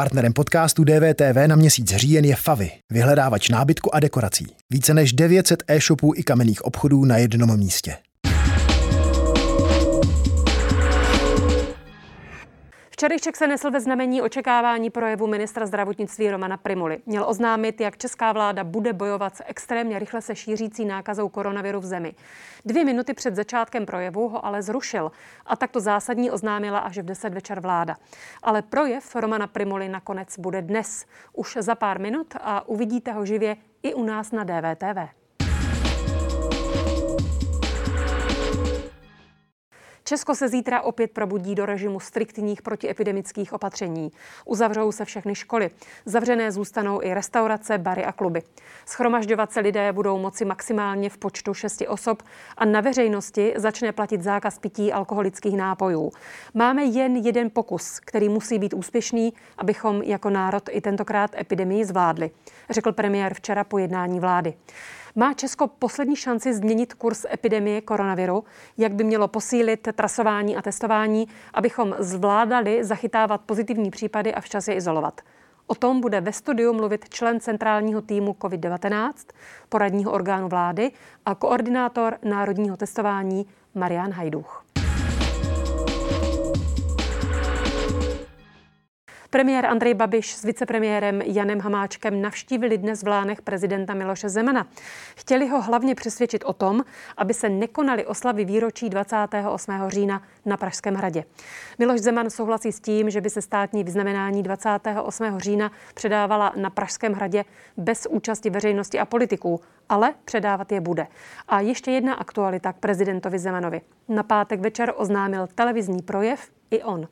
Partnerem podcastu DVTV na měsíc říjen je Favy, vyhledávač nábytku a dekorací. Více než 900 e-shopů i kamenných obchodů na jednom místě. Včerejšek se nesl ve znamení očekávání projevu ministra zdravotnictví Romana Primuly. Měl oznámit, jak česká vláda bude bojovat s extrémně rychle se šířící nákazou koronaviru v zemi. Dvě minuty před začátkem projevu ho ale zrušil a takto zásadní oznámila až v 10 večer vláda. Ale projev Romana Primuly nakonec bude dnes, už za pár minut a uvidíte ho živě i u nás na DVTV. Česko se zítra opět probudí do režimu striktních protiepidemických opatření. Uzavřou se všechny školy. Zavřené zůstanou i restaurace, bary a kluby. Schromažďovat se lidé budou moci maximálně v počtu šesti osob a na veřejnosti začne platit zákaz pití alkoholických nápojů. Máme jen jeden pokus, který musí být úspěšný, abychom jako národ i tentokrát epidemii zvládli, řekl premiér včera po jednání vlády. Má Česko poslední šanci změnit kurz epidemie koronaviru? Jak by mělo posílit trasování a testování, abychom zvládali zachytávat pozitivní případy a včas je izolovat? O tom bude ve studiu mluvit člen centrálního týmu COVID-19, poradního orgánu vlády a koordinátor národního testování Marian Hajduch. Premiér Andrej Babiš s vicepremiérem Janem Hamáčkem navštívili dnes v Lánech prezidenta Miloše Zemana. Chtěli ho hlavně přesvědčit o tom, aby se nekonaly oslavy výročí 28. října na Pražském hradě. Miloš Zeman souhlasí s tím, že by se státní vyznamenání 28. října předávala na Pražském hradě bez účasti veřejnosti a politiků, ale předávat je bude. A ještě jedna aktualita k prezidentovi Zemanovi. Na pátek večer oznámil televizní projev i on.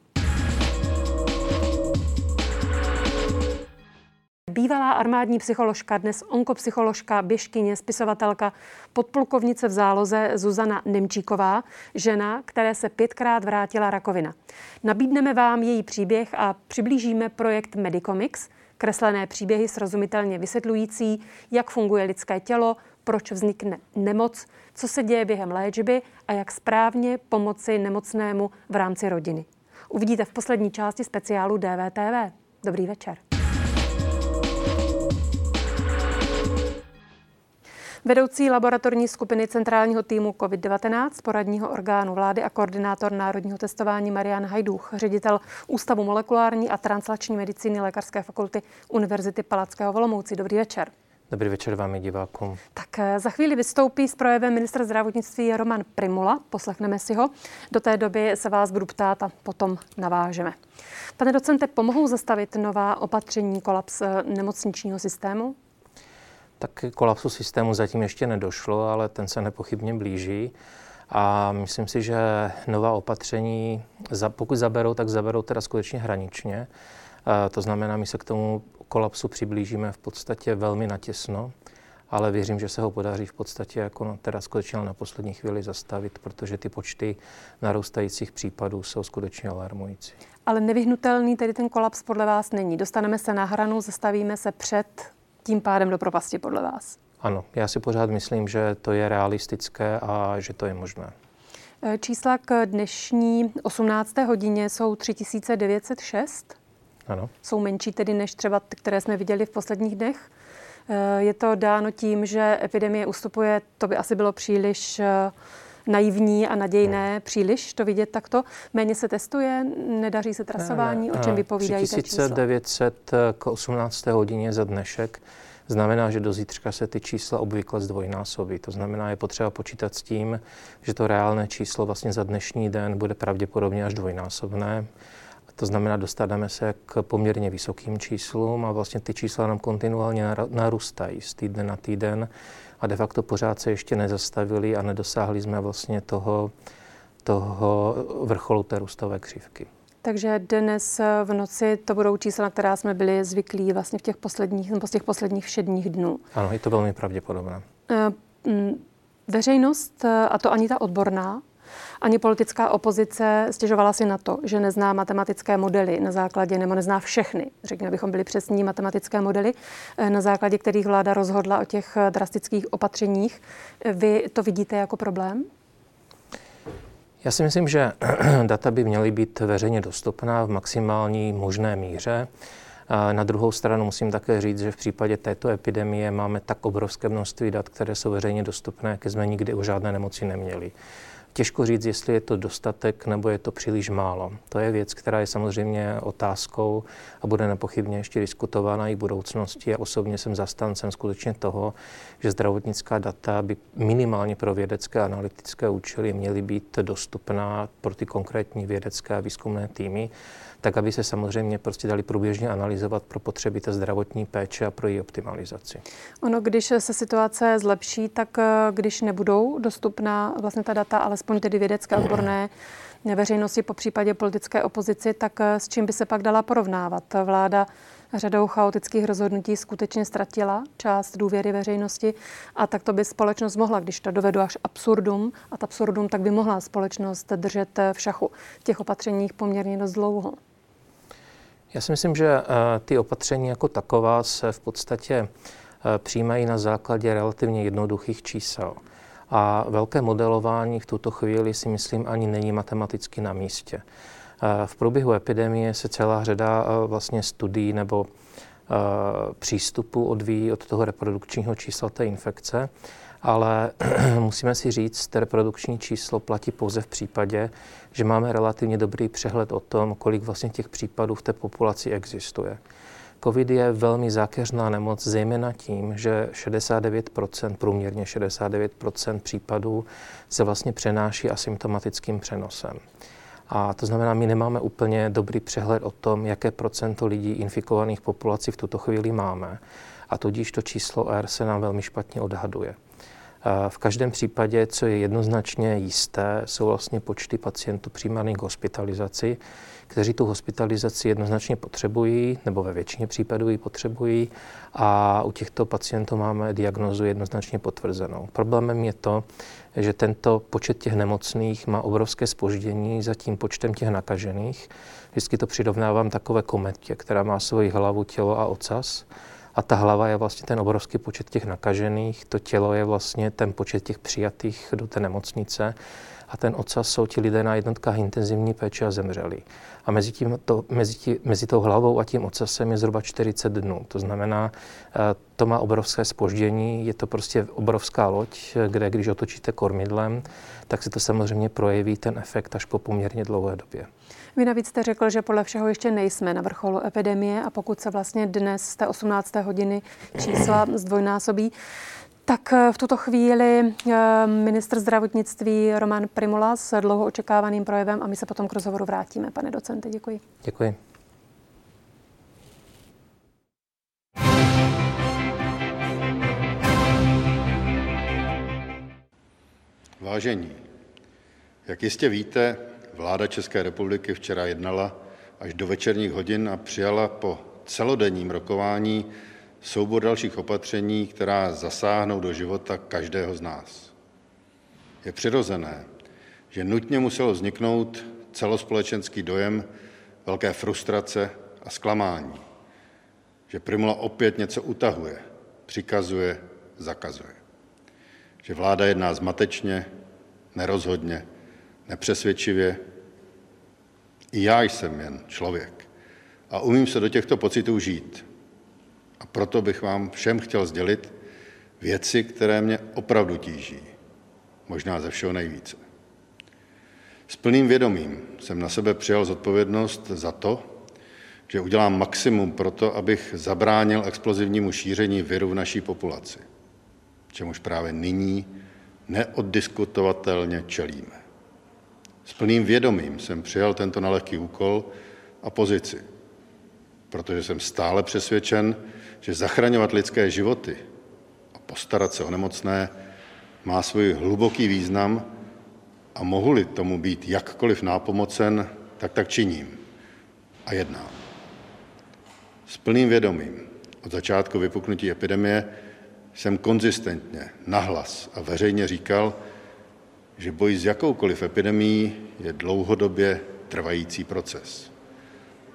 Bývalá armádní psycholožka, dnes onkopsycholožka, běžkyně, spisovatelka, podplukovnice v záloze Zuzana Nemčíková, žena, které se pětkrát vrátila rakovina. Nabídneme vám její příběh a přiblížíme projekt Medicomics, kreslené příběhy srozumitelně vysvětlující, jak funguje lidské tělo, proč vznikne nemoc, co se děje během léčby a jak správně pomoci nemocnému v rámci rodiny. Uvidíte v poslední části speciálu DVTV. Dobrý večer. Vedoucí laboratorní skupiny centrálního týmu COVID-19, poradního orgánu vlády a koordinátor národního testování Marian Hajduch, ředitel Ústavu molekulární a translační medicíny Lékařské fakulty Univerzity Palackého Volomouci. Dobrý večer. Dobrý večer vám i divákům. Tak eh, za chvíli vystoupí s projevem ministra zdravotnictví Roman Primula. Poslechneme si ho. Do té doby se vás budu ptát a potom navážeme. Pane docente, pomohou zastavit nová opatření kolaps eh, nemocničního systému? Tak kolapsu systému zatím ještě nedošlo, ale ten se nepochybně blíží. A myslím si, že nová opatření, pokud zaberou, tak zaberou teda skutečně hraničně. To znamená, my se k tomu kolapsu přiblížíme v podstatě velmi natěsno, ale věřím, že se ho podaří v podstatě jako no, teda skutečně na poslední chvíli zastavit, protože ty počty narůstajících případů jsou skutečně alarmující. Ale nevyhnutelný tedy ten kolaps podle vás není. Dostaneme se na hranu, zastavíme se před tím pádem do propasti podle vás? Ano, já si pořád myslím, že to je realistické a že to je možné. E, čísla k dnešní 18. hodině jsou 3906. Ano. Jsou menší tedy než třeba ty, které jsme viděli v posledních dnech. E, je to dáno tím, že epidemie ustupuje, to by asi bylo příliš e, naivní a nadějné hmm. příliš to vidět takto. Méně se testuje, nedaří se trasování, ne, ne. o čem vypovídají 3900 k 18. hodině za dnešek znamená, že do zítřka se ty čísla obvykle zdvojnásobí. To znamená, je potřeba počítat s tím, že to reálné číslo vlastně za dnešní den bude pravděpodobně až dvojnásobné. To znamená, dostaneme se k poměrně vysokým číslům a vlastně ty čísla nám kontinuálně narůstají z týdne na týden a de facto pořád se ještě nezastavili a nedosáhli jsme vlastně toho, toho vrcholu té růstové křivky. Takže dnes v noci to budou čísla, na která jsme byli zvyklí vlastně v těch posledních, nebo z těch posledních všedních dnů. Ano, je to velmi pravděpodobné. Eh, veřejnost, a to ani ta odborná, ani politická opozice stěžovala si na to, že nezná matematické modely na základě, nebo nezná všechny, řekněme, bychom byli přesní matematické modely, eh, na základě kterých vláda rozhodla o těch eh, drastických opatřeních. Vy to vidíte jako problém? Já si myslím, že data by měly být veřejně dostupná v maximální možné míře. Na druhou stranu musím také říct, že v případě této epidemie máme tak obrovské množství dat, které jsou veřejně dostupné, jaké jsme nikdy o žádné nemoci neměli. Těžko říct, jestli je to dostatek nebo je to příliš málo. To je věc, která je samozřejmě otázkou a bude nepochybně ještě diskutována i v budoucnosti. Já osobně jsem zastancem skutečně toho, že zdravotnická data by minimálně pro vědecké a analytické účely měly být dostupná pro ty konkrétní vědecké a výzkumné týmy tak aby se samozřejmě prostě dali průběžně analyzovat pro potřeby té zdravotní péče a pro její optimalizaci. Ono, když se situace zlepší, tak eh, když nebudou dostupná vlastně ta data, alespoň tedy vědecké odborné veřejnosti, po případě politické opozici, tak eh, s čím by se pak dala porovnávat? Vláda řadou chaotických rozhodnutí skutečně ztratila část důvěry veřejnosti a tak to by společnost mohla, když to dovedu až absurdum, a absurdum, tak by mohla společnost držet v šachu v těch opatřeních poměrně dost dlouho. Já si myslím, že eh, ty opatření jako taková se v podstatě eh, přijímají na základě relativně jednoduchých čísel. A velké modelování v tuto chvíli si myslím ani není matematicky na místě. Eh, v průběhu epidemie se celá řada vlastně studií nebo přístupů odvíjí od toho reprodukčního čísla té infekce ale musíme si říct, že reprodukční číslo platí pouze v případě, že máme relativně dobrý přehled o tom, kolik vlastně těch případů v té populaci existuje. COVID je velmi zákeřná nemoc, zejména tím, že 69%, průměrně 69% případů se vlastně přenáší asymptomatickým přenosem. A to znamená, my nemáme úplně dobrý přehled o tom, jaké procento lidí infikovaných populací v tuto chvíli máme. A tudíž to číslo R se nám velmi špatně odhaduje. V každém případě, co je jednoznačně jisté, jsou vlastně počty pacientů přijímaných k hospitalizaci, kteří tu hospitalizaci jednoznačně potřebují, nebo ve většině případů ji potřebují a u těchto pacientů máme diagnozu jednoznačně potvrzenou. Problémem je to, že tento počet těch nemocných má obrovské spoždění za tím počtem těch nakažených. Vždycky to přirovnávám takové kometě, která má svoji hlavu, tělo a ocas a ta hlava je vlastně ten obrovský počet těch nakažených, to tělo je vlastně ten počet těch přijatých do té nemocnice a ten ocas jsou ti lidé na jednotkách intenzivní péče a zemřeli. A mezi, tím to, mezi, tí, mezi tou hlavou a tím ocasem je zhruba 40 dnů. To znamená, eh, to má obrovské spoždění, je to prostě obrovská loď, kde když otočíte kormidlem, tak se to samozřejmě projeví ten efekt až po poměrně dlouhé době. Vy navíc jste řekl, že podle všeho ještě nejsme na vrcholu epidemie a pokud se vlastně dnes z té 18. hodiny čísla zdvojnásobí, tak eh, v tuto chvíli eh, ministr zdravotnictví Roman Primula s dlouho očekávaným projevem a my se potom k rozhovoru vrátíme. Pane docente, děkuji. Děkuji. Vážení, jak jistě víte, Vláda České republiky včera jednala až do večerních hodin a přijala po celodenním rokování soubor dalších opatření, která zasáhnou do života každého z nás. Je přirozené, že nutně muselo vzniknout celospolečenský dojem velké frustrace a zklamání, že Primula opět něco utahuje, přikazuje, zakazuje. Že vláda jedná zmatečně, nerozhodně, nepřesvědčivě. I já jsem jen člověk a umím se do těchto pocitů žít. A proto bych vám všem chtěl sdělit věci, které mě opravdu tíží, možná ze všeho nejvíce. S plným vědomím jsem na sebe přijal zodpovědnost za to, že udělám maximum pro to, abych zabránil explozivnímu šíření viru v naší populaci, čemuž právě nyní neoddiskutovatelně čelíme. S plným vědomím jsem přijal tento nelehký úkol a pozici, protože jsem stále přesvědčen, že zachraňovat lidské životy a postarat se o nemocné má svůj hluboký význam a mohu-li tomu být jakkoliv nápomocen, tak tak činím a jednám. S plným vědomím od začátku vypuknutí epidemie jsem konzistentně, nahlas a veřejně říkal, že boj s jakoukoliv epidemií je dlouhodobě trvající proces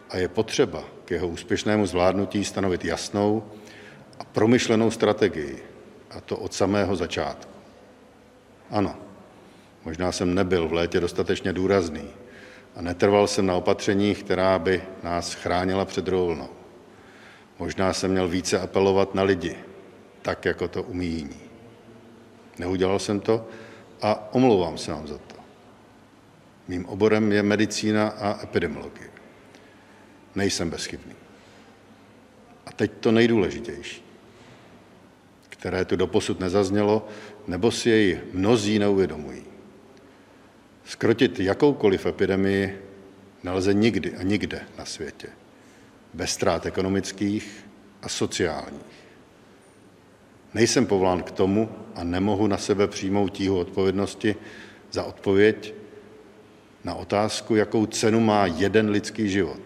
a je potřeba k jeho úspěšnému zvládnutí stanovit jasnou a promyšlenou strategii, a to od samého začátku. Ano, možná jsem nebyl v létě dostatečně důrazný a netrval jsem na opatřeních, která by nás chránila před rovnou. Možná jsem měl více apelovat na lidi, tak jako to umí jiní. Neudělal jsem to a omlouvám se vám za to. Mým oborem je medicína a epidemiologie. Nejsem bezchybný. A teď to nejdůležitější, které tu doposud nezaznělo, nebo si jej mnozí neuvědomují. Skrotit jakoukoliv epidemii nelze nikdy a nikde na světě bez ztrát ekonomických a sociálních. Nejsem povolán k tomu a nemohu na sebe přijmout tíhu odpovědnosti za odpověď na otázku, jakou cenu má jeden lidský život,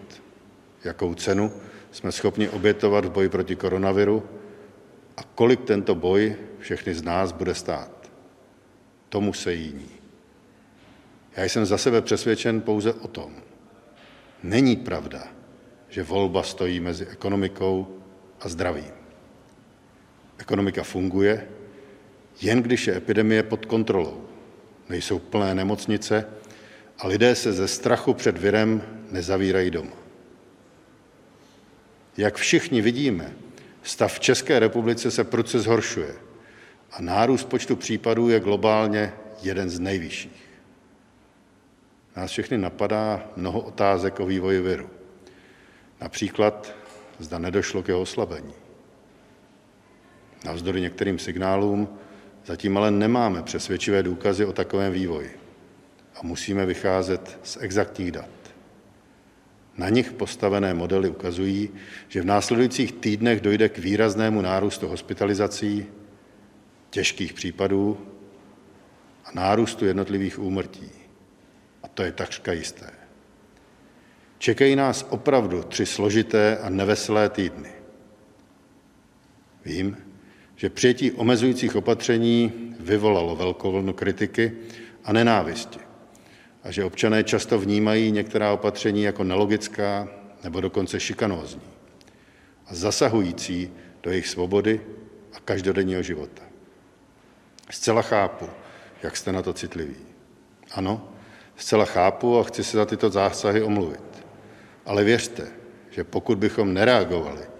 jakou cenu jsme schopni obětovat v boji proti koronaviru a kolik tento boj všechny z nás bude stát. Tomu se jiní. Já jsem za sebe přesvědčen pouze o tom. Není pravda, že volba stojí mezi ekonomikou a zdravím. Ekonomika funguje, jen když je epidemie pod kontrolou. Nejsou plné nemocnice a lidé se ze strachu před virem nezavírají doma. Jak všichni vidíme, stav v České republice se prudce zhoršuje a nárůst počtu případů je globálně jeden z nejvyšších. Nás všechny napadá mnoho otázek o vývoji viru. Například, zda nedošlo k jeho oslabení. Navzdory některým signálům zatím ale nemáme přesvědčivé důkazy o takovém vývoji a musíme vycházet z exaktních dat. Na nich postavené modely ukazují, že v následujících týdnech dojde k výraznému nárůstu hospitalizací, těžkých případů a nárůstu jednotlivých úmrtí. A to je takřka jisté. Čekají nás opravdu tři složité a neveselé týdny. Vím, že přijetí omezujících opatření vyvolalo velkou vlnu kritiky a nenávisti a že občané často vnímají některá opatření jako nelogická nebo dokonce šikanózní a zasahující do jejich svobody a každodenního života. Zcela chápu, jak jste na to citliví. Ano, zcela chápu a chci se za tyto zásahy omluvit. Ale věřte, že pokud bychom nereagovali,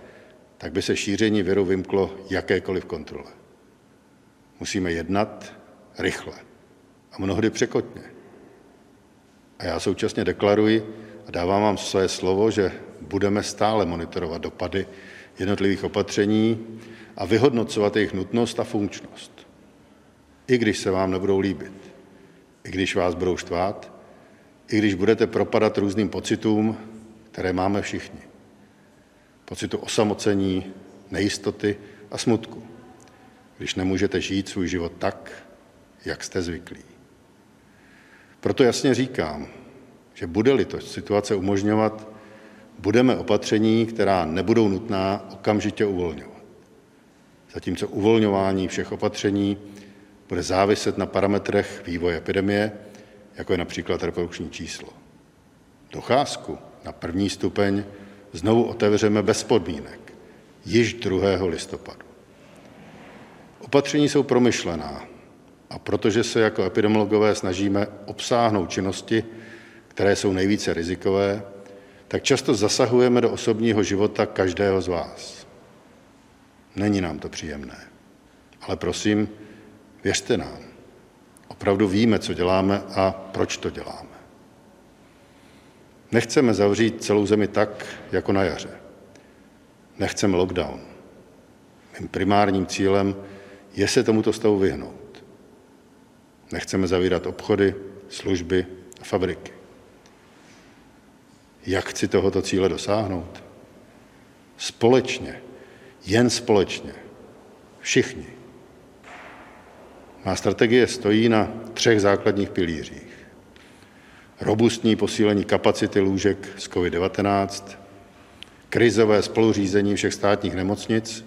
tak by se šíření viru vymklo jakékoliv kontrole. Musíme jednat rychle a mnohdy překotně. A já současně deklaruji a dávám vám své slovo, že budeme stále monitorovat dopady jednotlivých opatření a vyhodnocovat jejich nutnost a funkčnost. I když se vám nebudou líbit, i když vás budou štvát, i když budete propadat různým pocitům, které máme všichni. Pocitu osamocení, nejistoty a smutku, když nemůžete žít svůj život tak, jak jste zvyklí. Proto jasně říkám, že bude-li to situace umožňovat, budeme opatření, která nebudou nutná, okamžitě uvolňovat. Zatímco uvolňování všech opatření bude záviset na parametrech vývoje epidemie, jako je například reprodukční číslo. Docházku na první stupeň znovu otevřeme bez podmínek, již 2. listopadu. Opatření jsou promyšlená, a protože se jako epidemiologové snažíme obsáhnout činnosti, které jsou nejvíce rizikové, tak často zasahujeme do osobního života každého z vás. Není nám to příjemné. Ale prosím, věřte nám. Opravdu víme, co děláme a proč to děláme. Nechceme zavřít celou zemi tak, jako na jaře. Nechceme lockdown. Mým primárním cílem je se tomuto stavu vyhnout. Nechceme zavírat obchody, služby a fabriky. Jak chci tohoto cíle dosáhnout? Společně, jen společně, všichni. Má strategie stojí na třech základních pilířích. Robustní posílení kapacity lůžek z COVID-19, krizové spoluřízení všech státních nemocnic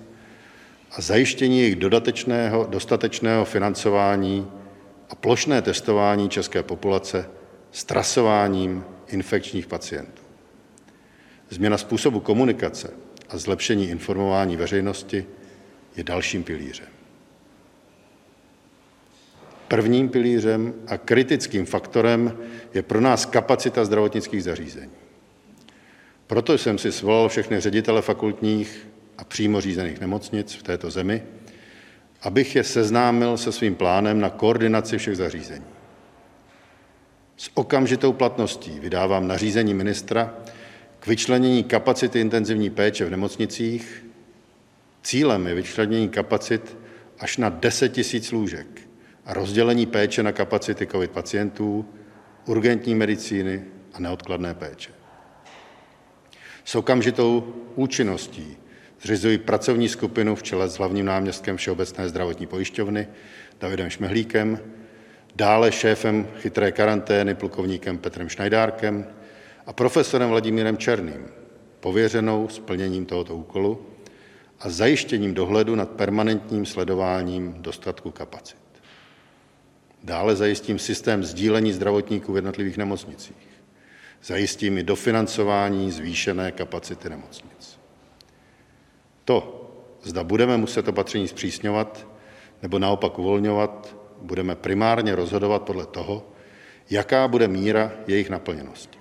a zajištění jejich dodatečného, dostatečného financování a plošné testování české populace s trasováním infekčních pacientů. Změna způsobu komunikace a zlepšení informování veřejnosti je dalším pilířem. Prvním pilířem a kritickým faktorem je pro nás kapacita zdravotnických zařízení. Proto jsem si svolal všechny ředitele fakultních a přímo řízených nemocnic v této zemi, abych je seznámil se svým plánem na koordinaci všech zařízení. S okamžitou platností vydávám nařízení ministra k vyčlenění kapacity intenzivní péče v nemocnicích. Cílem je vyčlenění kapacit až na 10 000 lůžek a rozdělení péče na kapacity COVID pacientů, urgentní medicíny a neodkladné péče. S okamžitou účinností zřizuji pracovní skupinu v čele s hlavním náměstkem Všeobecné zdravotní pojišťovny Davidem Šmehlíkem, dále šéfem chytré karantény plukovníkem Petrem Šnajdárkem a profesorem Vladimírem Černým, pověřenou splněním tohoto úkolu a zajištěním dohledu nad permanentním sledováním dostatku kapacit. Dále zajistím systém sdílení zdravotníků v jednotlivých nemocnicích. Zajistím i dofinancování zvýšené kapacity nemocnic. To, zda budeme muset opatření zpřísňovat nebo naopak uvolňovat, budeme primárně rozhodovat podle toho, jaká bude míra jejich naplněnosti.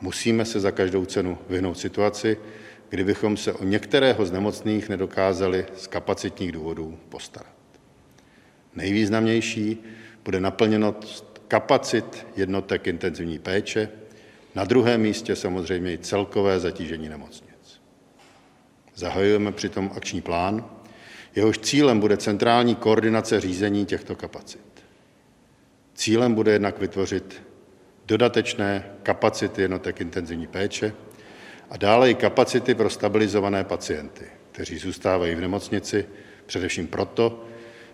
Musíme se za každou cenu vyhnout situaci, kdybychom se o některého z nemocných nedokázali z kapacitních důvodů postarat. Nejvýznamnější bude naplněnost kapacit jednotek intenzivní péče, na druhém místě samozřejmě i celkové zatížení nemocnic. Zahajujeme přitom akční plán, jehož cílem bude centrální koordinace řízení těchto kapacit. Cílem bude jednak vytvořit dodatečné kapacity jednotek intenzivní péče a dále i kapacity pro stabilizované pacienty, kteří zůstávají v nemocnici především proto,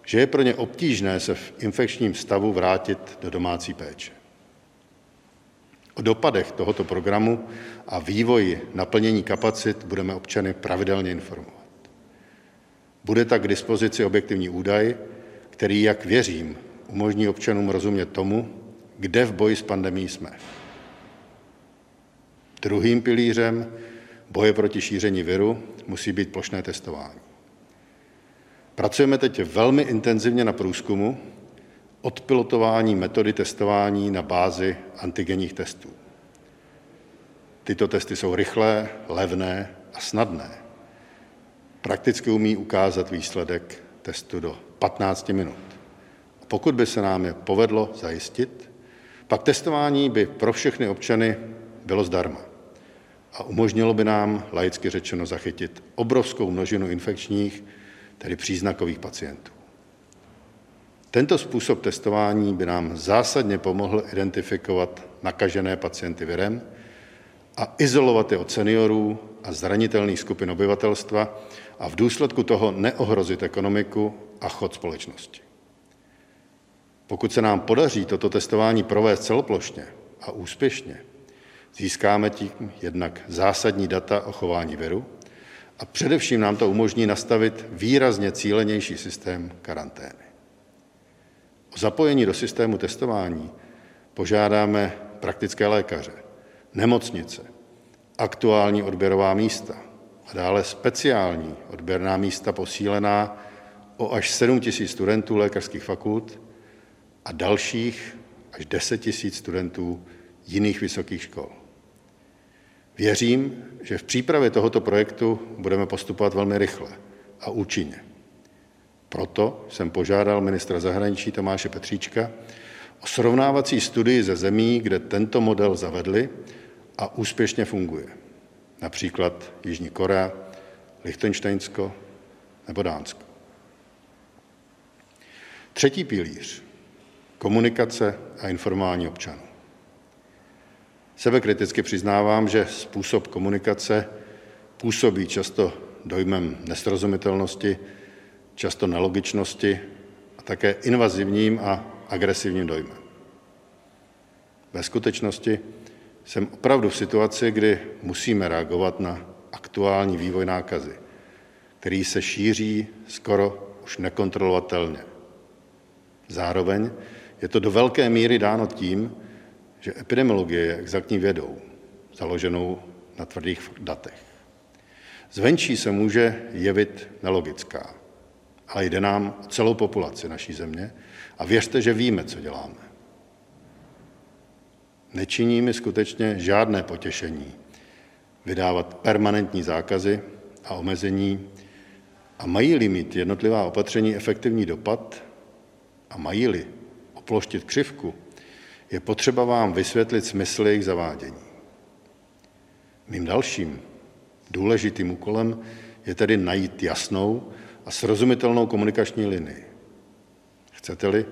že je pro ně obtížné se v infekčním stavu vrátit do domácí péče. O dopadech tohoto programu a vývoji naplnění kapacit budeme občany pravidelně informovat. Bude tak k dispozici objektivní údaj, který, jak věřím, umožní občanům rozumět tomu, kde v boji s pandemí jsme. Druhým pilířem boje proti šíření viru musí být plošné testování. Pracujeme teď velmi intenzivně na průzkumu odpilotování metody testování na bázi antigenních testů. Tyto testy jsou rychlé, levné a snadné. Prakticky umí ukázat výsledek testu do 15 minut. Pokud by se nám je povedlo zajistit, pak testování by pro všechny občany bylo zdarma a umožnilo by nám, laicky řečeno, zachytit obrovskou množinu infekčních, tedy příznakových pacientů. Tento způsob testování by nám zásadně pomohl identifikovat nakažené pacienty virem a izolovat je od seniorů a zranitelných skupin obyvatelstva a v důsledku toho neohrozit ekonomiku a chod společnosti. Pokud se nám podaří toto testování provést celoplošně a úspěšně, získáme tím jednak zásadní data o chování viru a především nám to umožní nastavit výrazně cílenější systém karantény. O zapojení do systému testování požádáme praktické lékaře, nemocnice, aktuální odběrová místa a dále speciální odběrná místa posílená o až 7 000 studentů lékařských fakult a dalších až 10 000 studentů jiných vysokých škol. Věřím, že v přípravě tohoto projektu budeme postupovat velmi rychle a účinně. Proto jsem požádal ministra zahraničí Tomáše Petříčka o srovnávací studii ze zemí, kde tento model zavedli a úspěšně funguje. Například Jižní Korea, Lichtensteinsko nebo Dánsko. Třetí pilíř. Komunikace a informování občanů. Sebekriticky přiznávám, že způsob komunikace působí často dojmem nesrozumitelnosti, často nelogičnosti a také invazivním a agresivním dojmem. Ve skutečnosti jsem opravdu v situaci, kdy musíme reagovat na aktuální vývoj nákazy, který se šíří skoro už nekontrolovatelně. Zároveň je to do velké míry dáno tím, že epidemiologie je exaktní vědou, založenou na tvrdých datech. Zvenčí se může jevit nelogická, ale jde nám o celou populaci naší země a věřte, že víme, co děláme. Nečiní mi skutečně žádné potěšení vydávat permanentní zákazy a omezení a mají-li mít jednotlivá opatření efektivní dopad a mají-li oploštit křivku, je potřeba vám vysvětlit smysl jejich zavádění. Mým dalším důležitým úkolem je tedy najít jasnou a srozumitelnou komunikační linii. Chcete-li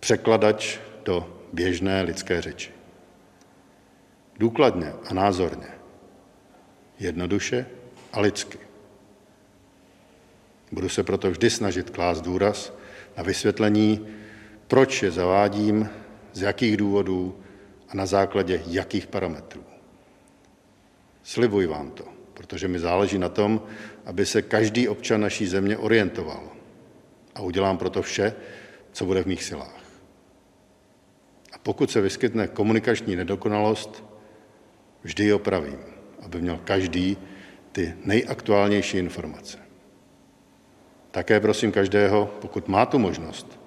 překladač do běžné lidské řeči. Důkladně a názorně. Jednoduše a lidsky. Budu se proto vždy snažit klást důraz na vysvětlení, proč je zavádím, z jakých důvodů a na základě jakých parametrů. Slibuji vám to, protože mi záleží na tom, aby se každý občan naší země orientoval. A udělám proto vše, co bude v mých silách. A pokud se vyskytne komunikační nedokonalost, vždy ji opravím, aby měl každý ty nejaktuálnější informace. Také prosím každého, pokud má tu možnost,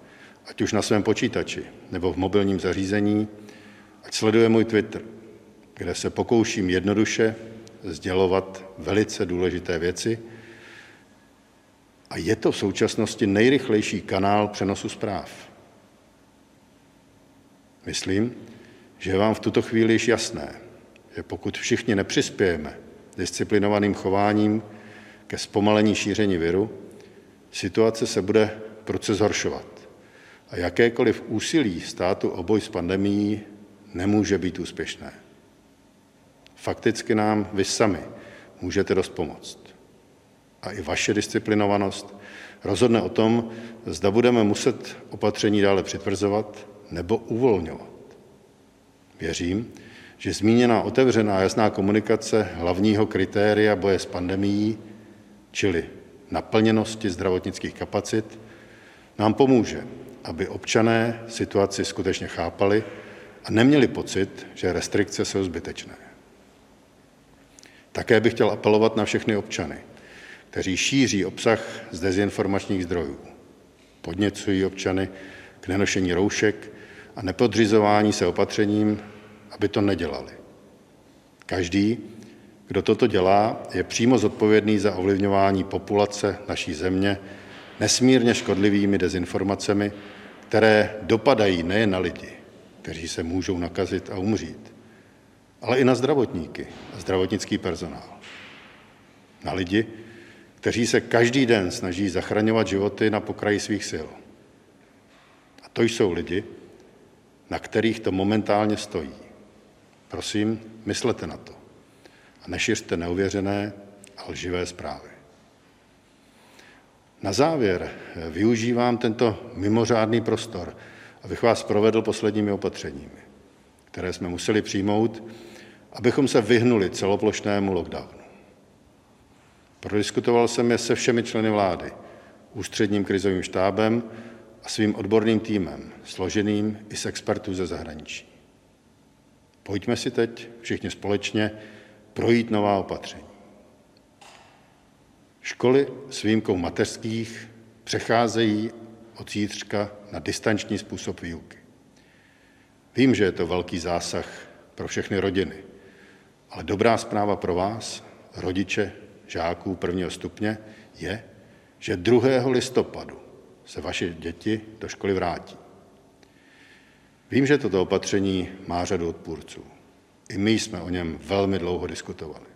ať už na svém počítači nebo v mobilním zařízení, ať sleduje můj Twitter, kde se pokouším jednoduše sdělovat velice důležité věci. A je to v současnosti nejrychlejší kanál přenosu zpráv. Myslím, že je vám v tuto chvíli již jasné, že pokud všichni nepřispějeme disciplinovaným chováním ke zpomalení šíření viru, situace se bude proces zhoršovat. A jakékoliv úsilí státu o boj s pandemií nemůže být úspěšné. Fakticky nám vy sami můžete dost pomoct. A i vaše disciplinovanost rozhodne o tom, zda budeme muset opatření dále přitvrzovat nebo uvolňovat. Věřím, že zmíněná otevřená jasná komunikace hlavního kritéria boje s pandemií, čili naplněnosti zdravotnických kapacit, nám pomůže, aby občané situaci skutečně chápali a neměli pocit, že restrikce jsou zbytečné. Také bych chtěl apelovat na všechny občany, kteří šíří obsah z dezinformačních zdrojů. Podněcují občany k nenošení roušek a nepodřizování se opatřením, aby to nedělali. Každý, kdo toto dělá, je přímo zodpovědný za ovlivňování populace naší země nesmírně škodlivými dezinformacemi, které dopadají nejen na lidi, kteří se můžou nakazit a umřít, ale i na zdravotníky a zdravotnický personál. Na lidi, kteří se každý den snaží zachraňovat životy na pokraji svých sil. A to jsou lidi, na kterých to momentálně stojí. Prosím, myslete na to a nešiřte neuvěřené a lživé zprávy. Na závěr využívám tento mimořádný prostor, abych vás provedl posledními opatřeními, které jsme museli přijmout, abychom se vyhnuli celoplošnému lockdownu. Prodiskutoval jsem je se všemi členy vlády, ústředním krizovým štábem a svým odborným týmem, složeným i z expertů ze zahraničí. Pojďme si teď všichni společně projít nová opatření. Školy s výjimkou mateřských přecházejí od zítřka na distanční způsob výuky. Vím, že je to velký zásah pro všechny rodiny, ale dobrá zpráva pro vás, rodiče žáků prvního stupně, je, že 2. listopadu se vaše děti do školy vrátí. Vím, že toto opatření má řadu odpůrců. I my jsme o něm velmi dlouho diskutovali.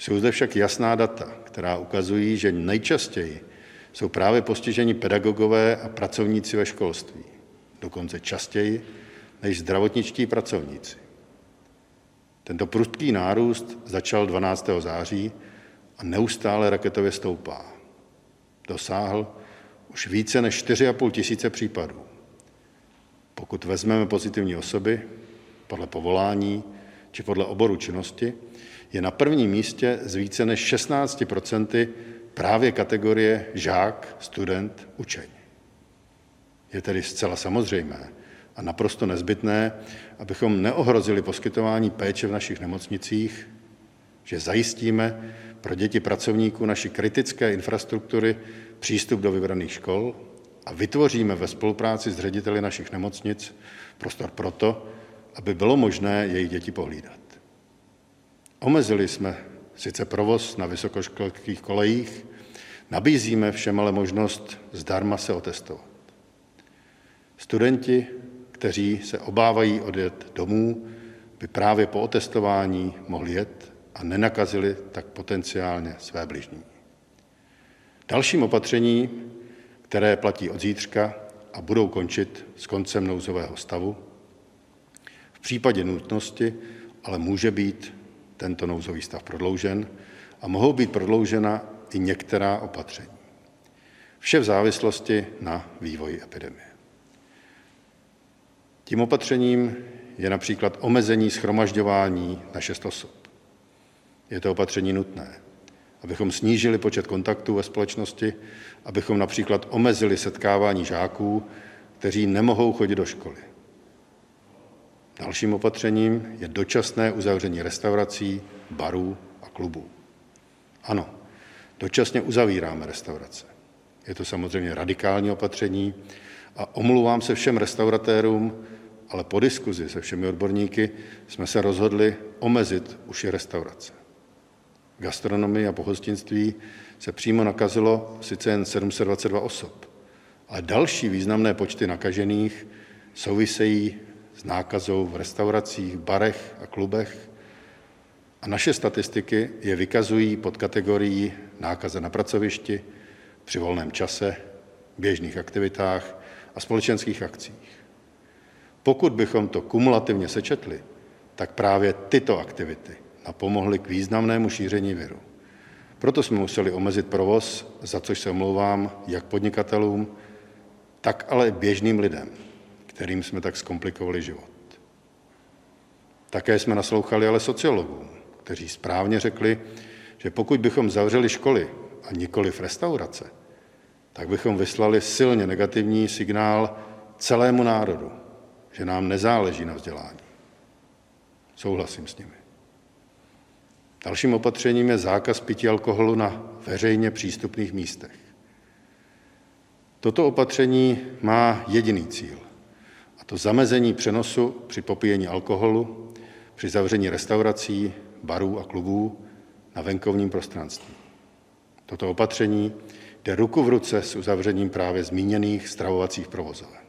Jsou zde však jasná data, která ukazují, že nejčastěji jsou právě postiženi pedagogové a pracovníci ve školství, dokonce častěji než zdravotničtí pracovníci. Tento prudký nárůst začal 12. září a neustále raketově stoupá. Dosáhl už více než 4,5 tisíce případů. Pokud vezmeme pozitivní osoby podle povolání či podle oboru činnosti, je na prvním místě z více než 16% právě kategorie žák, student, učeň. Je tedy zcela samozřejmé a naprosto nezbytné, abychom neohrozili poskytování péče v našich nemocnicích, že zajistíme pro děti pracovníků naší kritické infrastruktury přístup do vybraných škol a vytvoříme ve spolupráci s řediteli našich nemocnic prostor pro to, aby bylo možné jejich děti pohlídat. Omezili jsme sice provoz na vysokoškolských kolejích, nabízíme všem ale možnost zdarma se otestovat. Studenti, kteří se obávají odjet domů, by právě po otestování mohli jet a nenakazili tak potenciálně své bližní. Dalším opatření, které platí od zítřka a budou končit s koncem nouzového stavu, v případě nutnosti ale může být tento nouzový stav prodloužen a mohou být prodloužena i některá opatření. Vše v závislosti na vývoji epidemie. Tím opatřením je například omezení schromažďování na šest osob. Je to opatření nutné, abychom snížili počet kontaktů ve společnosti, abychom například omezili setkávání žáků, kteří nemohou chodit do školy. Dalším opatřením je dočasné uzavření restaurací, barů a klubů. Ano, dočasně uzavíráme restaurace. Je to samozřejmě radikální opatření a omluvám se všem restauratérům, ale po diskuzi se všemi odborníky jsme se rozhodli omezit už i restaurace. Gastronomii a pohostinství se přímo nakazilo sice jen 722 osob, ale další významné počty nakažených souvisejí s nákazou v restauracích, barech a klubech a naše statistiky je vykazují pod kategorií nákaze na pracovišti, při volném čase, běžných aktivitách a společenských akcích. Pokud bychom to kumulativně sečetli, tak právě tyto aktivity napomohly k významnému šíření viru. Proto jsme museli omezit provoz, za což se omlouvám jak podnikatelům, tak ale běžným lidem, kterým jsme tak zkomplikovali život. Také jsme naslouchali ale sociologům, kteří správně řekli, že pokud bychom zavřeli školy a nikoli v restaurace, tak bychom vyslali silně negativní signál celému národu, že nám nezáleží na vzdělání. Souhlasím s nimi. Dalším opatřením je zákaz pití alkoholu na veřejně přístupných místech. Toto opatření má jediný cíl, to zamezení přenosu při popíjení alkoholu, při zavření restaurací, barů a klubů na venkovním prostranství. Toto opatření jde ruku v ruce s uzavřením právě zmíněných stravovacích provozoven.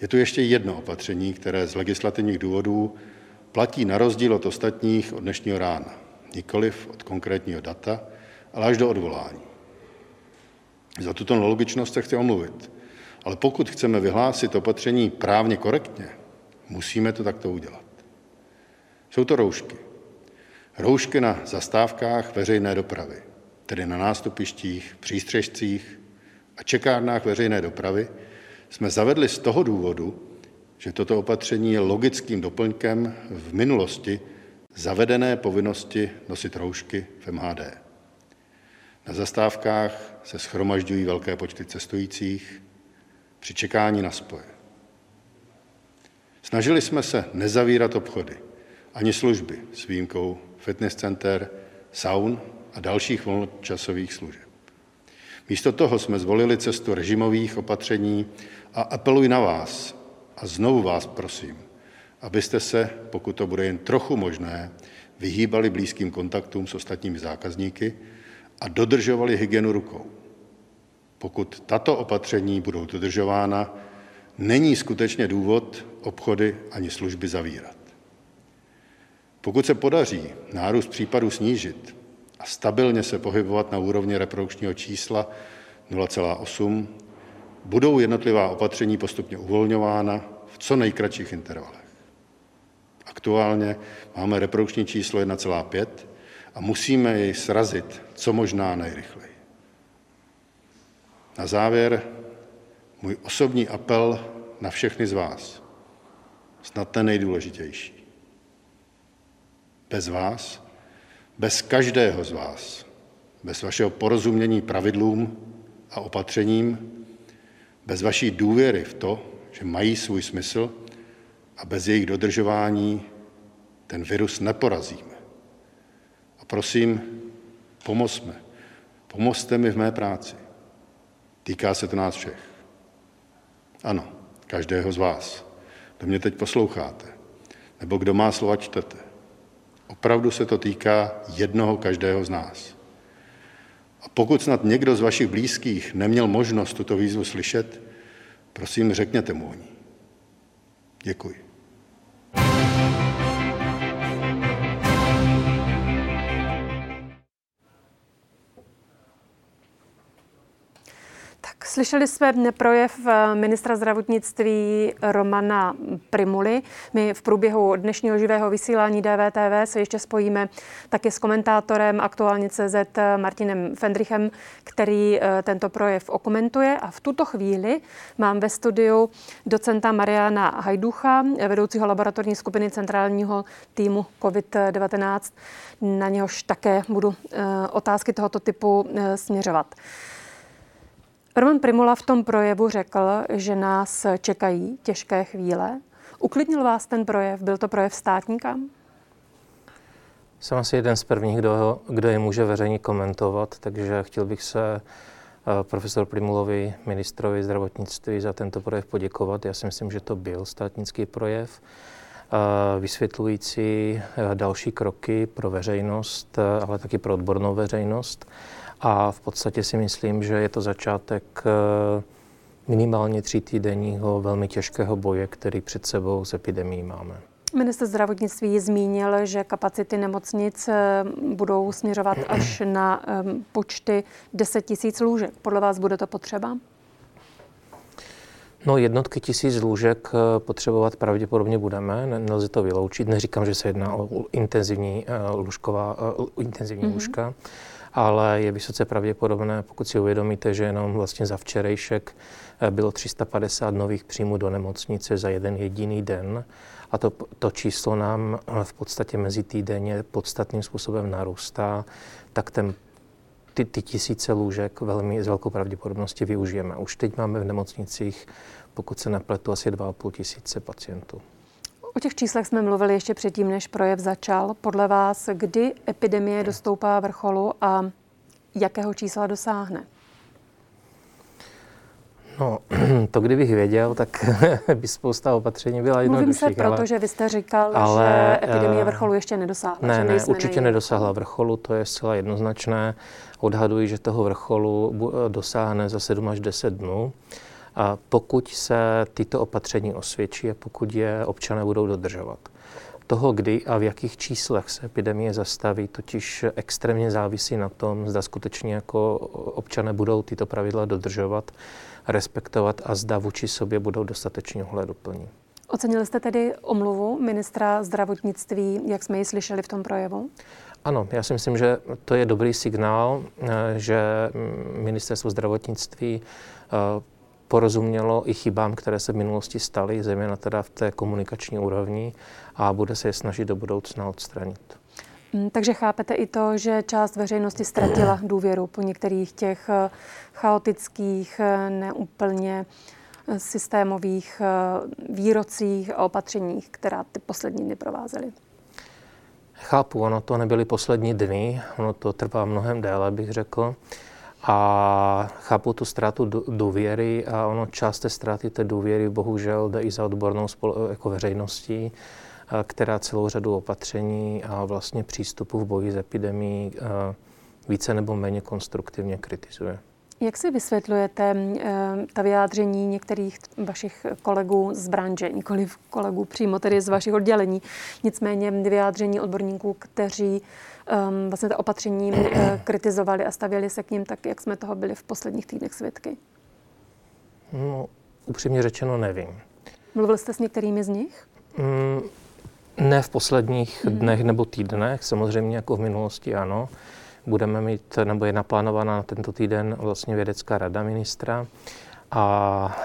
Je tu ještě jedno opatření, které z legislativních důvodů platí na rozdíl od ostatních od dnešního rána, nikoliv od konkrétního data, ale až do odvolání. Za tuto nelogičnost se chci omluvit, ale pokud chceme vyhlásit opatření právně korektně, musíme to takto udělat. Jsou to roušky. Roušky na zastávkách veřejné dopravy, tedy na nástupištích, přístřežcích a čekárnách veřejné dopravy, jsme zavedli z toho důvodu, že toto opatření je logickým doplňkem v minulosti zavedené povinnosti nosit roušky v MHD. Na zastávkách se schromažďují velké počty cestujících při čekání na spoje. Snažili jsme se nezavírat obchody ani služby s výjimkou fitness center, saun a dalších volnočasových služeb. Místo toho jsme zvolili cestu režimových opatření a apeluji na vás a znovu vás prosím, abyste se, pokud to bude jen trochu možné, vyhýbali blízkým kontaktům s ostatními zákazníky a dodržovali hygienu rukou. Pokud tato opatření budou dodržována, není skutečně důvod obchody ani služby zavírat. Pokud se podaří nárůst případů snížit a stabilně se pohybovat na úrovni reprodukčního čísla 0,8, budou jednotlivá opatření postupně uvolňována v co nejkratších intervalech. Aktuálně máme reprodukční číslo 1,5 a musíme jej srazit co možná nejrychleji. Na závěr můj osobní apel na všechny z vás, snad ten nejdůležitější. Bez vás, bez každého z vás, bez vašeho porozumění pravidlům a opatřením, bez vaší důvěry v to, že mají svůj smysl a bez jejich dodržování ten virus neporazíme. A prosím, pomozme. Pomozte mi v mé práci. Týká se to nás všech. Ano, každého z vás, kdo mě teď posloucháte, nebo kdo má slova čtete. Opravdu se to týká jednoho každého z nás. A pokud snad někdo z vašich blízkých neměl možnost tuto výzvu slyšet, prosím, řekněte mu o ní. Děkuji. Slyšeli jsme projev eh, ministra zdravotnictví Romana Primuly. My v průběhu dnešního živého vysílání DVTV se ještě spojíme taky s komentátorem aktuálně CZ Martinem Fendrichem, který eh, tento projev okomentuje. A v tuto chvíli mám ve studiu docenta Mariana Hajducha, vedoucího laboratorní skupiny centrálního týmu COVID-19. Na něhož také budu eh, otázky tohoto typu směřovat. Roman Primula v tom projevu řekl, že nás čekají těžké chvíle. Uklidnil vás ten projev? Byl to projev státníka? Jsem asi jeden z prvních, kdo, kdo je může veřejně komentovat, takže chtěl bych se eh, profesor Primulovi, ministrovi zdravotnictví, za tento projev poděkovat. Já si myslím, že to byl státnický projev, eh, vysvětlující eh, další kroky pro veřejnost, ale taky pro odbornou veřejnost. A v podstatě si myslím, že je to začátek eh, minimálně tří týdenního velmi těžkého boje, který před sebou s epidemí máme. Minister zdravotnictví zmínil, že kapacity nemocnic eh, budou směřovat až na eh, počty 10 tisíc lůžek. Podle vás bude to potřeba? No, jednotky tisíc lůžek potřebovat pravděpodobně budeme, nelze to vyloučit. Neříkám, že se jedná o intenzivní lůžková, intenzivní mm-hmm. lůžka, ale je vysoce pravděpodobné, pokud si uvědomíte, že jenom vlastně za včerejšek eh, bylo 350 nových příjmů do nemocnice za jeden jediný den a to, to číslo nám eh, v podstatě mezi týdenně podstatným způsobem narůstá, tak ten ty, ty tisíce lůžek velmi s velkou pravděpodobností využijeme. Už teď máme v nemocnicích, pokud se nepletu, asi 2,5 tisíce pacientů. O těch číslech jsme mluvili ještě předtím, než projev začal. Podle vás, kdy epidemie dostoupá vrcholu a jakého čísla dosáhne? No, to kdybych věděl, tak by spousta opatření byla jednodušší. Mluvím se proto, ale, že vy jste říkal, ale, že epidemie eh, vrcholu ještě nedosáhla. Ne, ne, určitě nejde. nedosáhla vrcholu, to je zcela jednoznačné. Odhaduji, že toho vrcholu dosáhne za 7 až 10 dnů. A pokud se tyto opatření osvědčí a pokud je občané budou dodržovat. Toho, kdy a v jakých číslech se epidemie zastaví, totiž extrémně závisí na tom, zda skutečně jako občané budou tyto pravidla dodržovat, respektovat a zda vůči sobě budou dostatečně ohleduplní. Ocenili jste tedy omluvu ministra zdravotnictví, jak jsme ji slyšeli v tom projevu? Ano, já si myslím, že to je dobrý signál, že ministerstvo zdravotnictví eh, porozumělo i chybám, které se v minulosti staly, zejména teda v té komunikační úrovni a bude se je snažit do budoucna odstranit. Mm, takže chápete i to, že část veřejnosti ztratila důvěru po některých těch eh, chaotických, eh, neúplně eh, systémových výrocích a opatřeních, která ty poslední dny provázely? Chápu, ono to nebyly poslední dny, ono to trvá mnohem déle, bych řekl. A chápu tu ztrátu důvěry a ono část té ztráty té důvěry bohužel jde i za odbornou spol- jako veřejností, která celou řadu opatření a vlastně přístupu v boji s epidemí více nebo méně konstruktivně kritizuje. Jak si vysvětlujete ta vyjádření některých vašich kolegů z branže, nikoli kolegů přímo tedy z vašich oddělení, nicméně vyjádření odborníků, kteří um, vlastně ta opatření uh, kritizovali a stavěli se k ním tak, jak jsme toho byli v posledních týdnech svědky? No, upřímně řečeno nevím. Mluvil jste s některými z nich? Mm, ne v posledních mm. dnech nebo týdnech, samozřejmě jako v minulosti ano. Budeme mít, nebo je naplánovaná na tento týden vlastně vědecká rada ministra a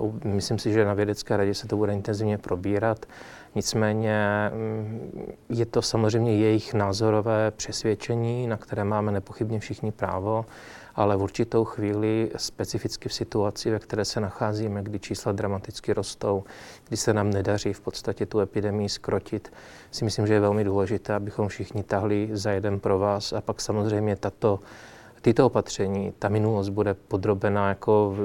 uh, myslím si, že na vědecké radě se to bude intenzivně probírat. Nicméně mm, je to samozřejmě jejich názorové přesvědčení, na které máme nepochybně všichni právo, ale v určitou chvíli, specificky v situaci, ve které se nacházíme, kdy čísla dramaticky rostou, kdy se nám nedaří v podstatě tu epidemii skrotit, si myslím, že je velmi důležité, abychom všichni tahli za jeden pro vás. A pak samozřejmě tato tyto opatření, ta minulost bude podrobena jako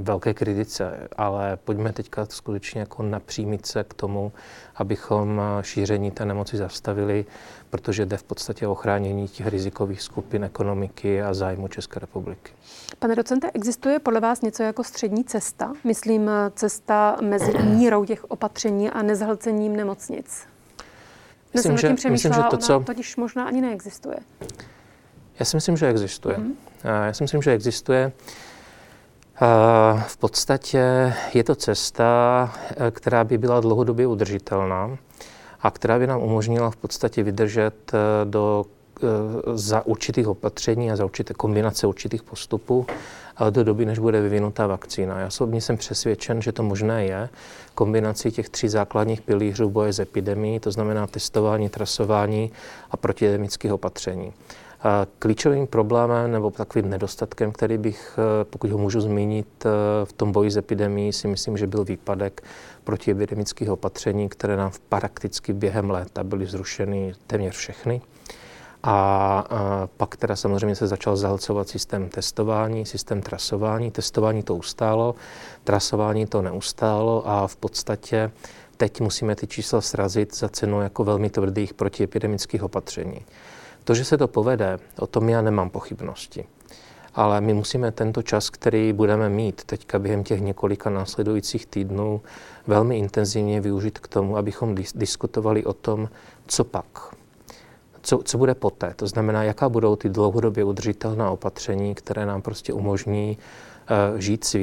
velké kritice, ale pojďme teďka skutečně jako napřímit se k tomu, abychom šíření té nemoci zastavili, protože jde v podstatě o chránění těch rizikových skupin ekonomiky a zájmu České republiky. Pane docente, existuje podle vás něco jako střední cesta? Myslím cesta mezi mírou těch opatření a nezhlcením nemocnic. Myslím, že, myslím, že to, co... Totiž možná ani neexistuje. Já si myslím, že existuje. Mm. Já si myslím, že existuje. V podstatě je to cesta, e, která by byla dlouhodobě udržitelná a která by nám umožnila v podstatě vydržet e, do, e, za určitých opatření a za určité kombinace určitých postupů do doby, než bude vyvinutá vakcína. Já osobně jsem přesvědčen, že to možné je kombinací těch tří základních pilířů boje s epidemí, to znamená testování, trasování a protiepidemických opatření. Klíčovým problémem nebo takovým nedostatkem, který bych, eh, pokud ho můžu zmínit eh, v tom boji s epidemí, si myslím, že byl výpadek protiepidemických opatření, které nám prakticky během léta byly zrušeny téměř všechny. A, pak teda samozřejmě se začal zahlcovat systém testování, systém trasování. Testování to ustálo, trasování to neustálo a v podstatě teď musíme ty čísla srazit za cenu jako velmi tvrdých protiepidemických opatření. To, že se to povede, o tom já nemám pochybnosti. Ale my musíme tento čas, který budeme mít teďka během těch několika následujících týdnů, velmi intenzivně využít k tomu, abychom dis- diskutovali o tom, co pak. Co, co bude poté? To znamená, jaká budou ty dlouhodobě udržitelná opatření, které nám prostě umožní uh, žít s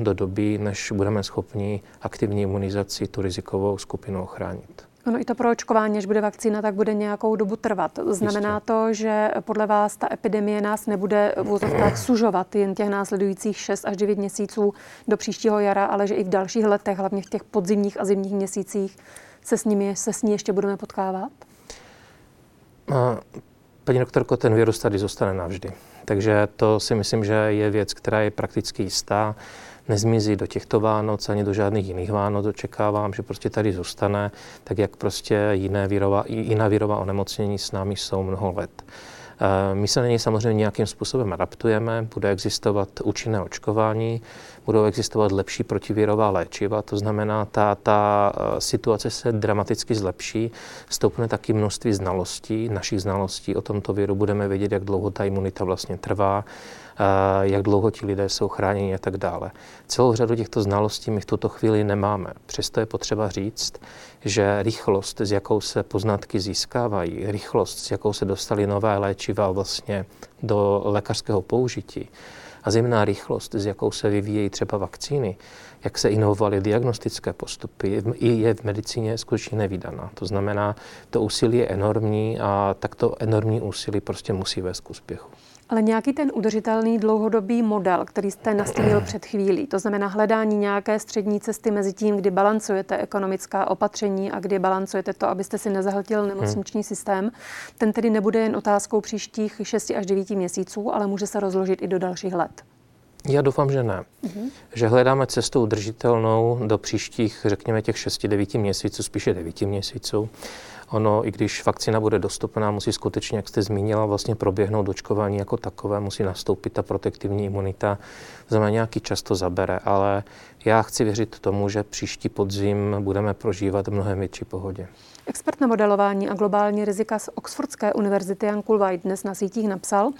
do doby, než budeme schopni aktivní imunizaci tu rizikovou skupinu ochránit. Ono i to proočkování, až bude vakcína, tak bude nějakou dobu trvat. Znamená Jistě. to, že podle vás ta epidemie nás nebude v úzovkách sužovat jen těch následujících 6 až 9 měsíců do příštího jara, ale že i v dalších letech, hlavně v těch podzimních a zimních měsících, se s, nimi, se s ní ještě budeme potkávat? Paní doktorko, ten virus tady zůstane navždy. Takže to si myslím, že je věc, která je prakticky jistá nezmizí do těchto Vánoc ani do žádných jiných Vánoc. Očekávám, že prostě tady zůstane, tak jak prostě jiné vírová, jiná vírová onemocnění s námi jsou mnoho let. Eh, my se na něj samozřejmě nějakým způsobem adaptujeme, bude existovat účinné očkování, budou existovat lepší protivírová léčiva, to znamená, ta, ta eh, situace se dramaticky zlepší, stoupne taky množství znalostí, našich znalostí o tomto viru, budeme vědět, jak dlouho ta imunita vlastně trvá, jak dlouho ti lidé jsou chráněni a tak dále. Celou řadu těchto znalostí my v tuto chvíli nemáme. Přesto je potřeba říct, že rychlost, s jakou se poznatky získávají, rychlost, s jakou se dostaly nové léčiva vlastně do lékařského použití, a zejména rychlost, s jakou se vyvíjejí třeba vakcíny, jak se inovovaly diagnostické postupy, je v medicíně skutečně nevydaná. To znamená, to úsilí je enormní a takto enormní úsilí prostě musí vést k úspěchu. Ale nějaký ten udržitelný dlouhodobý model, který jste nastínil před chvílí, to znamená hledání nějaké střední cesty mezi tím, kdy balancujete ekonomická opatření a kdy balancujete to, abyste si nezahltil nemocniční hmm. systém, ten tedy nebude jen otázkou příštích 6 až 9 měsíců, ale může se rozložit i do dalších let. Já doufám, že ne. Mm-hmm. Že hledáme cestu udržitelnou do příštích, řekněme, těch 6-9 měsíců, spíše 9 měsíců. Ono, i když vakcína bude dostupná, musí skutečně, jak jste zmínila, vlastně proběhnout dočkování jako takové, musí nastoupit ta protektivní imunita. Znamená, nějaký čas to zabere, ale já chci věřit tomu, že příští podzim budeme prožívat mnohem větší pohodě. Expert na modelování a globální rizika z Oxfordské univerzity Jan Kulvaj dnes na sítích napsal,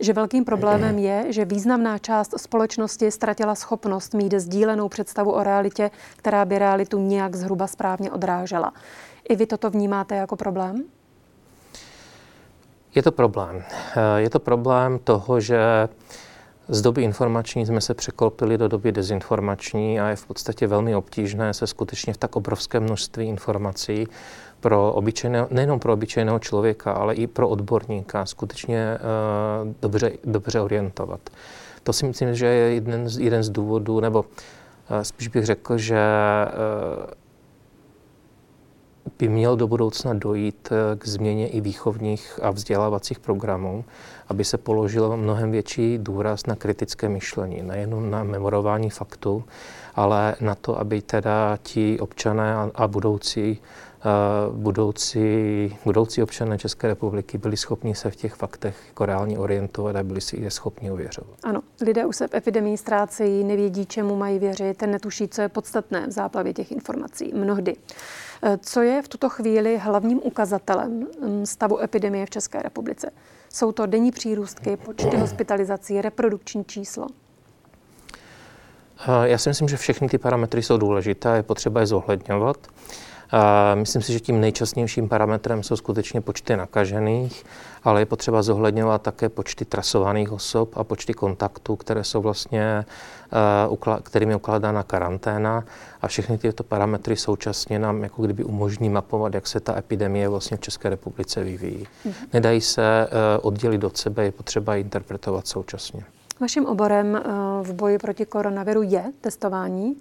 že velkým problémem je, že významná část společnosti ztratila schopnost mít sdílenou představu o realitě, která by realitu nějak zhruba správně odrážela. I vy toto vnímáte jako problém? Je to problém. Eh, je to problém toho, že z doby informační jsme se překlopili do doby dezinformační a je v podstatě velmi obtížné se skutečně v tak obrovské množství informací pro obyčejného, nejenom pro obyčejného člověka, ale i pro odborníka skutečně uh, dobře, dobře orientovat. To si myslím, že je jeden z, jeden z důvodů, nebo uh, spíš bych řekl, že uh, by měl do budoucna dojít eh, k změně i výchovních a vzdělávacích programů, aby se položil mnohem větší důraz na kritické myšlení, nejenom na memorování faktů, ale na to, aby teda ti občané a budoucí budoucí, budoucí občané České republiky byli schopni se v těch faktech jako reálně orientovat a byli si je schopni ověřovat. Ano, lidé už se v epidemii ztrácejí, nevědí, čemu mají věřit, netuší, co je podstatné v záplavě těch informací. Mnohdy. Co je v tuto chvíli hlavním ukazatelem stavu epidemie v České republice? Jsou to denní přírůstky, počty hospitalizací, reprodukční číslo? Já si myslím, že všechny ty parametry jsou důležité, je potřeba je zohledňovat. Myslím si, že tím nejčastnějším parametrem jsou skutečně počty nakažených, ale je potřeba zohledňovat také počty trasovaných osob a počty kontaktů, které jsou vlastně, eh, kterým je ukládána karanténa a všechny tyto parametry současně nám jako kdyby umožní mapovat, jak se ta epidemie vlastně v České republice vyvíjí. Mhm. Nedají se eh, oddělit od sebe, je potřeba je interpretovat současně. Vaším oborem eh, v boji proti koronaviru je testování.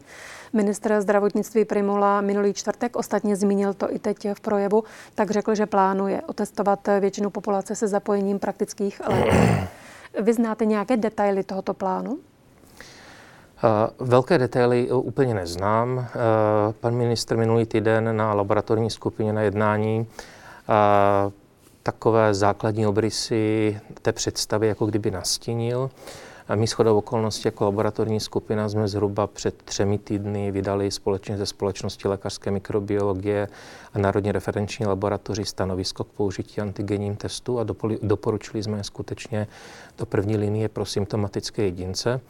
Ministr zdravotnictví Primula minulý čtvrtek ostatně zmínil to i teď v projevu, tak řekl, že plánuje otestovat většinu populace se zapojením praktických lékařů. Vy znáte nějaké detaily tohoto plánu? Velké detaily úplně neznám. Pan ministr minulý týden na laboratorní skupině na jednání takové základní obrysy té představy jako kdyby nastínil. A my shodou okolností jako laboratorní skupina jsme zhruba před třemi týdny vydali společně ze společnosti lékařské mikrobiologie a Národní referenční laboratoři stanovisko k použití antigenním testů a doporučili jsme skutečně do první linie pro symptomatické jedince.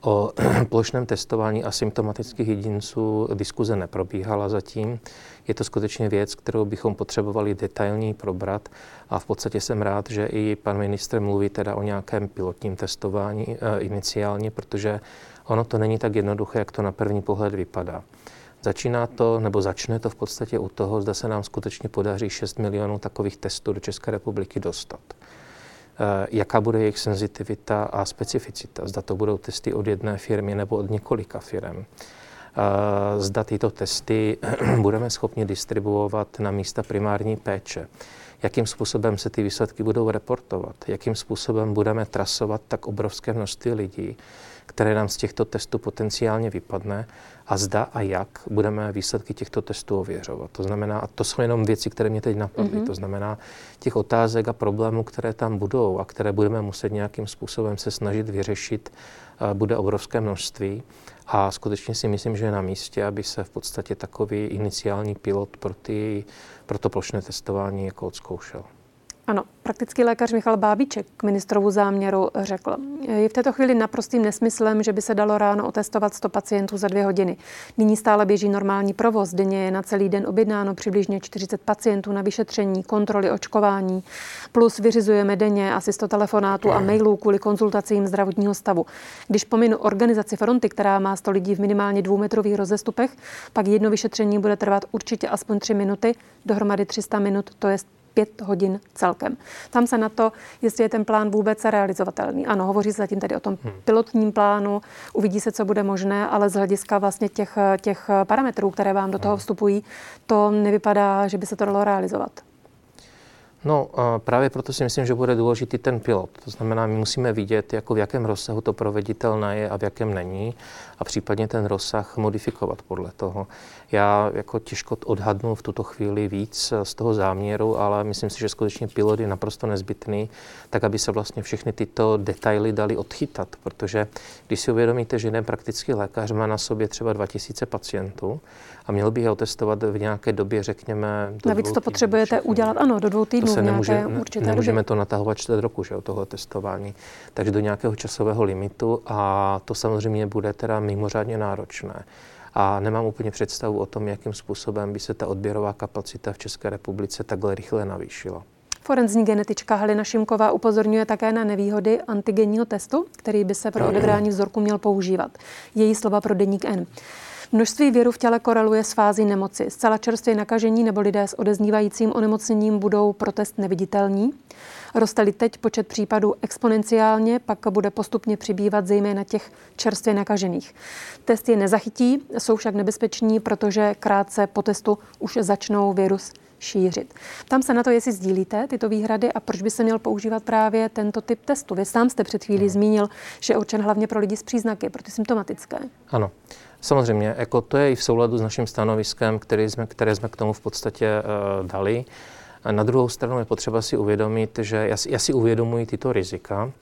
O plošném testování asymptomatických jedinců diskuze neprobíhala zatím. Je to skutečně věc, kterou bychom potřebovali detailní probrat a v podstatě jsem rád, že i pan ministr mluví teda o nějakém pilotním testování e, iniciálně, protože ono to není tak jednoduché, jak to na první pohled vypadá. Začíná to, nebo začne to v podstatě u toho, zda se nám skutečně podaří 6 milionů takových testů do České republiky dostat. Eh, jaká bude jejich senzitivita a specificita. Zda to budou testy od jedné firmy nebo od několika firm. Eh, zda tyto testy budeme schopni distribuovat na místa primární péče. Jakým způsobem se ty výsledky budou reportovat, jakým způsobem budeme trasovat tak obrovské množství lidí, které nám z těchto testů potenciálně vypadne a zda a jak budeme výsledky těchto testů ověřovat. To znamená, a to jsou jenom věci, které mě teď napadly, mm-hmm. to znamená těch otázek a problémů, které tam budou a které budeme muset nějakým způsobem se snažit vyřešit, bude obrovské množství. A skutečně si myslím, že je na místě, aby se v podstatě takový iniciální pilot pro, ty, pro to plošné testování jako odzkoušel. Ano, praktický lékař Michal Bábíček k ministrovu záměru řekl. Je v této chvíli naprostým nesmyslem, že by se dalo ráno otestovat 100 pacientů za dvě hodiny. Nyní stále běží normální provoz. Denně je na celý den objednáno přibližně 40 pacientů na vyšetření, kontroly, očkování. Plus vyřizujeme denně asi 100 telefonátů a mailů kvůli konzultacím zdravotního stavu. Když pominu organizaci fronty, která má 100 lidí v minimálně dvoumetrových rozestupech, pak jedno vyšetření bude trvat určitě aspoň 3 minuty, dohromady 300 minut, to je pět hodin celkem. Tam se na to, jestli je ten plán vůbec realizovatelný. Ano, hovoří se zatím tady o tom hmm. pilotním plánu, uvidí se, co bude možné, ale z hlediska vlastně těch, těch parametrů, které vám do toho hmm. vstupují, to nevypadá, že by se to dalo realizovat. No, právě proto si myslím, že bude důležitý ten pilot. To znamená, my musíme vidět, jako v jakém rozsahu to proveditelné je a v jakém není a případně ten rozsah modifikovat podle toho. Já jako těžko odhadnu v tuto chvíli víc z toho záměru, ale myslím si, že skutečně pilot je naprosto nezbytný, tak aby se vlastně všechny tyto detaily dali odchytat, protože když si uvědomíte, že jeden praktický lékař má na sobě třeba 2000 pacientů a měl by je otestovat v nějaké době, řekněme. Do Navíc to potřebujete všechny. udělat, ano, do dvou týdnů. To se nemůže, určité nemůžeme to natahovat čtvrt roku, že, tohle testování. Takže do nějakého časového limitu a to samozřejmě bude teda mimořádně náročné. A nemám úplně představu o tom, jakým způsobem by se ta odběrová kapacita v České republice takhle rychle navýšila. Forenzní genetička Halina Šimková upozorňuje také na nevýhody antigenního testu, který by se pro odebrání vzorku měl používat. Její slova pro deník N. Množství věru v těle koreluje s fází nemoci. Zcela čerstvě nakažení nebo lidé s odeznívajícím onemocněním budou pro test neviditelní. Roste-li teď počet případů exponenciálně, pak bude postupně přibývat zejména těch čerstvě nakažených. Test je nezachytí, jsou však nebezpeční, protože krátce po testu už začnou virus šířit. Tam se na to, jestli sdílíte tyto výhrady a proč by se měl používat právě tento typ testu. Vy sám jste před chvílí zmínil, že je určen hlavně pro lidi s příznaky, pro ty symptomatické. Ano. Samozřejmě, jako to je i v souladu s naším stanoviskem, který jsme, které jsme k tomu v podstatě uh, dali. A na druhou stranu je potřeba si uvědomit, že já já si uvědomuji tyto rizika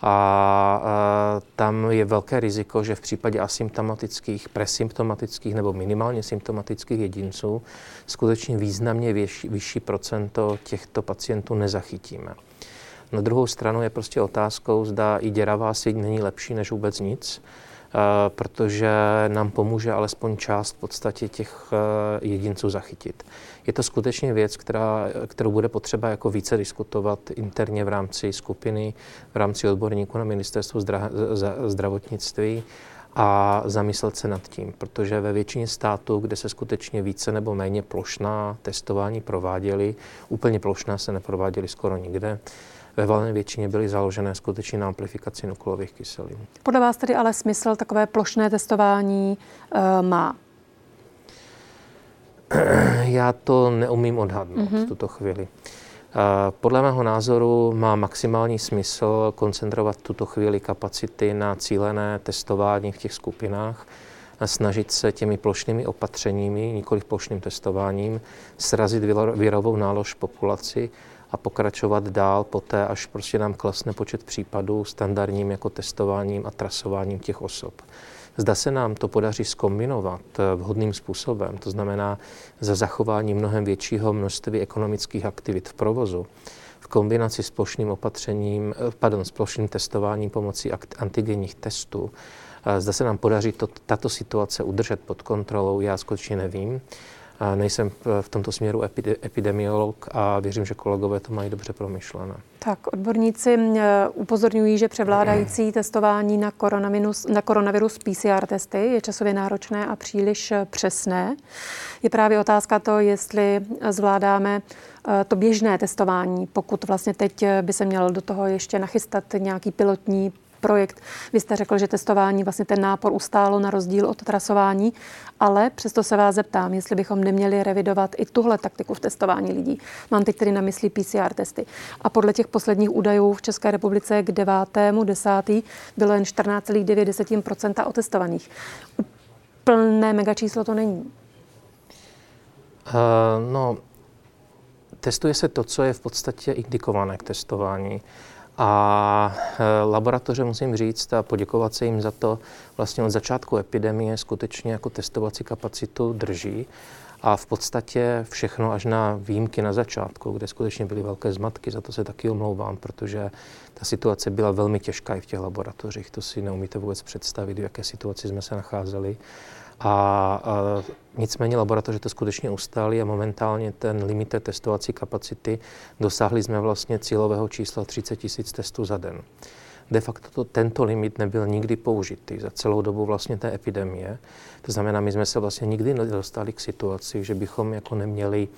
a, a tam je velké riziko, že v případě asymptomatických, presymptomatických nebo minimálně symptomatických jedinců skutečně významně vyšší, vyšší procento těchto pacientů nezachytíme. Na druhou stranu je prostě otázkou, zda i děravá síť není lepší než vůbec nic, eh, protože nám pomůže alespoň část v podstatě těch eh, jedinců zachytit. Je to skutečně věc, která, kterou bude potřeba jako více diskutovat interně v rámci skupiny, v rámci odborníků na ministerstvu zdravotnictví a zamyslet se nad tím, protože ve většině států, kde se skutečně více nebo méně plošná testování prováděly, úplně plošná se neprováděly skoro nikde, ve valné většině byly založené skutečně na amplifikaci nukleových kyselin. Podle vás tedy ale smysl takové plošné testování e, má? Já to neumím odhadnout mm-hmm. v tuto chvíli. Podle mého názoru má maximální smysl koncentrovat tuto chvíli kapacity na cílené testování v těch skupinách a snažit se těmi plošnými opatřeními, nikoli plošným testováním, srazit virovou nálož populaci a pokračovat dál poté, až prostě nám klasne počet případů standardním jako testováním a trasováním těch osob. Zda se nám to podaří skombinovat eh, vhodným způsobem, to znamená za zachování mnohem většího množství ekonomických aktivit v provozu, v kombinaci s plošným opatřením, eh, pardon, s plošným testováním pomocí antigenních testů, eh, Zda se nám podaří to, tato situace udržet pod kontrolou, já skutečně nevím. Nejsem v tomto směru epidemiolog a věřím, že kolegové to mají dobře promyšlené. Tak, odborníci e, upozorňují, že převládající testování na koronavirus, na koronavirus PCR testy je časově náročné a příliš e, přesné. Je právě otázka to, jestli zvládáme e, to běžné testování, pokud vlastně teď by se měl do toho ještě nachystat nějaký pilotní projekt. Vy jste řekl, že testování, vlastně ten nápor ustálo na rozdíl od trasování, ale přesto se vás zeptám, jestli bychom neměli revidovat i tuhle taktiku v testování lidí. Mám teď tedy na mysli PCR testy. A podle těch posledních údajů v České republice k 9. 10. bylo jen 14,9% otestovaných. Plné megačíslo to není. Uh, no, testuje se to, co je v podstatě indikované k testování. A e, laboratoře musím říct a poděkovat se jim za to, vlastně od začátku epidemie skutečně jako testovací kapacitu drží. A v podstatě všechno až na výjimky na začátku, kde skutečně byly velké zmatky, za to se taky omlouvám, protože ta situace byla velmi těžká i v těch laboratořích. To si neumíte vůbec představit, v jaké situaci jsme se nacházeli. A, a nicméně laboratoře to skutečně ustály a momentálně ten limit testovací kapacity dosáhli jsme vlastně cílového čísla 30 tisíc testů za den. De facto to, tento limit nebyl nikdy použitý za celou dobu vlastně té epidemie. To znamená, my jsme se vlastně nikdy nedostali k situaci, že bychom jako neměli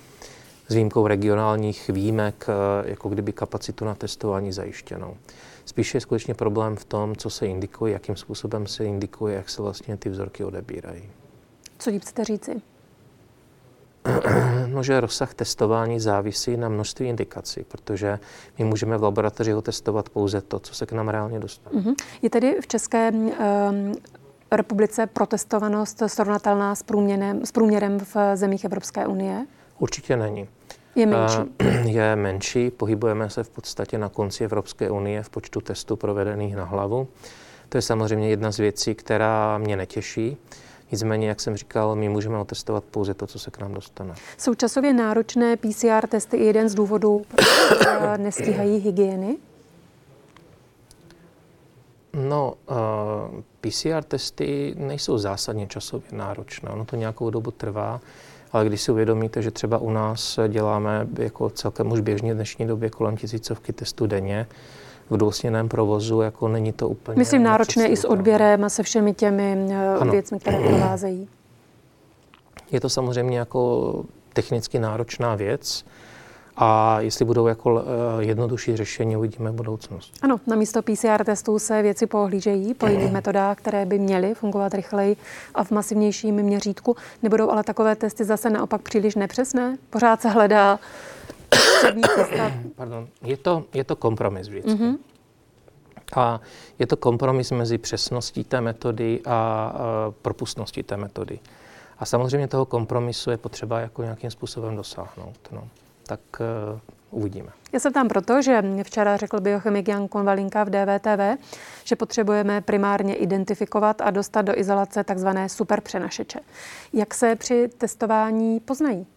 s výjimkou regionálních výjimek, eh, jako kdyby kapacitu na testování zajištěnou. Spíše je skutečně problém v tom, co se indikuje, jakým způsobem se indikuje, jak se vlastně ty vzorky odebírají. Co tím chcete říci? No, že rozsah testování závisí na množství indikací, protože my můžeme v laboratoři testovat pouze to, co se k nám reálně dostane. Mm-hmm. Je tedy v České um, republice protestovanost srovnatelná s průměrem, s průměrem v zemích Evropské unie? Určitě není. Je menší. Je menší, pohybujeme se v podstatě na konci Evropské unie v počtu testů provedených na hlavu. To je samozřejmě jedna z věcí, která mě netěší. Nicméně, jak jsem říkal, my můžeme otestovat pouze to, co se k nám dostane. Jsou časově náročné PCR testy i jeden z důvodů, proč nestíhají hygieny? No, uh, eh, PCR testy nejsou zásadně časově náročné. Ono to nějakou dobu trvá. Ale když si uvědomíte, že třeba u nás děláme jako celkem už běžně v dnešní době kolem tisícovky testů denně, v dvousměném provozu, jako není to úplně... Myslím náročné i s odběrem a se všemi těmi eh, ano. věcmi, které provázejí. Je to samozřejmě jako technicky náročná věc, a jestli budou jako eh, jednodušší řešení, uvidíme v budoucnost. Ano, na místo PCR testů se věci pohlížejí po jiných metodách, které by měly fungovat rychleji a v masivnějším měřítku. Nebudou ale takové testy zase naopak příliš nepřesné? Pořád se hledá Pardon, je to, je to kompromis vždycky. Mm-hmm. A je to kompromis mezi přesností té metody a propustností té metody. A samozřejmě toho kompromisu je potřeba jako nějakým způsobem dosáhnout. No. Tak uh, uvidíme. Já se tam proto, že včera řekl biochemik Jan Konvalinka v DVTV, že potřebujeme primárně identifikovat a dostat do izolace takzvané superpřenašeče. Jak se při testování poznají?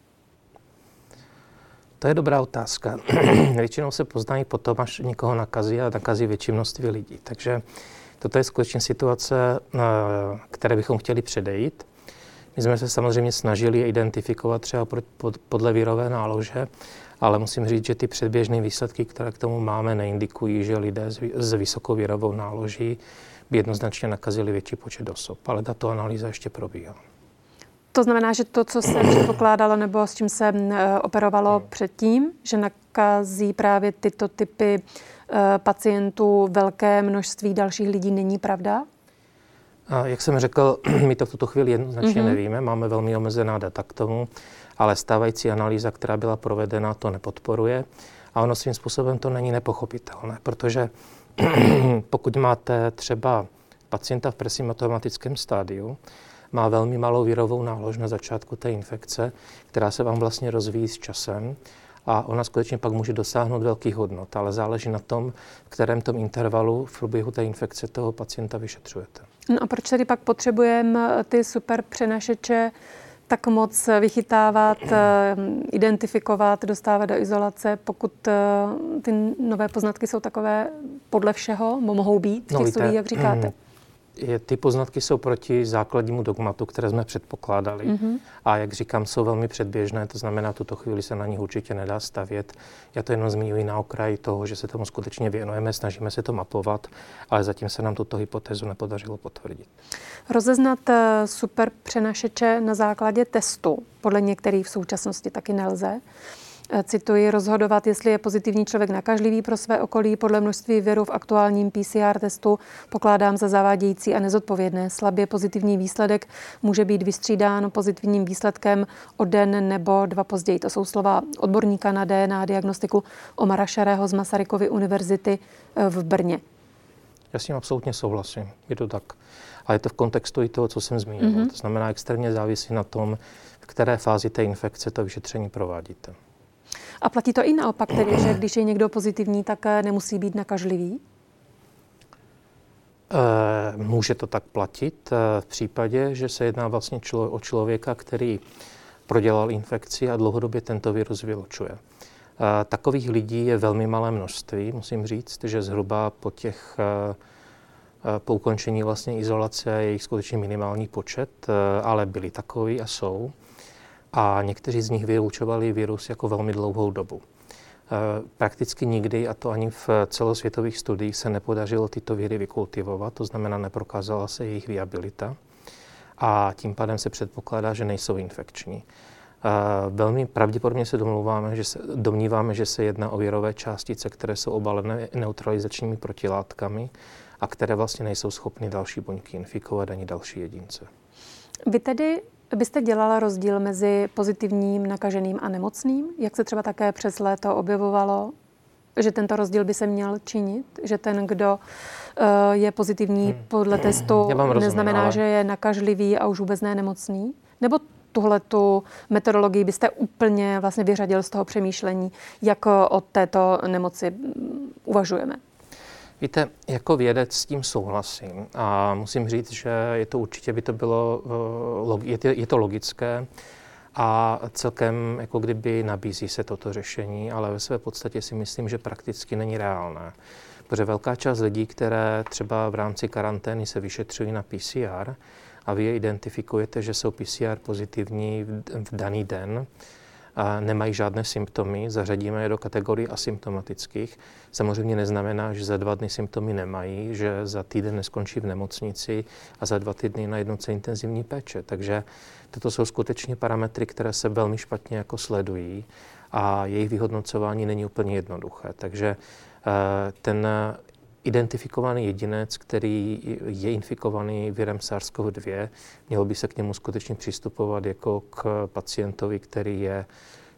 To je dobrá otázka. Většinou se poznají potom, až někoho nakazí a nakazí větší množství lidí. Takže toto je skutečně situace, eh, které bychom chtěli předejít. My jsme se samozřejmě snažili identifikovat třeba podle vírové nálože, ale musím říct, že ty předběžné výsledky, které k tomu máme, neindikují, že lidé s vysokou vírovou náloží by jednoznačně nakazili větší počet osob. Ale tato analýza ještě probíhá. To znamená, že to, co se předpokládalo nebo s čím se e, operovalo předtím, že nakazí právě tyto typy e, pacientů velké množství dalších lidí, není pravda? A jak jsem řekl, my to v tuto chvíli jednoznačně mm-hmm. nevíme, máme velmi omezená data k tomu, ale stávající analýza, která byla provedena, to nepodporuje. A ono svým způsobem to není nepochopitelné, protože pokud máte třeba pacienta v presymptomatickém stádiu, má velmi malou vírovou nálož na začátku té infekce, která se vám vlastně rozvíjí s časem a ona skutečně pak může dosáhnout velkých hodnot, ale záleží na tom, v kterém tom intervalu v průběhu té infekce toho pacienta vyšetřujete. No a proč tedy pak potřebujeme ty super přenašeče tak moc vychytávat, eh, identifikovat, dostávat do izolace, pokud eh, ty nové poznatky jsou takové podle všeho, mohou být v no těch no, studiích, jak říkáte? Je, ty poznatky jsou proti základnímu dogmatu, které jsme předpokládali. Mm-hmm. A jak říkám, jsou velmi předběžné, to znamená, tuto chvíli se na nich určitě nedá stavět. Já to jenom zmiňuji na okraji toho, že se tomu skutečně věnujeme, snažíme se to mapovat, ale zatím se nám tuto hypotézu nepodařilo potvrdit. Rozeznat eh, super přenašeče na základě testu podle některých v současnosti taky nelze. Eh, cituji, rozhodovat, jestli je pozitivní člověk nakažlivý pro své okolí podle množství viru v aktuálním PCR testu, pokládám za zavádějící a nezodpovědné. Slabě pozitivní výsledek může být vystřídán pozitivním výsledkem o den nebo dva později. To jsou slova odborníka na DNA diagnostiku Omara Šarého z Masarykovy univerzity eh, v Brně. Já s tím absolutně souhlasím. Je to tak. A je to v kontextu i toho, co jsem zmínil. Mm-hmm. To znamená, extrémně závisí na tom, v které fázi té infekce to vyšetření provádíte. A platí to i naopak, tedy, že když je někdo pozitivní, tak eh, nemusí být nakažlivý? Eh, může to tak platit eh, v případě, že se jedná vlastně o člověka, který prodělal infekci a dlouhodobě tento virus vylučuje. Takových lidí je velmi malé množství, musím říct, že zhruba po těch po ukončení vlastně izolace je jich skutečně minimální počet, ale byli takoví a jsou a někteří z nich vyučovali virus jako velmi dlouhou dobu. E, prakticky nikdy, a to ani v celosvětových studiích, se nepodařilo tyto viry vykultivovat, to znamená, neprokázala se jejich viabilita a tím pádem se předpokládá, že nejsou infekční. E, velmi pravděpodobně se domluváme, že se, domníváme, že se jedná o virové částice, které jsou obalené neutralizačními protilátkami a které vlastně nejsou schopny další buňky infikovat ani další jedince. Vy tedy byste dělala rozdíl mezi pozitivním, nakaženým a nemocným? Jak se třeba také přes léto objevovalo, že tento rozdíl by se měl činit? Že ten, kdo uh, je pozitivní hmm. podle testu, neznamená, ale... že je nakažlivý a už vůbec ne nemocný? Nebo tuhle tu metodologii byste úplně vlastně vyřadil z toho přemýšlení, jak o této nemoci mm, uvažujeme? Víte, jako vědec s tím souhlasím a musím říct, že je to určitě by to bylo, eh, je to, logické a celkem jako kdyby nabízí se toto řešení, ale ve své podstatě si myslím, že prakticky není reálné. Protože velká část lidí, které třeba v rámci karantény se vyšetřují na PCR a vy je identifikujete, že jsou PCR pozitivní v daný den, nemají žádné symptomy, zařadíme je do kategorie asymptomatických. Samozřejmě neznamená, že za dva dny symptomy nemají, že za týden neskončí v nemocnici a za dva týdny na jednotce intenzivní péče. Takže toto jsou skutečně parametry, které se velmi špatně jako sledují a jejich vyhodnocování není úplně jednoduché. Takže eh, ten identifikovaný jedinec, který je infikovaný virem SARS-CoV-2, mělo by se k němu skutečně přistupovat jako k pacientovi, který je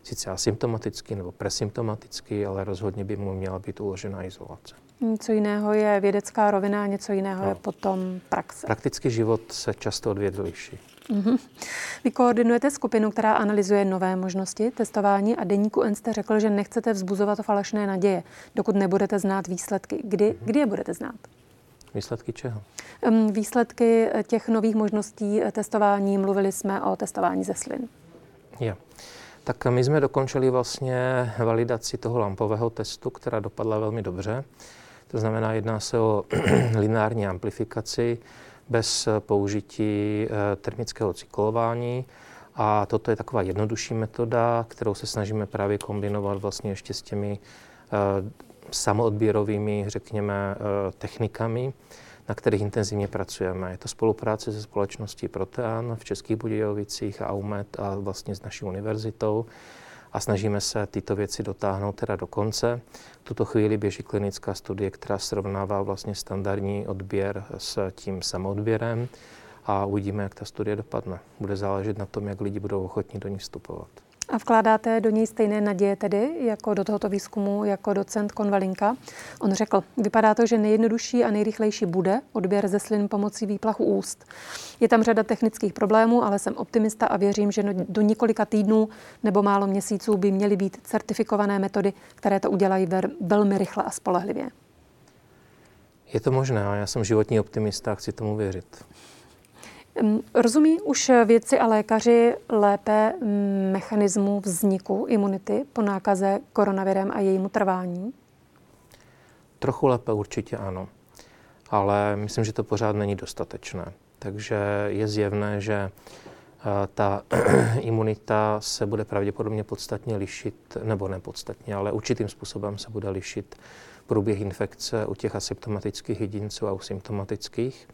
sice asymptomatický nebo presymptomatický, ale rozhodně by mu měla být uložena izolace. Něco jiného je vědecká rovina, něco jiného no. je potom praxe. Praktický život se často od vědy liší. Mm-hmm. Vy koordinujete skupinu, která analyzuje nové možnosti testování a deníku N jste řekl, že nechcete vzbuzovat falešné naděje, dokud nebudete znát výsledky. Kdy, mm-hmm. kdy je budete znát? Výsledky čeho? Výsledky těch nových možností testování. Mluvili jsme o testování ze slin. Je. Tak my jsme dokončili vlastně validaci toho lampového testu, která dopadla velmi dobře. To znamená, jedná se o lineární amplifikaci bez použití eh, termického cyklování. A toto je taková jednodušší metoda, kterou se snažíme právě kombinovat vlastně ještě s těmi eh, samoodběrovými, řekněme, eh, technikami, na kterých intenzivně pracujeme. Je to spolupráce se společností Protean v Českých Budějovicích, AUMET a vlastně s naší univerzitou a snažíme se tyto věci dotáhnout teda do konce. V tuto chvíli běží klinická studie, která srovnává vlastně standardní odběr s tím samoodběrem a uvidíme, jak ta studie dopadne. Bude záležet na tom, jak lidi budou ochotní do ní vstupovat. A vkládáte do něj stejné naděje tedy, jako do tohoto výzkumu, jako docent Konvalinka. On řekl, vypadá to, že nejjednodušší a nejrychlejší bude odběr ze slin pomocí výplachu úst. Je tam řada technických problémů, ale jsem optimista a věřím, že do několika týdnů nebo málo měsíců by měly být certifikované metody, které to udělají velmi rychle a spolehlivě. Je to možné, já jsem životní optimista a chci tomu věřit. Rozumí už vědci a lékaři lépe mechanismu vzniku imunity po nákaze koronavirem a jejímu trvání? Trochu lépe určitě ano, ale myslím, že to pořád není dostatečné. Takže je zjevné, že eh, ta imunita se bude pravděpodobně podstatně lišit, nebo ne podstatně, ale určitým způsobem se bude lišit průběh infekce u těch asymptomatických jedinců a u symptomatických.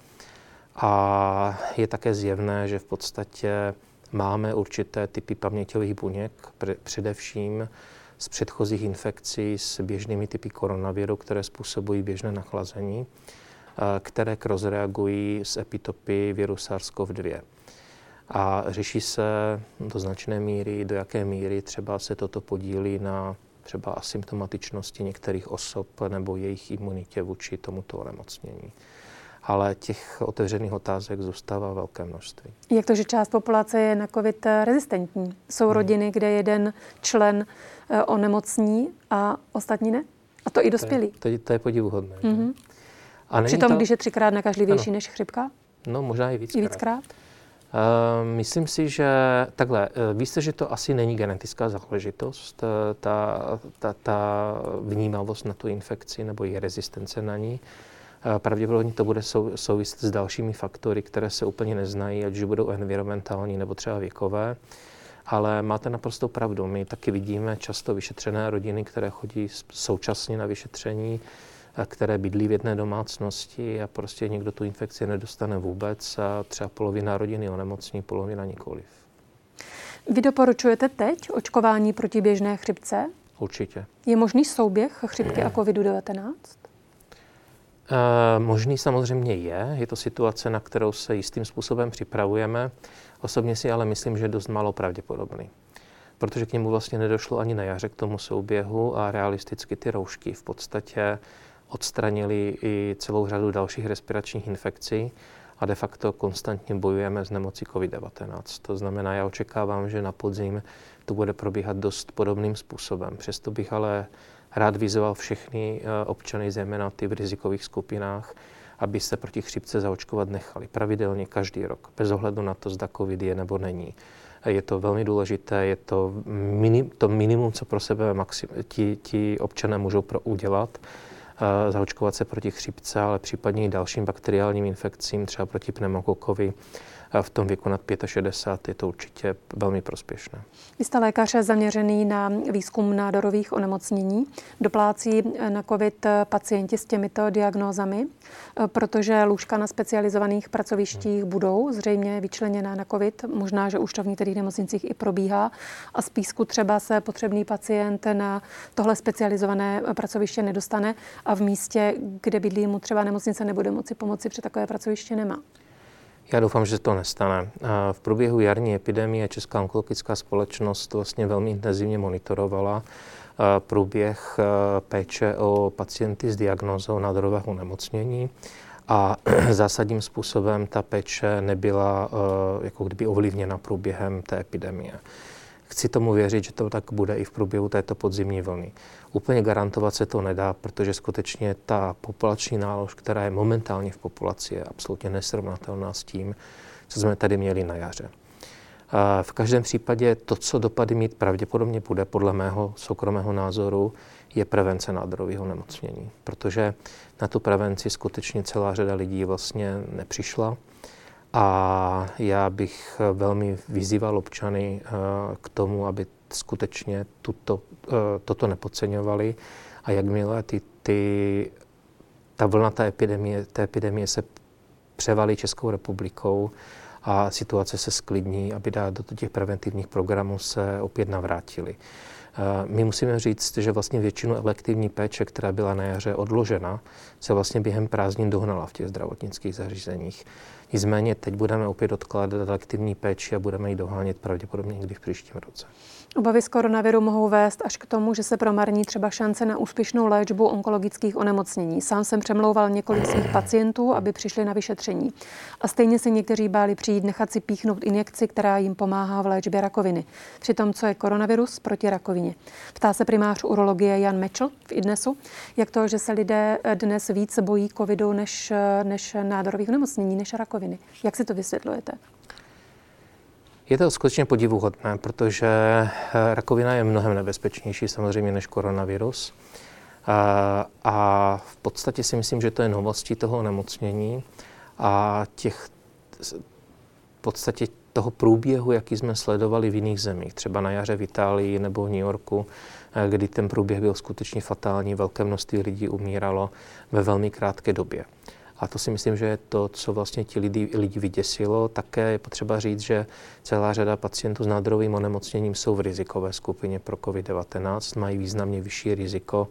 A je také zjevné, že v podstatě máme určité typy paměťových buněk, především z předchozích infekcí s běžnými typy koronaviru, které způsobují běžné nachlazení, které rozreagují z epitopy viru SARS-CoV-2. A řeší se do značné míry, do jaké míry třeba se toto podílí na třeba asymptomatičnosti některých osob nebo jejich imunitě vůči tomuto onemocnění ale těch otevřených otázek zůstává velké množství. Jak to, že část populace je na COVID rezistentní? Jsou hmm. rodiny, kde jeden člen eh, onemocní a ostatní ne? A to i dospělí. To je, to, to je podivuhodné. Mm-hmm. A Přitom, to... když je třikrát nakažlivější ano. než chřipka? No, možná i víckrát. I víckrát? Uh, myslím si, že takhle, uh, víte, že to asi není genetická záležitost, uh, ta, ta, ta vnímavost na tu infekci nebo je rezistence na ní. Pravděpodobně to bude sou, souviset s dalšími faktory, které se úplně neznají, ať už budou environmentální nebo třeba věkové. Ale máte naprosto pravdu. My taky vidíme často vyšetřené rodiny, které chodí současně na vyšetření, které bydlí v jedné domácnosti a prostě někdo tu infekci nedostane vůbec a třeba polovina rodiny onemocní, polovina nikoliv. Vy doporučujete teď očkování proti běžné chřipce? Určitě. Je možný souběh chřipky a COVID-19? Eh, možný samozřejmě je. Je to situace, na kterou se jistým způsobem připravujeme. Osobně si ale myslím, že je dost málo pravděpodobný. Protože k němu vlastně nedošlo ani na jaře k tomu souběhu a realisticky ty roušky v podstatě odstranili i celou řadu dalších respiračních infekcí a de facto konstantně bojujeme s nemocí COVID-19. To znamená, já očekávám, že na podzim to bude probíhat dost podobným způsobem. Přesto bych ale rád vyzval všechny eh, občany, zejména ty v rizikových skupinách, aby se proti chřipce zaočkovat nechali pravidelně každý rok, bez ohledu na to, zda COVID je nebo není. Je to velmi důležité, je to, minim, to minimum, co pro sebe maxim, ti, ti občané můžou pro udělat, uh, zaočkovat se proti chřipce, ale případně i dalším bakteriálním infekcím, třeba proti pneumokokovi, v tom věku nad 65 je to určitě velmi prospěšné. Vy jste lékař zaměřený na výzkum nádorových onemocnění. Doplácí na COVID pacienti s těmito diagnózami, protože lůžka na specializovaných pracovištích budou zřejmě vyčleněná na COVID. Možná, že už to v některých nemocnicích i probíhá. A z písku třeba se potřebný pacient na tohle specializované pracoviště nedostane a v místě, kde bydlí mu třeba nemocnice, nebude moci pomoci, protože takové pracoviště nemá. Já doufám, že to nestane. V průběhu jarní epidemie Česká onkologická společnost vlastně velmi intenzivně monitorovala průběh péče o pacienty s diagnózou nádorového onemocnění a zásadním způsobem ta péče nebyla jako kdyby ovlivněna průběhem té epidemie. Chci tomu věřit, že to tak bude i v průběhu této podzimní vlny. Úplně garantovat se to nedá, protože skutečně ta populační nálož, která je momentálně v populaci, je absolutně nesrovnatelná s tím, co jsme tady měli na jaře. V každém případě to, co dopady mít pravděpodobně bude, podle mého soukromého názoru, je prevence nádorového nemocnění, protože na tu prevenci skutečně celá řada lidí vlastně nepřišla. A já bych velmi vyzýval občany eh, k tomu, aby skutečně tuto, eh, toto nepodceňovali a jakmile ty, ty, ta vlna té epidemie, té epidemie se převalí Českou republikou a situace se sklidní, aby do těch preventivních programů se opět navrátili. Eh, my musíme říct, že vlastně většinu elektivní péče, která byla na jaře odložena, se vlastně během prázdnin dohnala v těch zdravotnických zařízeních. Nicméně teď budeme opět odkládat aktivní péči a budeme ji dohánět pravděpodobně někdy v příštím roce. Obavy z koronaviru mohou vést až k tomu, že se promarní třeba šance na úspěšnou léčbu onkologických onemocnění. Sám jsem přemlouval několik svých pacientů, aby přišli na vyšetření. A stejně se někteří báli přijít nechat si píchnout injekci, která jim pomáhá v léčbě rakoviny. Přitom, co je koronavirus proti rakovině. Ptá se primář urologie Jan Mečl v IDNESu, jak to, že se lidé dnes víc bojí covidu než, než nádorových onemocnění, než rakoviny. Jak si to vysvětlujete? Je to skutečně podivuhodné, protože eh, rakovina je mnohem nebezpečnější samozřejmě než koronavirus. A, a v podstatě si myslím, že to je novostí toho onemocnění a těch v podstatě toho průběhu, jaký jsme sledovali v jiných zemích, třeba na jaře v Itálii nebo v New Yorku, eh, kdy ten průběh byl skutečně fatální, velké množství lidí umíralo ve velmi krátké době. A to si myslím, že je to, co vlastně ti lidi, lidi vyděsilo. Také je potřeba říct, že celá řada pacientů s nádorovým onemocněním jsou v rizikové skupině pro COVID-19, mají významně vyšší riziko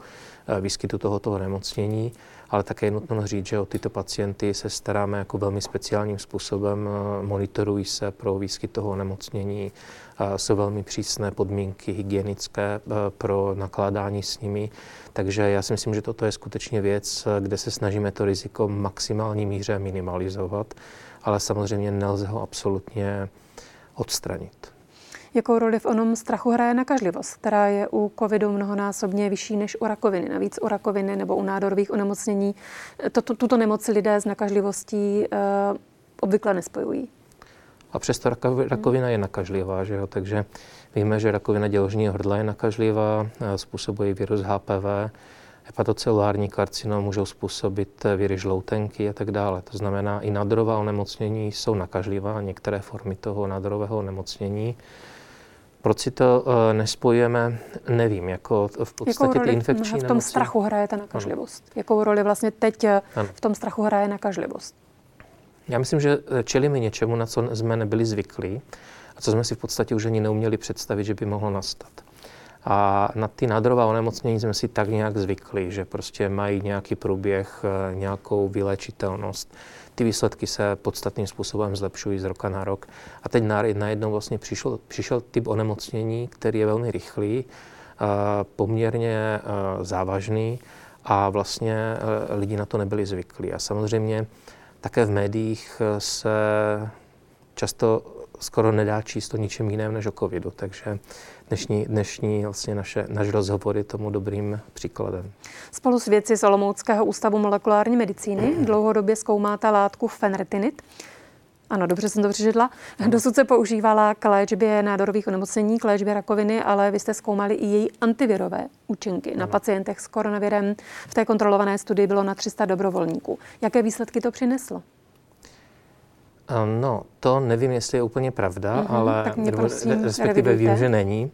eh, výskytu tohoto onemocnění, ale také je nutno říct, že o tyto pacienty se staráme jako velmi speciálním způsobem, eh, monitorují se pro výskyt toho onemocnění, jsou velmi přísné podmínky hygienické eh, pro nakládání s nimi. Takže já si myslím, že toto je skutečně věc, kde se snažíme to riziko v maximální míře minimalizovat, ale samozřejmě nelze ho absolutně odstranit. Jakou roli v onom strachu hraje nakažlivost, která je u covidu mnohonásobně vyšší než u rakoviny. Navíc u rakoviny nebo u nádorových onemocnění to, tuto nemoc lidé s nakažlivostí uh, obvykle nespojují. A přesto rakovina je nakažlivá, že jo? takže víme, že rakovina děložního hrdla je nakažlivá, způsobuje virus HPV, hepatocelulární karcinom můžou způsobit viry žloutenky a tak dále. To znamená, i nádorová onemocnění jsou nakažlivá, některé formy toho nádorového onemocnění. Proč si to uh, nespojujeme, nevím. Jako v podstatě Jakou roli ty infekční v tom nemoci... strachu hraje ta nakažlivost? Ano. Jakou roli vlastně teď ano. v tom strachu hraje nakažlivost? Já myslím, že eh, čelíme něčemu, na co jsme nebyli zvyklí a co jsme si v podstatě už ani neuměli představit, že by mohlo nastat. A na ty nádorová onemocnění jsme si tak nějak zvykli, že prostě mají nějaký průběh, eh, nějakou vylečitelnost. Ty výsledky se podstatným způsobem zlepšují z roka na rok. A teď najednou vlastně přišel, přišel typ onemocnění, který je velmi rychlý, eh, poměrně závažný a vlastně lidi na to nebyli zvyklí. A samozřejmě také v médiích eh, se často skoro nedá číst o ničem jiném než o covidu, takže dnešní, dnešní vlastně naše, naš rozhovor je tomu dobrým příkladem. Spolu s vědci z Olomouckého ústavu molekulární medicíny dlouhodobě zkoumáte látku fenretinit, ano, dobře jsem to přečetla. Dosud se používala k léčbě nádorových onemocnění, k léčbě rakoviny, ale vy jste zkoumali i její antivirové účinky na pacientech s koronavirem. V té kontrolované studii bylo na 300 dobrovolníků. Jaké výsledky to přineslo? No, to nevím, jestli je úplně pravda, mm-hmm, ale tak mě prosím, respektive vím, že není.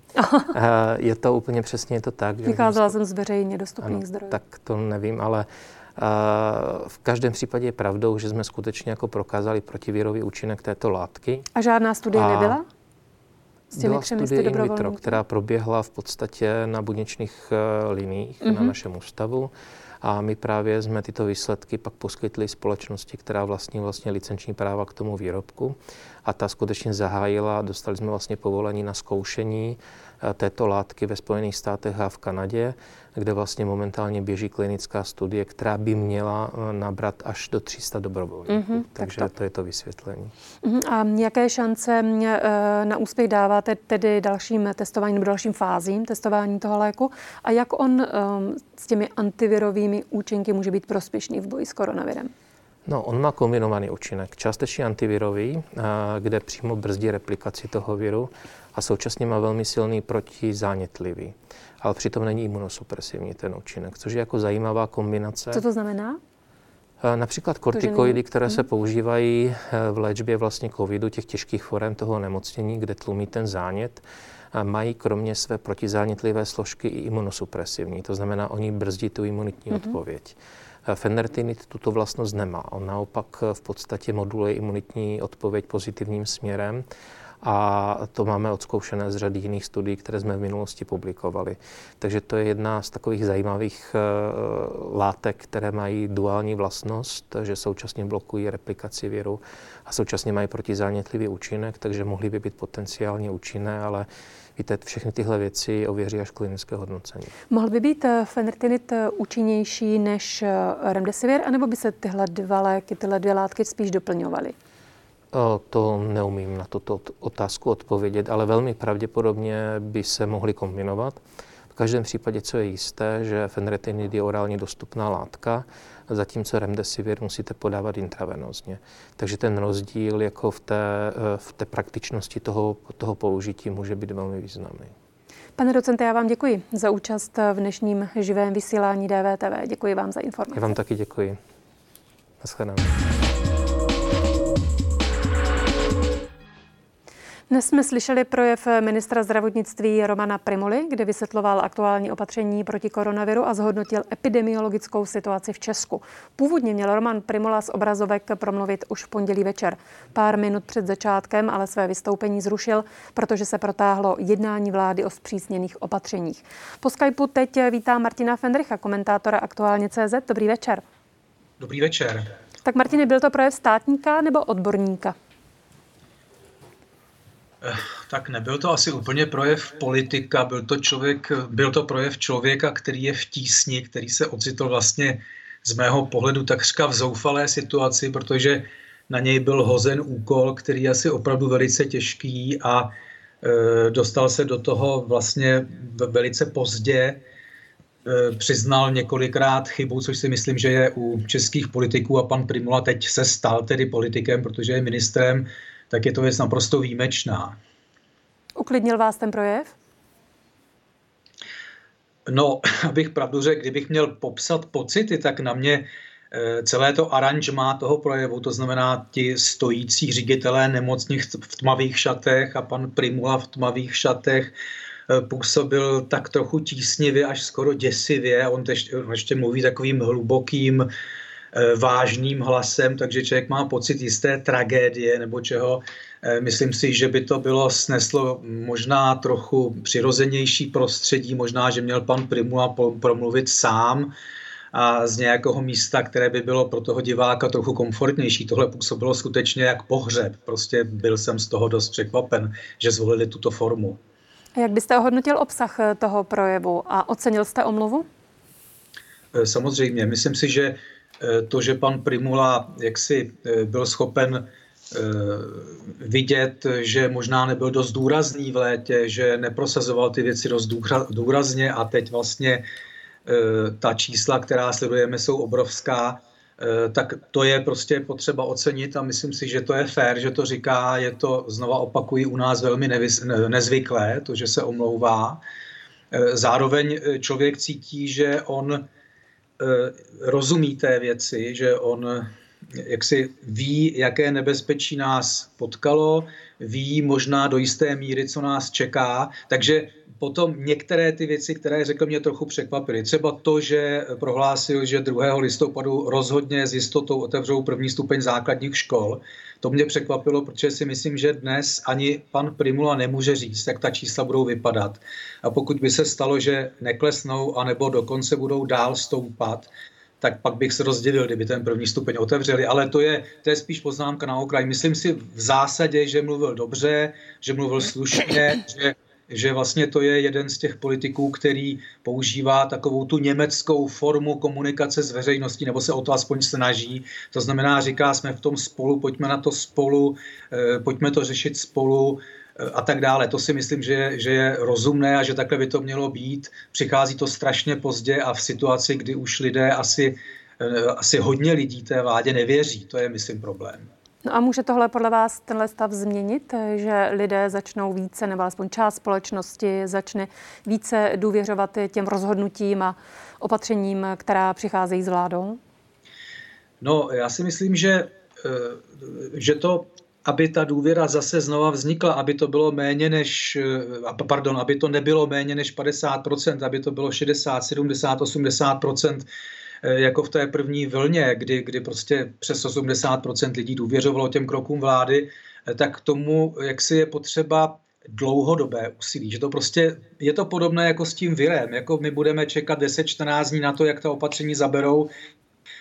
je to úplně přesně je to tak. Vycházela jsem z veřejně dostupných ano, zdrojů. Tak to nevím, ale v každém případě je pravdou, že jsme skutečně jako prokázali protivírový účinek této látky. A žádná studie a nebyla? S těmi byla studie in vitro, která proběhla v podstatě na buněčných uh, liních mm-hmm. na mhm. našem ústavu. A my právě jsme tyto výsledky pak poskytli společnosti, která vlastní vlastně licenční práva k tomu výrobku. A ta skutečně zahájila, dostali jsme vlastně povolení na zkoušení této látky ve Spojených státech a v Kanadě, kde vlastně momentálně běží klinická studie, která by měla nabrat až do 300 dobrovolníků. Mm-hmm, Takže tak to. to je to vysvětlení. Mm-hmm. A jaké šance na úspěch dáváte tedy dalším testováním nebo dalším fázím testování toho léku? A jak on s těmi antivirovými účinky může být prospěšný v boji s koronavirem? No, on má kombinovaný účinek. Částečně antivirový, kde přímo brzdí replikaci toho viru a současně má velmi silný protizánětlivý. Ale přitom není imunosupresivní ten účinek, což je jako zajímavá kombinace. Co to znamená? Například kortikoidy, které se mhm. používají e, v léčbě vlastně covidu, těch těžkých forem toho nemocnění, kde tlumí ten zánět, mají kromě své protizánětlivé složky i imunosupresivní. To znamená, oni brzdí tu imunitní mm-hmm. odpověď. Fenertinit tuto vlastnost nemá. On naopak v podstatě moduluje imunitní odpověď pozitivním směrem a to máme odzkoušené z řady jiných studií, které jsme v minulosti publikovali. Takže to je jedna z takových zajímavých uh, látek, které mají duální vlastnost, že současně blokují replikaci viru a současně mají protizánětlivý účinek, takže mohly by být potenciálně účinné, ale víte, všechny tyhle věci ověří až klinické hodnocení. Mohl by být eh, fenertinit eh, účinnější než remdesivir, anebo by se tyhle dva léky, tyhle dvě látky spíš doplňovaly? To neumím na tuto otázku odpovědět, ale velmi pravděpodobně by se mohly kombinovat. V každém případě, co je jisté, že fenretinid je orálně dostupná látka, zatímco remdesivir musíte podávat intravenózně. Takže ten rozdíl jako v té, v té praktičnosti toho, toho použití může být velmi významný. Pane docente, já vám děkuji za účast v dnešním živém vysílání DVTV. Děkuji vám za informace. Já vám taky děkuji. Naschledanou. Dnes jsme slyšeli projev ministra zdravotnictví Romana Primuly, kde vysvětloval aktuální opatření proti koronaviru a zhodnotil epidemiologickou situaci v Česku. Původně měl Roman Primula z obrazovek promluvit už v pondělí večer. Pár minut před začátkem ale své vystoupení zrušil, protože se protáhlo jednání vlády o zpřísněných opatřeních. Po Skypeu teď vítá Martina Fendricha, komentátora Aktuálně CZ. Dobrý večer. Dobrý večer. Tak Martine, byl to projev státníka nebo odborníka? Eh, tak nebyl to asi úplně projev politika, byl to, člověk, byl to projev člověka, který je v tísni, který se ocitl vlastně z mého pohledu takřka v zoufalé situaci, protože na něj byl hozen úkol, který je asi opravdu velice těžký a e, dostal se do toho vlastně velice pozdě. E, přiznal několikrát chybu, což si myslím, že je u českých politiků a pan Primula teď se stal tedy politikem, protože je ministrem tak je to věc naprosto výjimečná. Uklidnil vás ten projev? No, abych pravdu řekl, kdybych měl popsat pocity, tak na mě eh, celé to aranžmá toho projevu, to znamená ti stojící ředitelé nemocných v tmavých šatech a pan Primula v tmavých šatech, eh, působil tak trochu tísnivě, až skoro děsivě. On ještě mluví takovým hlubokým, vážným hlasem, takže člověk má pocit jisté tragédie nebo čeho. Eh, myslím si, že by to bylo sneslo možná trochu přirozenější prostředí, možná, že měl pan Primula promluvit sám a z nějakého místa, které by bylo pro toho diváka trochu komfortnější. Tohle působilo skutečně jak pohřeb. Prostě byl jsem z toho dost překvapen, že zvolili tuto formu. A jak byste ohodnotil obsah eh, toho projevu a ocenil jste omluvu? Samozřejmě. Myslím si, že Eh, to, že pan Primula jaksi eh, byl schopen eh, vidět, že možná nebyl dost důrazný v létě, že neprosazoval ty věci dost důrazně a teď vlastně ta čísla, která sledujeme, jsou obrovská, tak to je prostě potřeba ocenit a myslím si, že to je fér, že to říká, je to, znova opakují, u nás velmi nezvyklé, to, že se omlouvá. Zároveň člověk cítí, že on Eh, rozumí té věci, že on eh, jak si ví, jaké nebezpečí nás potkalo, ví možná do jisté míry, co nás čeká, takže potom některé ty věci, které řekl, mě trochu překvapily. Třeba to, že prohlásil, že 2. listopadu rozhodně s jistotou otevřou první stupeň základních škol. To mě překvapilo, protože si myslím, že dnes ani pan Primula nemůže říct, jak ta čísla budou vypadat. A pokud by se stalo, že neklesnou, anebo dokonce budou dál stoupat, tak pak bych se rozdělil, kdyby ten první stupeň otevřeli. Ale to je, to je spíš poznámka na okraj. Myslím si v zásadě, že mluvil dobře, že mluvil slušně, že že vlastně to je jeden z těch politiků, který používá takovou tu německou formu komunikace s veřejností, nebo se o to aspoň snaží. To znamená, říká, jsme v tom spolu, pojďme na to spolu, eh, pojďme to řešit spolu eh, a tak dále. To si myslím, že, že je rozumné a že takhle by to mělo být. Přichází to strašně pozdě a v situaci, kdy už lidé asi, eh, asi hodně lidí té vládě nevěří. To je, myslím, problém. No a může tohle podle vás tenhle stav změnit, že lidé začnou více, nebo alespoň část společnosti začne více důvěřovat těm rozhodnutím a opatřením, která přicházejí z vládou? No, já si myslím, že, eh, že to aby ta důvěra zase znova vznikla, aby to bylo méně než, eh, pardon, aby to nebylo méně než 50%, aby to bylo 60, 70, 80%, Eh, jako v té první vlně, kdy, kdy prostě přes 80% lidí důvěřovalo těm krokům vlády, eh, tak k tomu, jak si je potřeba dlouhodobé úsilí. Že to prostě je to podobné jako s tím virem. Jako my budeme čekat 10-14 dní na to, jak ta opatření zaberou,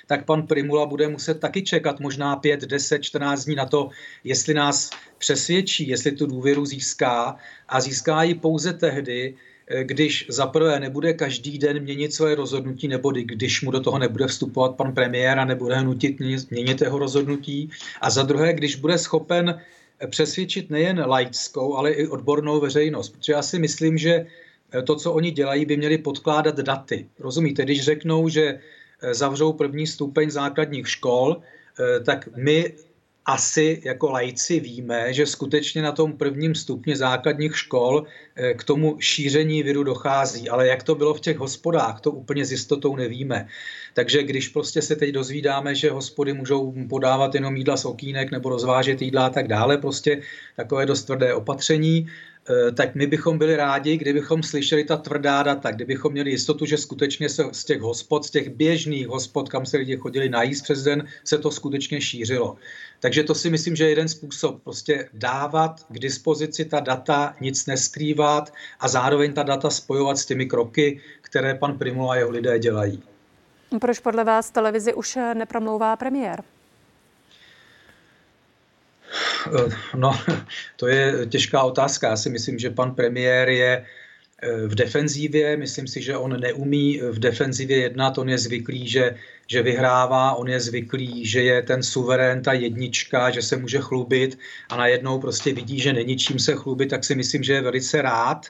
tak pan Primula bude muset taky čekat možná 5, 10, 14 dní na to, jestli nás přesvědčí, jestli tu důvěru získá a získá ji pouze tehdy, Eh, když za prvé nebude každý den měnit své rozhodnutí, nebo když mu do toho nebude vstupovat pan premiér a nebude nutit měnit jeho rozhodnutí, a za druhé, když bude schopen eh, přesvědčit nejen laickou, ale i odbornou veřejnost. Protože já si myslím, že eh, to, co oni dělají, by měli podkládat daty. Rozumíte, když řeknou, že zavřou první stupeň základních škol, tak my asi jako lajci víme, že skutečně na tom prvním stupni základních škol eh, k tomu šíření viru dochází, ale jak to bylo v těch hospodách, to úplně s jistotou nevíme. Takže když prostě se teď dozvídáme, že hospody můžou podávat jenom jídla z okýnek nebo rozvážet jídla a tak dále, prostě takové dost tvrdé opatření, tak my bychom byli rádi, kdybychom slyšeli ta tvrdá data, kdybychom měli jistotu, že skutečně se z těch hospod, z těch běžných hospod, kam se lidi chodili najíst přes den, se to skutečně šířilo. Takže to si myslím, že je jeden způsob, prostě dávat k dispozici ta data, nic neskrývat a zároveň ta data spojovat s těmi kroky, které pan Primula a jeho lidé dělají. Proč podle vás televizi už nepromlouvá premiér? Eh, no, to je těžká otázka. Já si myslím, že pan premiér je eh, v defenzívě. Myslím si, že on neumí v defenzivě jednat. On je zvyklý, že, že vyhrává, on je zvyklý, že je ten suverén, ta jednička, že se může chlubit a najednou prostě vidí, že není čím se chlubit, tak si myslím, že je velice rád.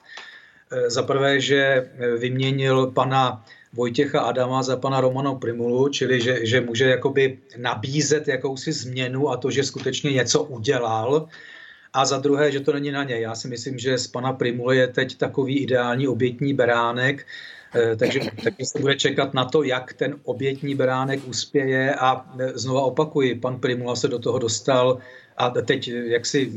Eh, za prvé, že vyměnil pana Vojtěcha Adama za pana Romana Primulu, čili že, že může jakoby nabízet jakousi změnu a to, že skutečně něco udělal. A za druhé, že to není na něj. Já si myslím, že z pana Primule je teď takový ideální obětní beránek, takže, takže se bude čekat na to, jak ten obětní beránek uspěje a eh, znova opakuji, pan Primula se do toho dostal a teď jak si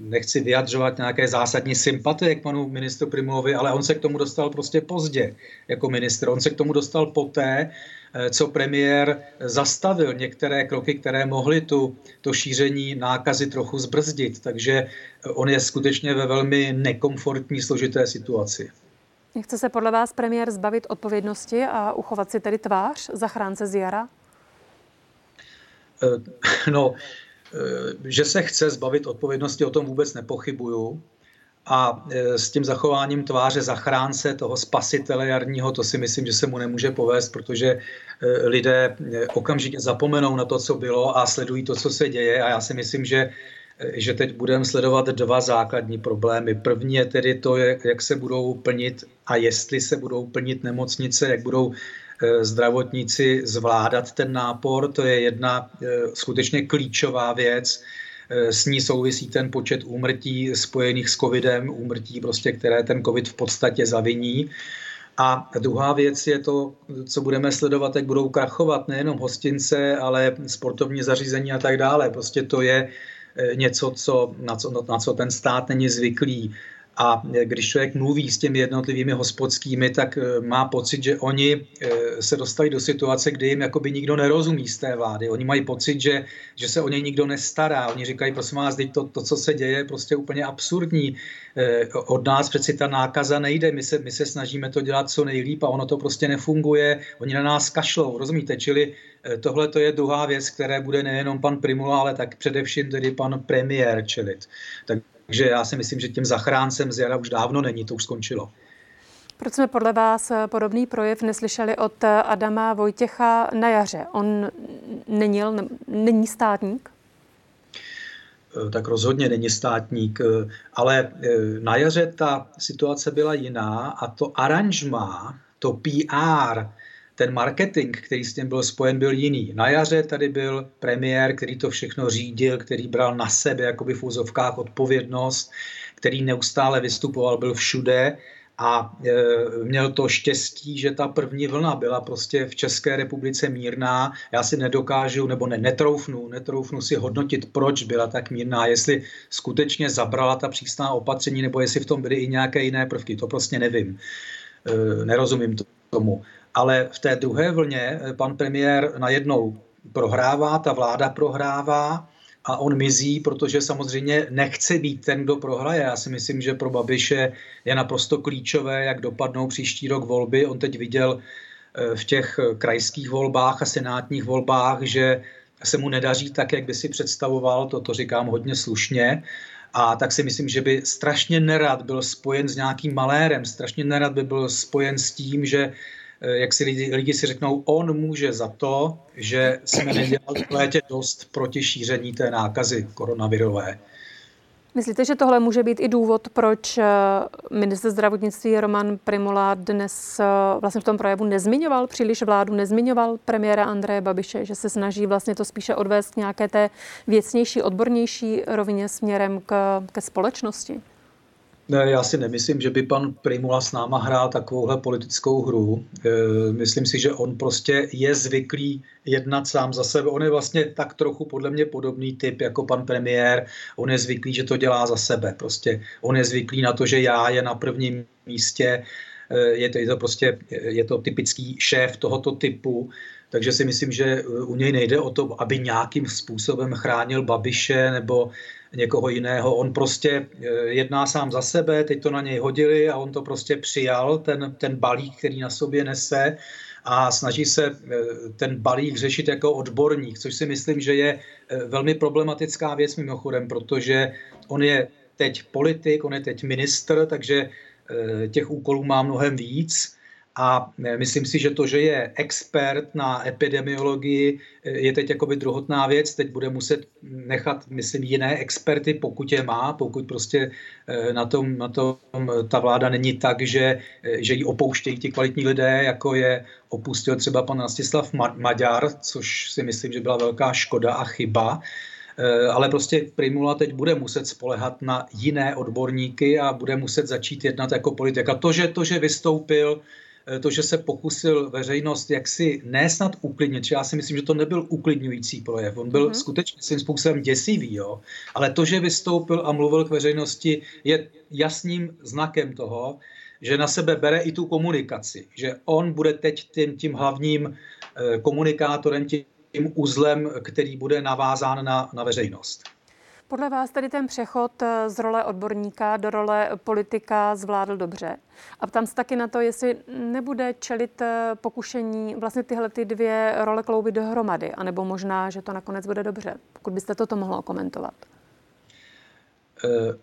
nechci vyjadřovat nějaké zásadní sympatie k panu ministru Primulovi, ale on se k tomu dostal prostě pozdě jako ministr. On se k tomu dostal poté, eh, co premiér zastavil některé kroky, které mohly tu, to šíření nákazy trochu zbrzdit. Takže on je skutečně ve velmi nekomfortní, složité situaci. Chce se podle vás premiér zbavit odpovědnosti a uchovat si tedy tvář zachránce z jara? Eh, no, Eh, že se chce zbavit odpovědnosti, o tom vůbec nepochybuju. A eh, s tím zachováním tváře zachránce, toho spasitele jarního, to si myslím, že se mu nemůže povést, protože lidé okamžitě zapomenou na to, co bylo a sledují to, co se děje. A já si myslím, že že teď budeme sledovat dva základní problémy. První je tedy to, jak se budou plnit a jestli se budou plnit nemocnice, jak budou Eh, zdravotníci zvládat ten nápor. To je jedna eh, skutečně klíčová věc. Eh, s ní souvisí ten počet úmrtí spojených s covidem, úmrtí, prostě, které ten covid v podstatě zaviní. A druhá věc je to, co budeme sledovat, jak budou krachovat nejenom hostince, ale sportovní zařízení a tak dále. Prostě to je něco, co, na, co, na co ten stát není zvyklý. A když člověk mluví s těmi jednotlivými hospodskými, tak eh, má pocit, že oni eh, se dostali do situace, kdy jim jakoby nikdo nerozumí z té vlády. Oni mají pocit, že, že se o ně nikdo nestará. Oni říkají, prosím vás, to, to, co se děje, je prostě úplně absurdní. Eh, od nás přeci ta nákaza nejde, my se, my se snažíme to dělat co nejlíp a ono to prostě nefunguje. Oni na nás kašlou, rozumíte? Čili tohle to je druhá věc, které bude nejenom pan Primula, ale tak především tedy pan premiér čelit. Tak Takže já si myslím, že tím zachráncem z jara už dávno není, to už skončilo. Proč jsme podle vás podobný projev neslyšeli od Adama Vojtěcha na jaře? On nenil, není státník? Eh, tak rozhodně není státník, eh, ale eh, na jaře ta situace byla jiná a to aranžma, to PR, ten marketing, který s tím byl spojen, byl jiný. Na jaře tady byl premiér, který to všechno řídil, který bral na sebe jakoby v úzovkách odpovědnost, který neustále vystupoval, byl všude a e, měl to štěstí, že ta první vlna byla prostě v České republice mírná. Já si nedokážu, nebo ne, netroufnu, netroufnu si hodnotit, proč byla tak mírná, jestli skutečně zabrala ta přísná opatření, nebo jestli v tom byly i nějaké jiné prvky. To prostě nevím. E, nerozumím tomu. Ale v té druhé vlně e, pan premiér najednou prohrává, ta vláda prohrává, a on mizí, protože samozřejmě nechce být ten, kdo prohraje. Já si myslím, že pro Babiše je naprosto klíčové, jak dopadnou příští rok volby. On teď viděl eh, v těch krajských volbách a senátních volbách, že se mu nedaří tak, jak by si představoval, to, to říkám hodně slušně. A tak si myslím, že by strašně nerad byl spojen s nějakým malérem, strašně nerad by byl spojen s tím, že Eh, jak si lidi, lidi si řeknou, on může za to, že jsme nedělali v létě dost proti šíření té nákazy koronavirové. Myslíte, že tohle může být i důvod, proč eh, minister zdravotnictví Roman Primula dnes eh, vlastně v tom projevu nezmiňoval příliš vládu, nezmiňoval premiéra Andreje Babiše, že se snaží vlastně to spíše odvést k nějaké té věcnější, odbornější rovině směrem k, ke společnosti? Ne, já si nemyslím, že by pan Primula s náma hrál takovouhle politickou hru. E, myslím si, že on prostě je zvyklý jednat sám za sebe. On je vlastně tak trochu podle mě podobný typ jako pan premiér. On je zvyklý, že to dělá za sebe. Prostě on je zvyklý na to, že já je na prvním místě. E, je to, je to prostě je to typický šéf tohoto typu. Takže si myslím, že u něj nejde o to, aby nějakým způsobem chránil Babiše nebo někoho jiného. On prostě eh, jedná sám za sebe, teď to na něj hodili a on to prostě přijal, ten, ten balík, který na sobě nese a snaží se eh, ten balík řešit jako odborník, což si myslím, že je eh, velmi problematická věc mimochodem, protože on je teď politik, on je teď ministr, takže těch úkolů má mnohem víc a e, myslím si, že to, že je expert na epidemiologii, e, je teď jakoby druhotná věc. Teď bude muset nechat, myslím, jiné experty, pokud je má, pokud prostě e, na tom, na tom ta vláda není tak, že, že ji opouštějí ti kvalitní lidé, jako je opustil třeba pan Nastislav Maďar, což si myslím, že byla velká škoda a chyba ale prostě Primula teď bude muset spolehat na jiné odborníky a bude muset začít jednat jako politik. A to, že, to, že vystoupil to, že se pokusil veřejnost jaksi ne snad uklidnit, já si myslím, že to nebyl uklidňující projev, on byl mm-hmm. skutečně svým způsobem děsivý, jo? ale to, že vystoupil a mluvil k veřejnosti, je jasným znakem toho, že na sebe bere i tu komunikaci, že on bude teď tím, tím hlavním eh, komunikátorem, tím uzlem, který bude navázán na, na veřejnost. Podle vás tedy ten přechod eh, z role odborníka do role politika zvládl dobře. A ptám se taky na to, jestli nebude čelit eh, pokušení vlastně tyhle ty dvě role kloubit dohromady, anebo možná, že to nakonec bude dobře. Pokud byste toto mohlo komentovat. Eh,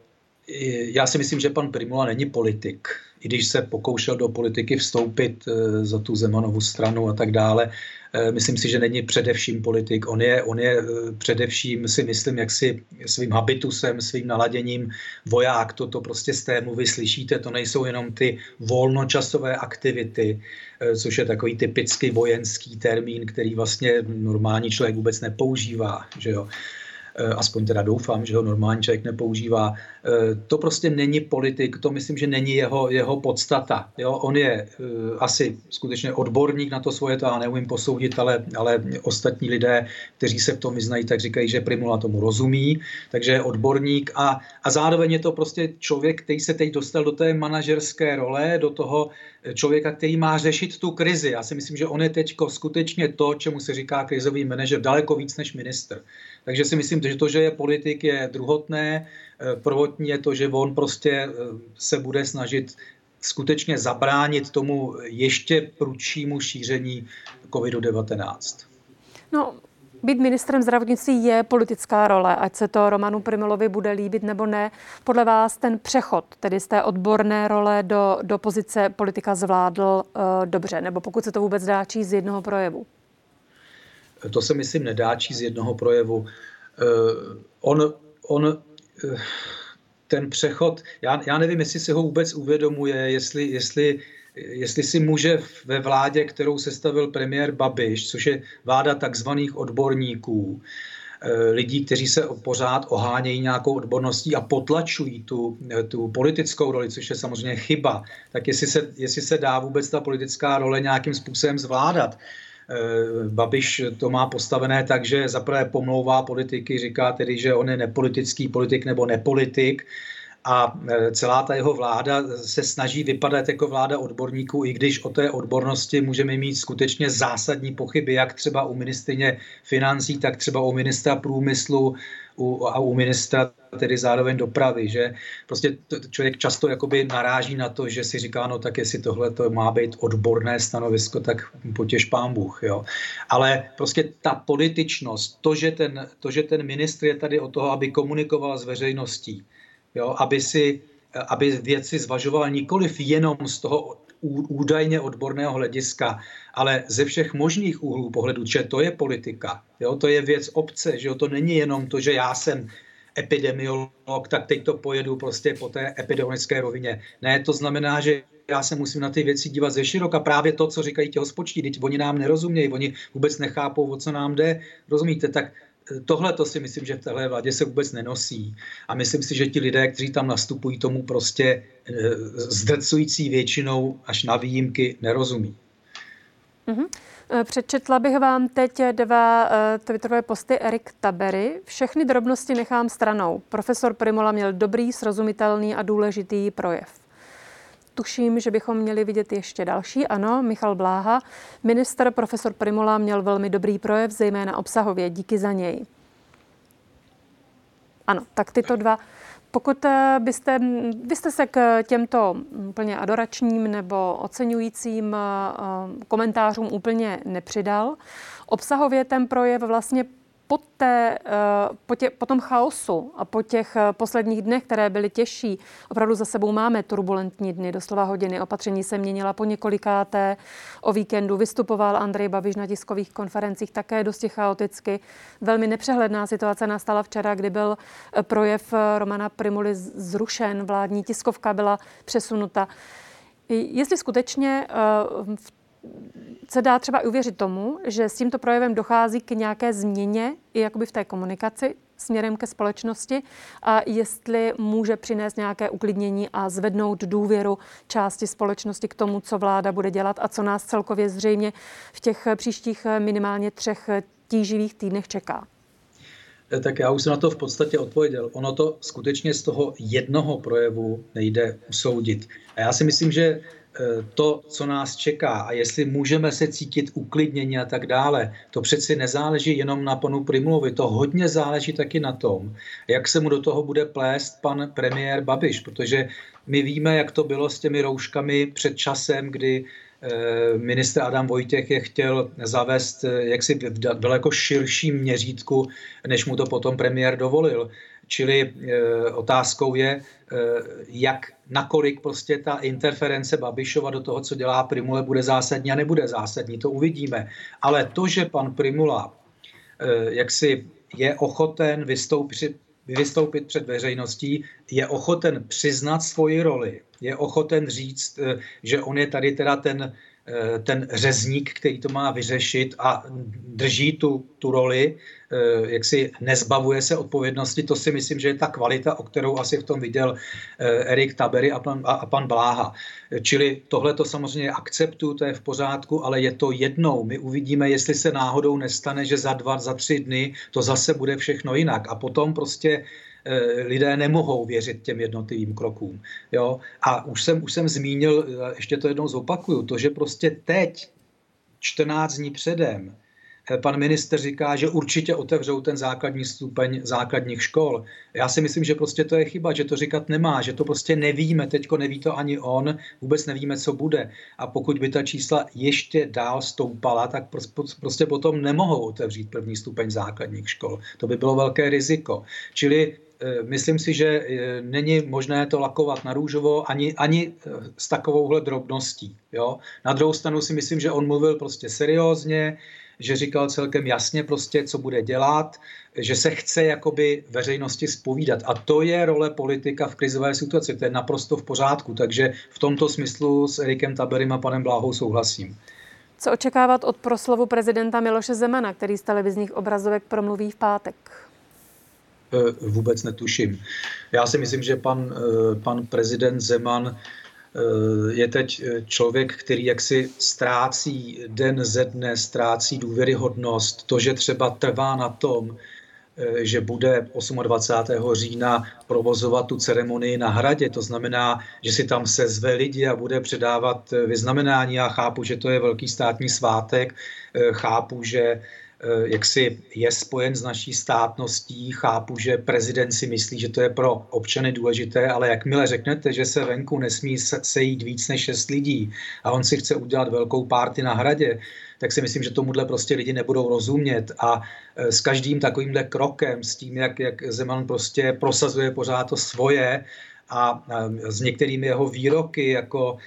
já si myslím, že pan Primula není politik. I když se pokoušel do politiky vstoupit za tu Zemanovu stranu a tak dále, Eh, myslím si, že není především politik. On je, on je eh, především, si myslím, jak si svým habitusem, svým naladěním voják. Toto prostě z té mluvy slyšíte, to nejsou jenom ty volnočasové aktivity, eh, což je takový typický vojenský termín, který vlastně normální člověk vůbec nepoužívá. Že jo? Eh, aspoň teda doufám, že ho normální člověk nepoužívá. Eh, to prostě není politik, to myslím, že není jeho, jeho podstata. Jo? On je eh, asi skutečně odborník na to svoje, to já neumím posoudit, ale, ale ostatní lidé, kteří se v tom vyznají, tak říkají, že Primula tomu rozumí, takže je odborník a, a zároveň je to prostě člověk, který se teď dostal do té manažerské role, do toho člověka, který má řešit tu krizi. Já si myslím, že on je teď skutečně to, čemu se říká krizový manažer, daleko víc než minister. Takže si myslím, že to, že je politik, je druhotné. Eh, prvotní je to, že on prostě eh, se bude snažit skutečně zabránit tomu ještě prudšímu šíření COVID-19. No, Být ministrem zdravotnictví je politická role, ať se to Romanu Primilovi bude líbit nebo ne. Podle vás ten přechod, tedy z té odborné role do, do pozice politika zvládl uh, dobře, nebo pokud se to vůbec dá číst z jednoho projevu? To se myslím nedá číst z jednoho projevu. Uh, on, on uh, ten přechod, já, já nevím, jestli si ho vůbec uvědomuje, jestli, jestli jestli si může ve vládě, kterou sestavil premiér Babiš, což je vláda takzvaných odborníků, eh, lidí, kteří se pořád ohánějí nějakou odborností a potlačují tu, eh, tu politickou roli, což je samozřejmě chyba, tak jestli se, jestli se dá vůbec ta politická role nějakým způsobem zvládat. Eh, Babiš to má postavené tak, že zaprvé pomlouvá politiky, říká tedy, že on je nepolitický politik nebo nepolitik, a e, celá ta jeho vláda se snaží vypadat jako vláda odborníků, i když o té odbornosti můžeme mít skutečně zásadní pochyby, jak třeba u ministrině financí, tak třeba u ministra průmyslu a u ministra tedy zároveň dopravy, že prostě člověk často jakoby naráží na to, že si říká, no tak jestli tohle to má být odborné stanovisko, tak potěž pán Bůh, jo. Ale prostě ta političnost, to, že ten, to, že ten ministr je tady o toho, aby komunikoval s veřejností, jo, aby, si, aby věci zvažoval nikoliv jenom z toho údajně odborného hlediska, ale ze všech možných úhlů pohledu, že to je politika, jo, to je věc obce, že jo, to není jenom to, že já jsem epidemiolog, tak teď to pojedu prostě po té epidemiologické rovině. Ne, to znamená, že já se musím na ty věci dívat ze široka. Právě to, co říkají ti hospodští, teď oni nám nerozumějí, oni vůbec nechápou, o co nám jde. Rozumíte? Tak tohle to si myslím, že v téhle vládě se vůbec nenosí. A myslím si, že ti lidé, kteří tam nastupují, tomu prostě eh, zdrcující většinou až na výjimky nerozumí. Mm-hmm. Přečetla bych vám teď dva uh, twitterové posty Erik Tabery. Všechny drobnosti nechám stranou. Profesor Primola měl dobrý, srozumitelný a důležitý projev. Tuším, že bychom měli vidět ještě další. Ano, Michal Bláha. Minister profesor Primola měl velmi dobrý projev, zejména obsahově. Díky za něj. Ano, tak tyto dva. Pokud eh, byste, byste se k těmto úplně adoračním nebo oceňujícím eh, komentářům úplně nepřidal, obsahově ten projev vlastně po, té, eh, po, tě, po tom chaosu a po těch eh, posledních dnech, které byly těžší, opravdu za sebou máme turbulentní dny, doslova hodiny. Opatření se měnila po několikáté. O víkendu vystupoval Andrej Babiš na tiskových konferencích také dosti chaoticky. Velmi nepřehledná situace nastala včera, kdy byl eh, projev Romana Primuly zrušen, vládní tiskovka byla přesunuta. Jestli skutečně v se dá třeba uvěřit tomu, že s tímto projevem dochází k nějaké změně i jakoby v té komunikaci směrem ke společnosti a jestli může přinést nějaké uklidnění a zvednout důvěru části společnosti k tomu, co vláda bude dělat a co nás celkově zřejmě v těch příštích minimálně třech tíživých týdnech čeká. Eh, tak já už jsem na to v podstatě odpověděl. Ono to skutečně z toho jednoho projevu nejde usoudit. A já si myslím, že to, co nás čeká a jestli můžeme se cítit uklidněně a tak dále, to přeci nezáleží jenom na panu Primulovi, to hodně záleží taky na tom, jak se mu do toho bude plést pan premiér Babiš, protože my víme, jak to bylo s těmi rouškami před časem, kdy eh, ministr Adam Vojtěch je chtěl zavést eh, jaksi v daleko širším měřítku, než mu to potom premiér dovolil. Čili e, otázkou je, e, jak nakolik prostě ta interference Babišova do toho, co dělá Primule, bude zásadní a nebude zásadní, to uvidíme. Ale to, že pan Primula e, jaksi je ochoten vystoupit, vystoupit před veřejností, je ochoten přiznat svoji roli, je ochoten říct, že on je tady teda ten Eh, ten řezník, který to má vyřešit a drží tu, tu roli, eh, jak si nezbavuje se odpovědnosti, to si myslím, že je ta kvalita, o kterou asi v tom viděl eh, Erik Tabery a pan, a pan Bláha. Čili tohle to samozřejmě akceptuju, to je v pořádku, ale je to jednou. My uvidíme, jestli se náhodou nestane, že za dva, za tři dny to zase bude všechno jinak. A potom prostě Eh, lidé nemohou věřit těm jednotlivým krokům. Jo? A už jsem, už jsem zmínil, ještě to jednou zopakuju, to, že prostě teď, 14 dní předem, eh, pan minister říká, že určitě otevřou ten základní stupeň základních škol. Já si myslím, že prostě to je chyba, že to říkat nemá, že to prostě nevíme, teďko neví to ani on, vůbec nevíme, co bude. A pokud by ta čísla ještě dál stoupala, tak prostě potom nemohou otevřít první stupeň základních škol. To by bylo velké riziko. Čili Eh, myslím si, že eh, není možné to lakovat na růžovo ani, ani eh, s takovouhle drobností. Jo? Na druhou stranu si myslím, že on mluvil prostě seriózně, že říkal celkem jasně prostě, co bude dělat, že se chce jakoby veřejnosti spovídat. A to je role politika v krizové situaci, to je naprosto v pořádku. Takže v tomto smyslu s Erikem Taberem a panem Bláhou souhlasím. Co očekávat od proslovu prezidenta Miloše Zemana, který z televizních obrazovek promluví v pátek? Eh, vůbec netuším. Já si myslím, že pan, eh, pan prezident Zeman eh, je teď člověk, který jaksi ztrácí den ze dne, ztrácí důvěryhodnost. To, že třeba trvá na tom, že bude 28. října provozovat tu ceremonii na hradě. To znamená, že si tam sezve lidi a bude předávat vyznamenání. Já chápu, že to je velký státní svátek, chápu, že jaksi je spojen s naší státností. Chápu, že prezident si myslí, že to je pro občany důležité, ale jakmile řeknete, že se venku nesmí sejít víc než šest lidí a on si chce udělat velkou párty na hradě, tak si myslím, že tomuhle prostě lidi nebudou rozumět a eh, s každým takovýmhle krokem, s tím, jak, jak Zeman prostě prosazuje pořád to svoje a s některými jeho výroky, jako Eh,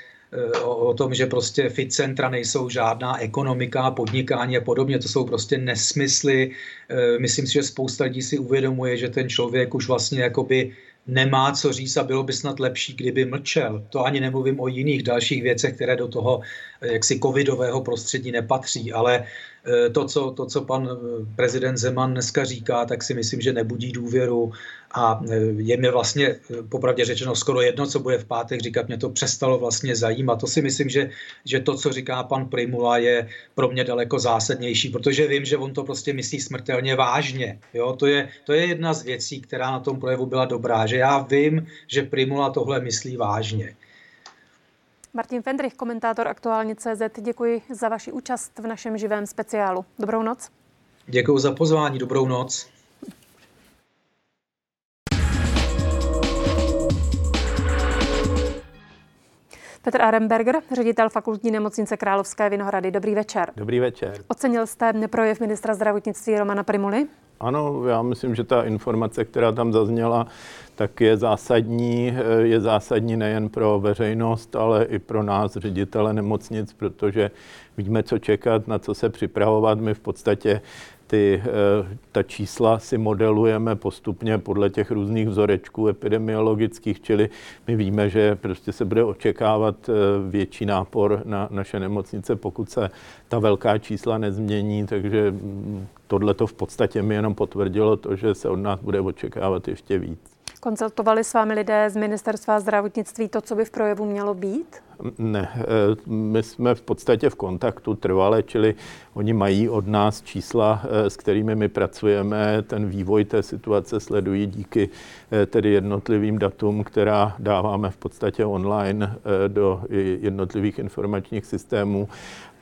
o, o tom, že prostě fit centra nejsou žádná ekonomika, podnikání a podobně, to jsou prostě nesmysly. Eh, myslím si, že spousta lidí si uvědomuje, že ten člověk už vlastně jakoby nemá co říct a bylo by snad lepší, kdyby mlčel. To ani nemluvím o jiných dalších věcech, které do toho eh, jaksi covidového prostředí nepatří, ale Eh, to co, to, co pan eh, prezident Zeman dneska říká, tak si myslím, že nebudí důvěru a eh, je mi vlastně popravdě řečeno skoro jedno, co bude v pátek říkat, mě to přestalo vlastně zajímat. To si myslím, že, že to, co říká pan Primula, je pro mě daleko zásadnější, protože vím, že on to prostě myslí smrtelně vážně. Jo? To, je, to je jedna z věcí, která na tom projevu byla dobrá, že já vím, že Primula tohle myslí vážně. Martin Fendrich, komentátor Aktuálně CZ, děkuji za vaši účast v našem živém speciálu. Dobrou noc. Děkuji za pozvání, dobrou noc. Petr Aremberger, ředitel fakultní nemocnice Královské Vinohrady. Dobrý večer. Dobrý večer. Ocenil jste projev ministra zdravotnictví Romana Primuly? Ano, já myslím, že ta informace, která tam zazněla, tak je zásadní, je zásadní nejen pro veřejnost, ale i pro nás, ředitele nemocnic, protože víme, co čekat, na co se připravovat. My v podstatě ty, eh, ta čísla si modelujeme postupně podle těch různých vzorečků epidemiologických, čili my víme, že prostě se bude očekávat eh, větší nápor na naše nemocnice, pokud se ta velká čísla nezmění, takže mm, tohle to v podstatě mi jenom potvrdilo to, že se od nás bude očekávat ještě víc. Konzultovali s vámi lidé z ministerstva zdravotnictví to, co by v projevu mělo být? Ne, eh, my jsme v podstatě v kontaktu trvale, čili oni mají od nás čísla, eh, s kterými my pracujeme, ten vývoj té situace sledují díky eh, tedy jednotlivým datům, která dáváme v podstatě online do jednotlivých informačních systémů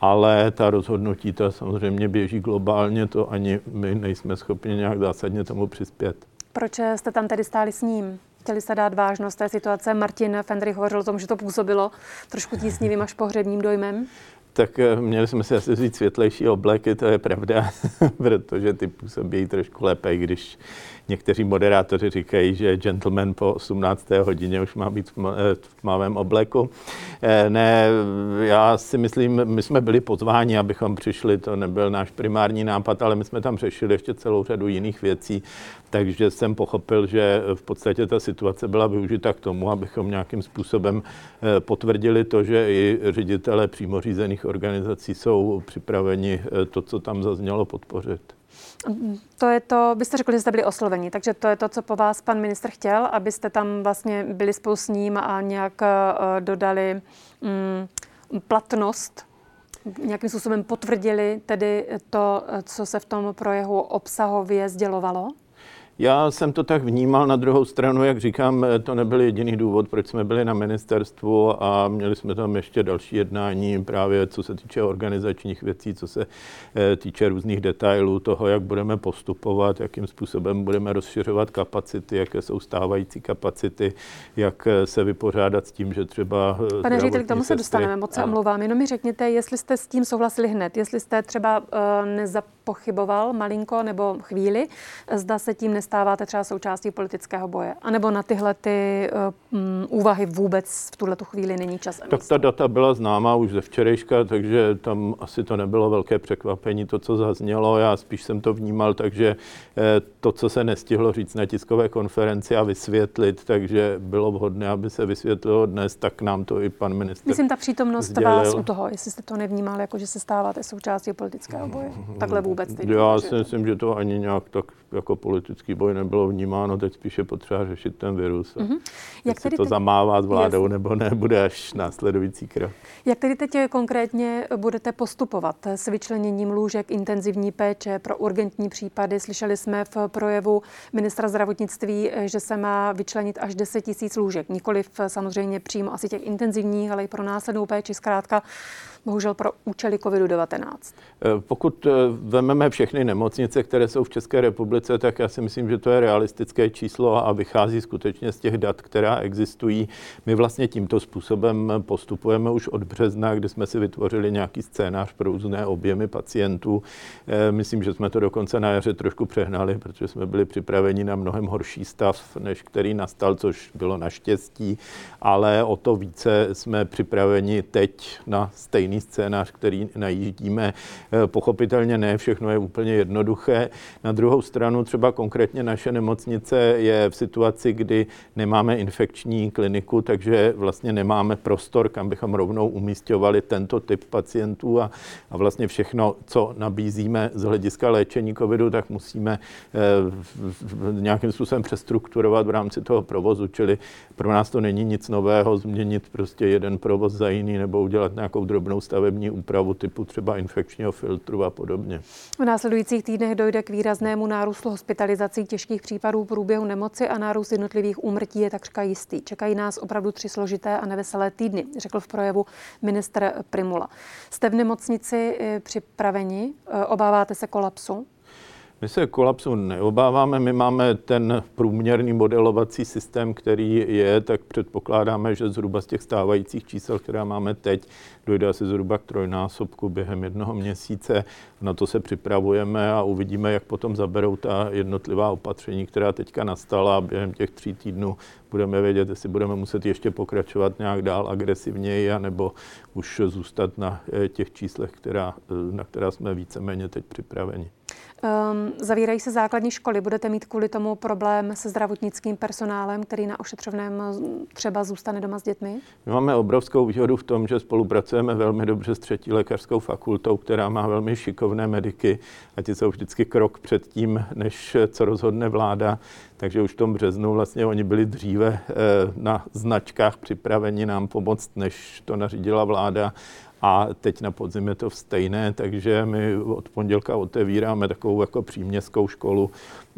ale ta rozhodnutí to samozřejmě běží globálně, to ani my nejsme schopni nějak zásadně tomu přispět. Proč jste tam tedy stáli s ním? Chtěli se dát vážnost té situace. Martin Fendrich hovořil o tom, že to působilo trošku tísnivým až pohřebním dojmem. Tak eh, měli jsme si asi vzít světlejší obleky, to je pravda, protože ty působí trošku lépe, když Někteří moderátoři říkají, že gentleman po 18. hodině už má být v tmavém obleku. Eh, ne, já si myslím, my jsme byli pozváni, abychom přišli, to nebyl náš primární nápad, ale my jsme tam řešili ještě celou řadu jiných věcí, takže jsem pochopil, že v podstatě ta situace byla využita k tomu, abychom nějakým způsobem eh, potvrdili to, že i ředitele přímo řízených organizací jsou připraveni eh, to, co tam zaznělo, podpořit. To je to, byste řekli, že jste byli osloveni, takže to je to, co po vás pan ministr chtěl, abyste tam vlastně byli spolu s ním a nějak uh, dodali um, platnost, nějakým způsobem potvrdili tedy to, co se v tom projevu obsahově sdělovalo? Já jsem to tak vnímal na druhou stranu, jak říkám, to nebyl jediný důvod, proč jsme byli na ministerstvu a měli jsme tam ještě další jednání právě co se týče organizačních věcí, co se eh, týče různých detailů toho, jak budeme postupovat, jakým způsobem budeme rozšiřovat kapacity, jaké jsou stávající kapacity, jak eh, se vypořádat s tím, že třeba... Eh, Pane řediteli, k tomu se dostaneme, moc se omlouvám. Jenom mi řekněte, jestli jste s tím souhlasili hned, jestli jste třeba nezapochyboval malinko nebo chvíli, zda se tím nestáváte třeba součástí politického boje? A nebo na tyhle ty uh, úvahy vůbec v tuhle chvíli není čas? Tak ta data byla známá už ze včerejška, takže tam asi to nebylo velké překvapení, to, co zaznělo. Já spíš jsem to vnímal, takže eh, to, co se nestihlo říct na tiskové konferenci a vysvětlit, takže bylo vhodné, aby se vysvětlilo dnes, tak nám to i pan ministr Myslím, ta přítomnost sdělil. vás u toho, jestli jste to nevnímal, jako že se stáváte součástí politického boje. Takhle vůbec. Já si myslím, že to ani nějak tak jako politický boj nebylo vnímáno, teď spíše potřeba řešit ten virus. Mm-hmm. Jak tedy to teď... zamává s vládou Jasně. nebo ne, bude až následující krok. Jak tedy teď konkrétně budete postupovat s vyčleněním lůžek intenzivní péče pro urgentní případy? Slyšeli jsme v projevu ministra zdravotnictví, že se má vyčlenit až 10 tisíc lůžek. Nikoliv samozřejmě přímo asi těch intenzivních, ale i pro následnou péči. Zkrátka bohužel pro účely COVID-19? Eh, pokud eh, vezmeme všechny nemocnice, které jsou v České republice, tak já si myslím, že to je realistické číslo a vychází skutečně z těch dat, která existují. My vlastně tímto způsobem postupujeme už od března, kdy jsme si vytvořili nějaký scénář pro různé objemy pacientů. Eh, myslím, že jsme to dokonce na jaře trošku přehnali, protože jsme byli připraveni na mnohem horší stav, než který nastal, což bylo naštěstí, ale o to více jsme připraveni teď na stejný stejný scénář, který najíždíme. Eh, pochopitelně ne, všechno je úplně jednoduché. Na druhou stranu třeba konkrétně naše nemocnice je v situaci, kdy nemáme infekční kliniku, takže vlastně nemáme prostor, kam bychom rovnou umístěvali tento typ pacientů a, a vlastně všechno, co nabízíme z hlediska léčení covidu, tak musíme eh, nějakým způsobem přestrukturovat v rámci toho provozu, čili pro nás to není nic nového změnit prostě jeden provoz za jiný nebo udělat nějakou drobnou stavební úpravu typu třeba infekčního filtru a podobně. V následujících týdnech dojde k výraznému nárůstu hospitalizací těžkých případů průběhu nemoci a nárůst jednotlivých úmrtí je takřka jistý. Čekají nás opravdu tři složité a neveselé týdny, řekl v projevu ministr Primula. Jste v nemocnici eh, připraveni? Eh, obáváte se kolapsu? My se kolapsu neobáváme, my máme ten průměrný modelovací systém, který je, tak předpokládáme, že zhruba z těch stávajících čísel, která máme teď, dojde asi zhruba k trojnásobku během jednoho měsíce. Na to se připravujeme a uvidíme, jak potom zaberou ta jednotlivá opatření, která teďka nastala. Během těch tří týdnů budeme vědět, jestli budeme muset ještě pokračovat nějak dál agresivněji, anebo už zůstat na eh, těch číslech, která, eh, na která jsme víceméně teď připraveni. Um, zavírají se základní školy. Budete mít kvůli tomu problém se zdravotnickým personálem, který na ošetřovném třeba zůstane doma s dětmi? My máme obrovskou výhodu v tom, že spolupracujeme velmi dobře s třetí lékařskou fakultou, která má velmi šikovné mediky a ti jsou vždycky krok před tím, než co rozhodne vláda. Takže už v tom březnu vlastně oni byli dříve eh, na značkách připraveni nám pomoct, než to nařídila vláda a teď na podzim je to stejné, takže my od pondělka otevíráme takovou jako příměstskou školu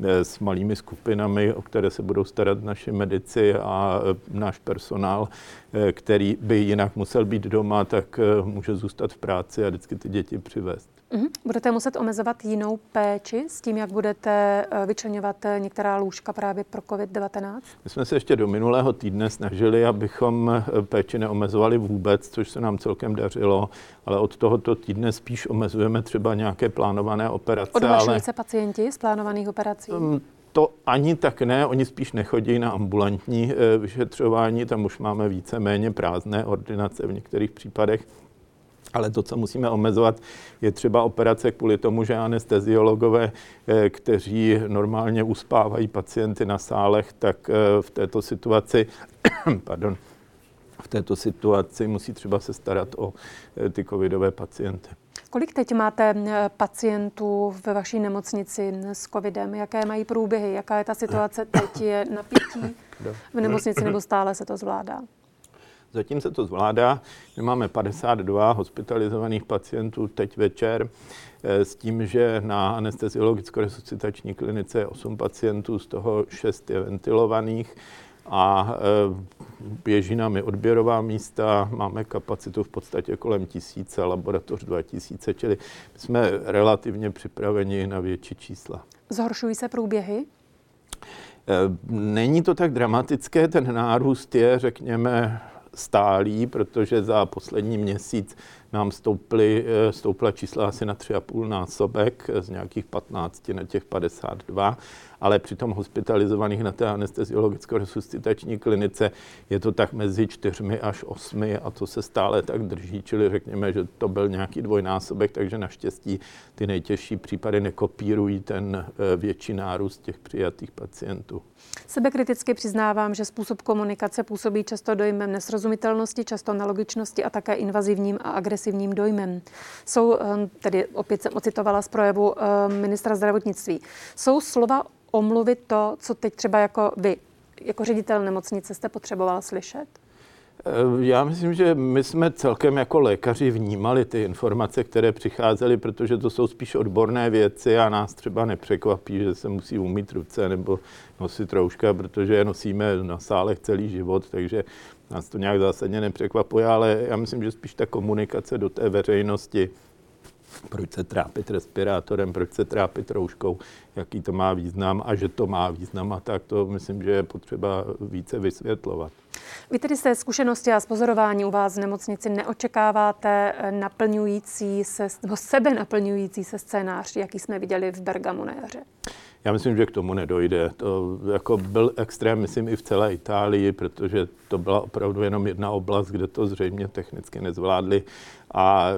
eh, s malými skupinami, o které se budou starat naši medici a eh, náš personál, eh, který by jinak musel být doma, tak může zůstat v práci a vždycky ty děti přivést. Mm-hmm. Budete muset omezovat jinou péči s tím, jak budete eh, vyčlenovat eh, některá lůžka právě pro COVID-19? My jsme se ještě do minulého týdne snažili, abychom eh, péči neomezovali vůbec, což se nám celkem dařilo, ale od tohoto týdne spíš omezujeme třeba nějaké plánované operace. Odhlašují ale... se pacienti z plánovaných operací? Um, to ani tak ne, oni spíš nechodí na ambulantní vyšetřování, tam už máme více méně prázdné ordinace v některých případech. Ale to, co musíme omezovat, je třeba operace kvůli tomu, že anesteziologové, eh, kteří normálně uspávají pacienty na sálech, tak eh, v této situaci, pardon, v této situaci musí třeba se starat o eh, ty covidové pacienty. Kolik teď máte pacientů ve vaší nemocnici s covidem? Jaké mají průběhy? Jaká je ta situace teď? Je napětí v nemocnici nebo stále se to zvládá? Zatím se to zvládá. My máme 52 hospitalizovaných pacientů teď večer eh, s tím, že na anesteziologicko-resuscitační klinice je 8 pacientů, z toho 6 je ventilovaných a eh, běží nám i odběrová místa, máme kapacitu v podstatě kolem tisíce, laboratoř 2000, čili jsme relativně připraveni na větší čísla. Zhoršují se průběhy? Eh, není to tak dramatické, ten nárůst je, řekněme, stálý, protože za poslední měsíc nám stouply, eh, stoupla čísla asi na 3,5 násobek z nějakých 15 na těch 52 ale při tom hospitalizovaných na té anesteziologicko-resuscitační klinice je to tak mezi čtyřmi až osmi a to se stále tak drží, čili řekněme, že to byl nějaký dvojnásobek, takže naštěstí ty nejtěžší případy nekopírují ten eh, větší nárůst těch přijatých pacientů. Sebekriticky přiznávám, že způsob komunikace působí často dojmem nesrozumitelnosti, často nelogičnosti a také invazivním a agresivním dojmem. Jsou, eh, tedy opět jsem ocitovala z projevu eh, ministra zdravotnictví, jsou slova omluvit to, co teď třeba jako vy, jako ředitel nemocnice jste potřeboval slyšet? Eh, já myslím, že my jsme celkem jako lékaři vnímali ty informace, které přicházely, protože to jsou spíš odborné věci a nás třeba nepřekvapí, že se musí umít ruce nebo nosit rouška, protože je nosíme na sálech celý život, takže nás to nějak zásadně nepřekvapuje, ale já myslím, že spíš ta komunikace do té veřejnosti, proč se trápit respirátorem, proč se trápit rouškou, jaký to má význam a že to má význam a tak to myslím, že je potřeba více vysvětlovat. Vy tedy se zkušenosti a spozorování u vás v nemocnici neočekáváte naplňující se, nebo sebe naplňující se scénář, jaký jsme viděli v Bergamu na jaře? Já myslím, že k tomu nedojde. To jako byl extrém, myslím, i v celé Itálii, protože to byla opravdu jenom jedna oblast, kde to zřejmě technicky nezvládli. A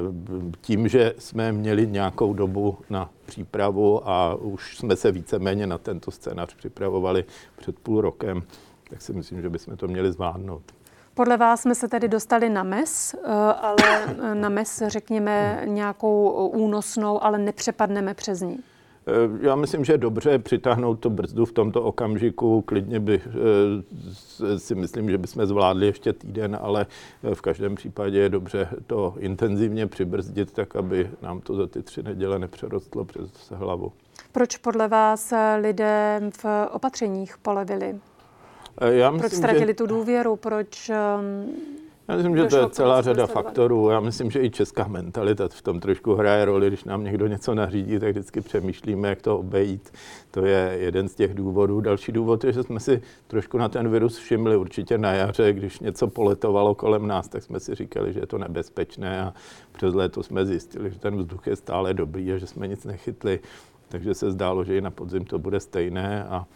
tím, že jsme měli nějakou dobu na přípravu a už jsme se víceméně na tento scénář připravovali před půl rokem, tak si myslím, že bychom to měli zvládnout. Podle vás jsme se tedy dostali na mes, eh, ale na mes, řekněme, nějakou únosnou, ale nepřepadneme přes ní. Eh, já myslím, že je dobře přitáhnout to brzdu v tomto okamžiku. Klidně by eh, si myslím, že bychom zvládli ještě týden, ale eh, v každém případě je dobře to intenzivně přibrzdit, tak aby nám to za ty tři neděle nepřerostlo přes hlavu. Proč podle vás lidé v opatřeních polevili? Já myslím, Proč ztratili že... tu důvěru? Proč ehm, já myslím, že to je celá řada faktorů. Já myslím, že i česká mentalita v tom trošku hraje roli. Když nám někdo něco nařídí, tak vždycky přemýšlíme, jak to obejít. To je jeden z těch důvodů. Další důvod je, že jsme si trošku na ten virus všimli určitě na jaře, když něco poletovalo kolem nás, tak jsme si říkali, že je to nebezpečné a přes léto jsme zjistili, že ten vzduch je stále dobrý a že jsme nic nechytli. Takže se zdálo, že i na podzim to bude stejné a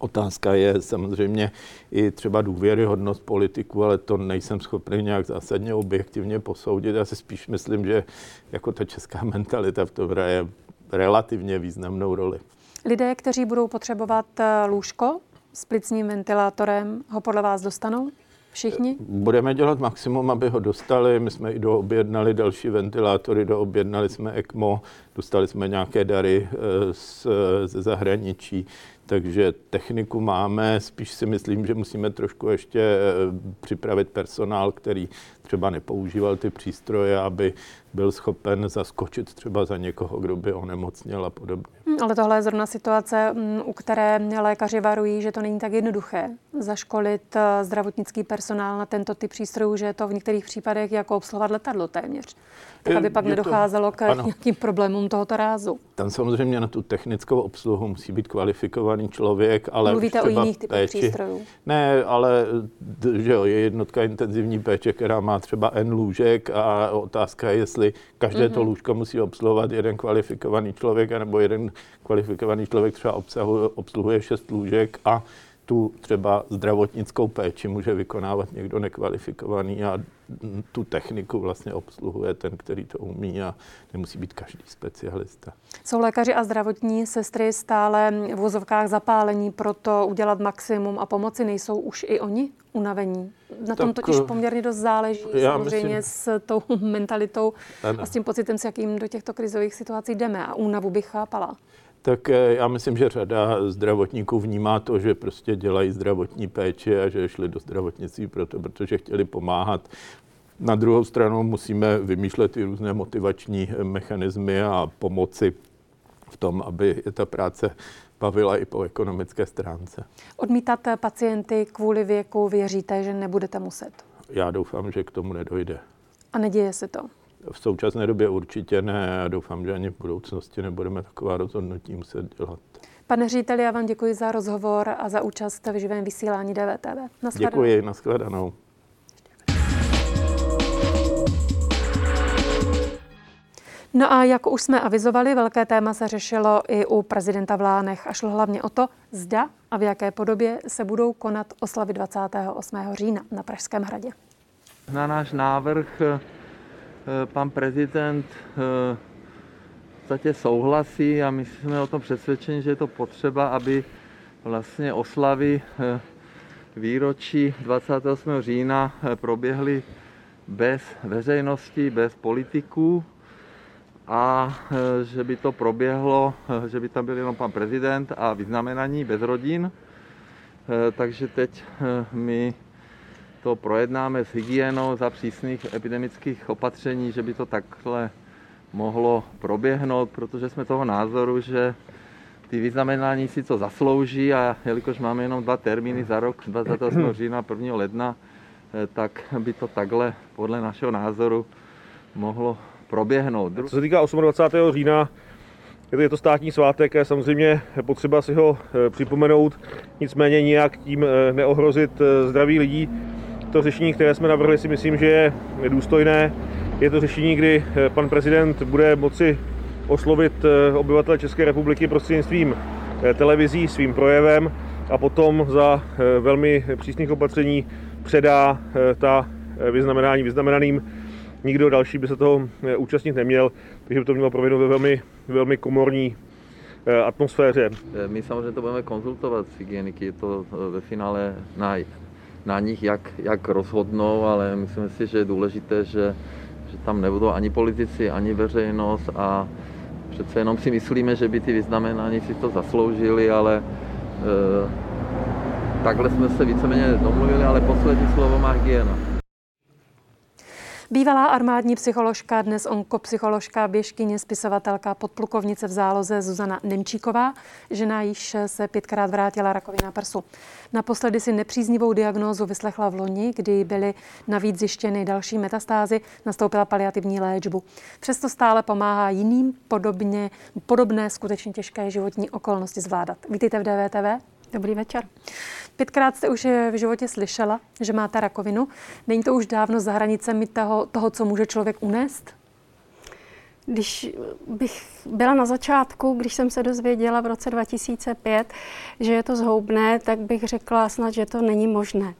Otázka je samozřejmě i třeba důvěryhodnost politiku, ale to nejsem schopný nějak zásadně objektivně posoudit. Já si spíš myslím, že jako ta česká mentalita v tom hraje relativně významnou roli. Lidé, kteří budou potřebovat eh, lůžko s plicním ventilátorem, ho podle vás dostanou? Všichni? Budeme dělat maximum, aby ho dostali. My jsme i doobjednali další ventilátory, doobjednali jsme ECMO, dostali jsme nějaké dary eh, z, ze zahraničí takže techniku máme, spíš si myslím, že musíme trošku ještě eh, připravit personál, který třeba nepoužíval ty přístroje, aby byl schopen zaskočit třeba za někoho, kdo by onemocněl a podobně. Hmm, ale tohle je zrovna situace, mm, u které lékaři varují, že to není tak jednoduché zaškolit eh, zdravotnický personál na tento typ přístrojů, že je to v některých případech jako obsluhovat letadlo téměř. Tak aby pak je nedocházelo to, k ano. nějakým problémům tohoto rázu. Tam samozřejmě na tu technickou obsluhu musí být kvalifikovaný člověk, ale Mluvíte o jiných typech přístrojů? Ne, ale že jo, je jednotka intenzivní péče, která má třeba N lůžek a otázka je, jestli každé mm-hmm. to mhm. lůžko musí obsluhovat jeden kvalifikovaný člověk, nebo jeden kvalifikovaný člověk třeba obsahuje, obsluhuje šest lůžek a tu třeba zdravotnickou péči může vykonávat někdo nekvalifikovaný a tu techniku vlastně obsluhuje ten, který to umí a nemusí být každý specialista. Jsou lékaři a zdravotní sestry stále v vozovkách zapálení pro to udělat maximum a pomoci? Nejsou už i oni unavení? Na tom tak, totiž poměrně dost záleží samozřejmě myslím, s tou mentalitou ano. a s tím pocitem, s jakým do těchto krizových situací jdeme. A únavu bych chápala. Tak eh, já myslím, že řada zdravotníků vnímá to, že prostě dělají zdravotní péči a že šli do zdravotnictví proto, protože chtěli pomáhat. Na druhou stranu musíme vymýšlet i různé motivační mechanismy a pomoci v tom, aby ta práce bavila i po ekonomické stránce. Odmítat pacienty kvůli věku věříte, že nebudete muset? Já doufám, že k tomu nedojde. A neděje se to? V současné době určitě ne a doufám, že ani v budoucnosti nebudeme taková rozhodnutí muset dělat. Pane řediteli, já vám děkuji za rozhovor a za účast v živém vysílání DVTV. Naschledanou. Děkuji, nashledanou. No a jak už jsme avizovali, velké téma se řešilo i u prezidenta v Lánech a šlo hlavně o to, zda a v jaké podobě se budou konat oslavy 28. října na Pražském hradě. Na náš návrh pan prezident eh, v podstatě souhlasí a my jsme o tom přesvědčeni, že je to potřeba, aby vlastně oslavy eh, výročí 28. října proběhly bez veřejnosti, bez politiků, a že by to proběhlo, že by tam byl jenom pan prezident a vyznamenaní bez rodin. Takže teď my to projednáme s hygienou za přísných epidemických opatření, že by to takhle mohlo proběhnout, protože jsme toho názoru, že ty vyznamenání si to zaslouží a jelikož máme jenom dva termíny za rok, 28. října a 1. ledna, tak by to takhle podle našeho názoru mohlo proběhnout. Co se týká 28. října, je to, je státní svátek a samozřejmě potřeba si ho eh, připomenout, nicméně nijak tím eh, neohrozit eh, zdraví lidí. To řešení, které jsme navrhli, si myslím, že je důstojné. Je to řešení, kdy pan prezident bude moci oslovit obyvatele České republiky prostřednictvím televizí svým projevem a potom za velmi přísných opatření předá ta vyznamenání vyznamenaným nikdo další by se toho eh, účastnit neměl, takže by to mělo provednout ve velmi, velmi komorní eh, atmosféře. Eh, my samozřejmě to budeme konzultovat s hygieniky, je to ve finále na, na nich, jak, jak rozhodnou, ale myslím si, že je důležité, že, že tam nebudou ani politici, ani veřejnost a přece jenom si myslíme, že by ty vyznamenání si to zasloužili, ale e, takhle jsme se víceméně domluvili, ale poslední slovo má hygiena. Bývalá armádní psycholožka, dnes onkopsycholožka, běžkyně, spisovatelka, podplukovnice v záloze Zuzana Nemčíková, žena již se pětkrát vrátila rakovina prsu. Naposledy si nepříznivou diagnózu vyslechla v loni, kdy byly navíc zjištěny další metastázy, nastoupila paliativní léčbu. Přesto stále pomáhá jiným podobně, podobné skutečně těžké životní okolnosti zvládat. Vítejte v DVTV. Dobrý večer. Pětkrát jste už v životě slyšela, že máte rakovinu. Není to už dávno za hranicemi toho, toho co může člověk unést? Když bych byla na začátku, když jsem se dozvěděla v roce 2005, že je to zhoubné, tak bych řekla snad, že to není možné.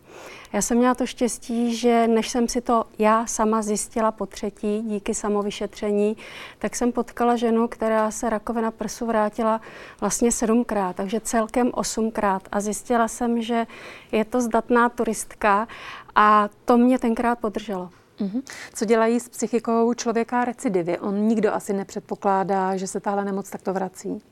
Já jsem měla to štěstí, že než jsem si to já sama zjistila po třetí, díky samovyšetření, tak jsem potkala ženu, která se rakovina prsu vrátila vlastně sedmkrát, takže celkem osmkrát. A zjistila jsem, že je to zdatná turistka a to mě tenkrát podrželo. Mm-hmm. Co dělají s psychikou člověka recidivy? On nikdo asi nepředpokládá, že se tahle nemoc takto vrací.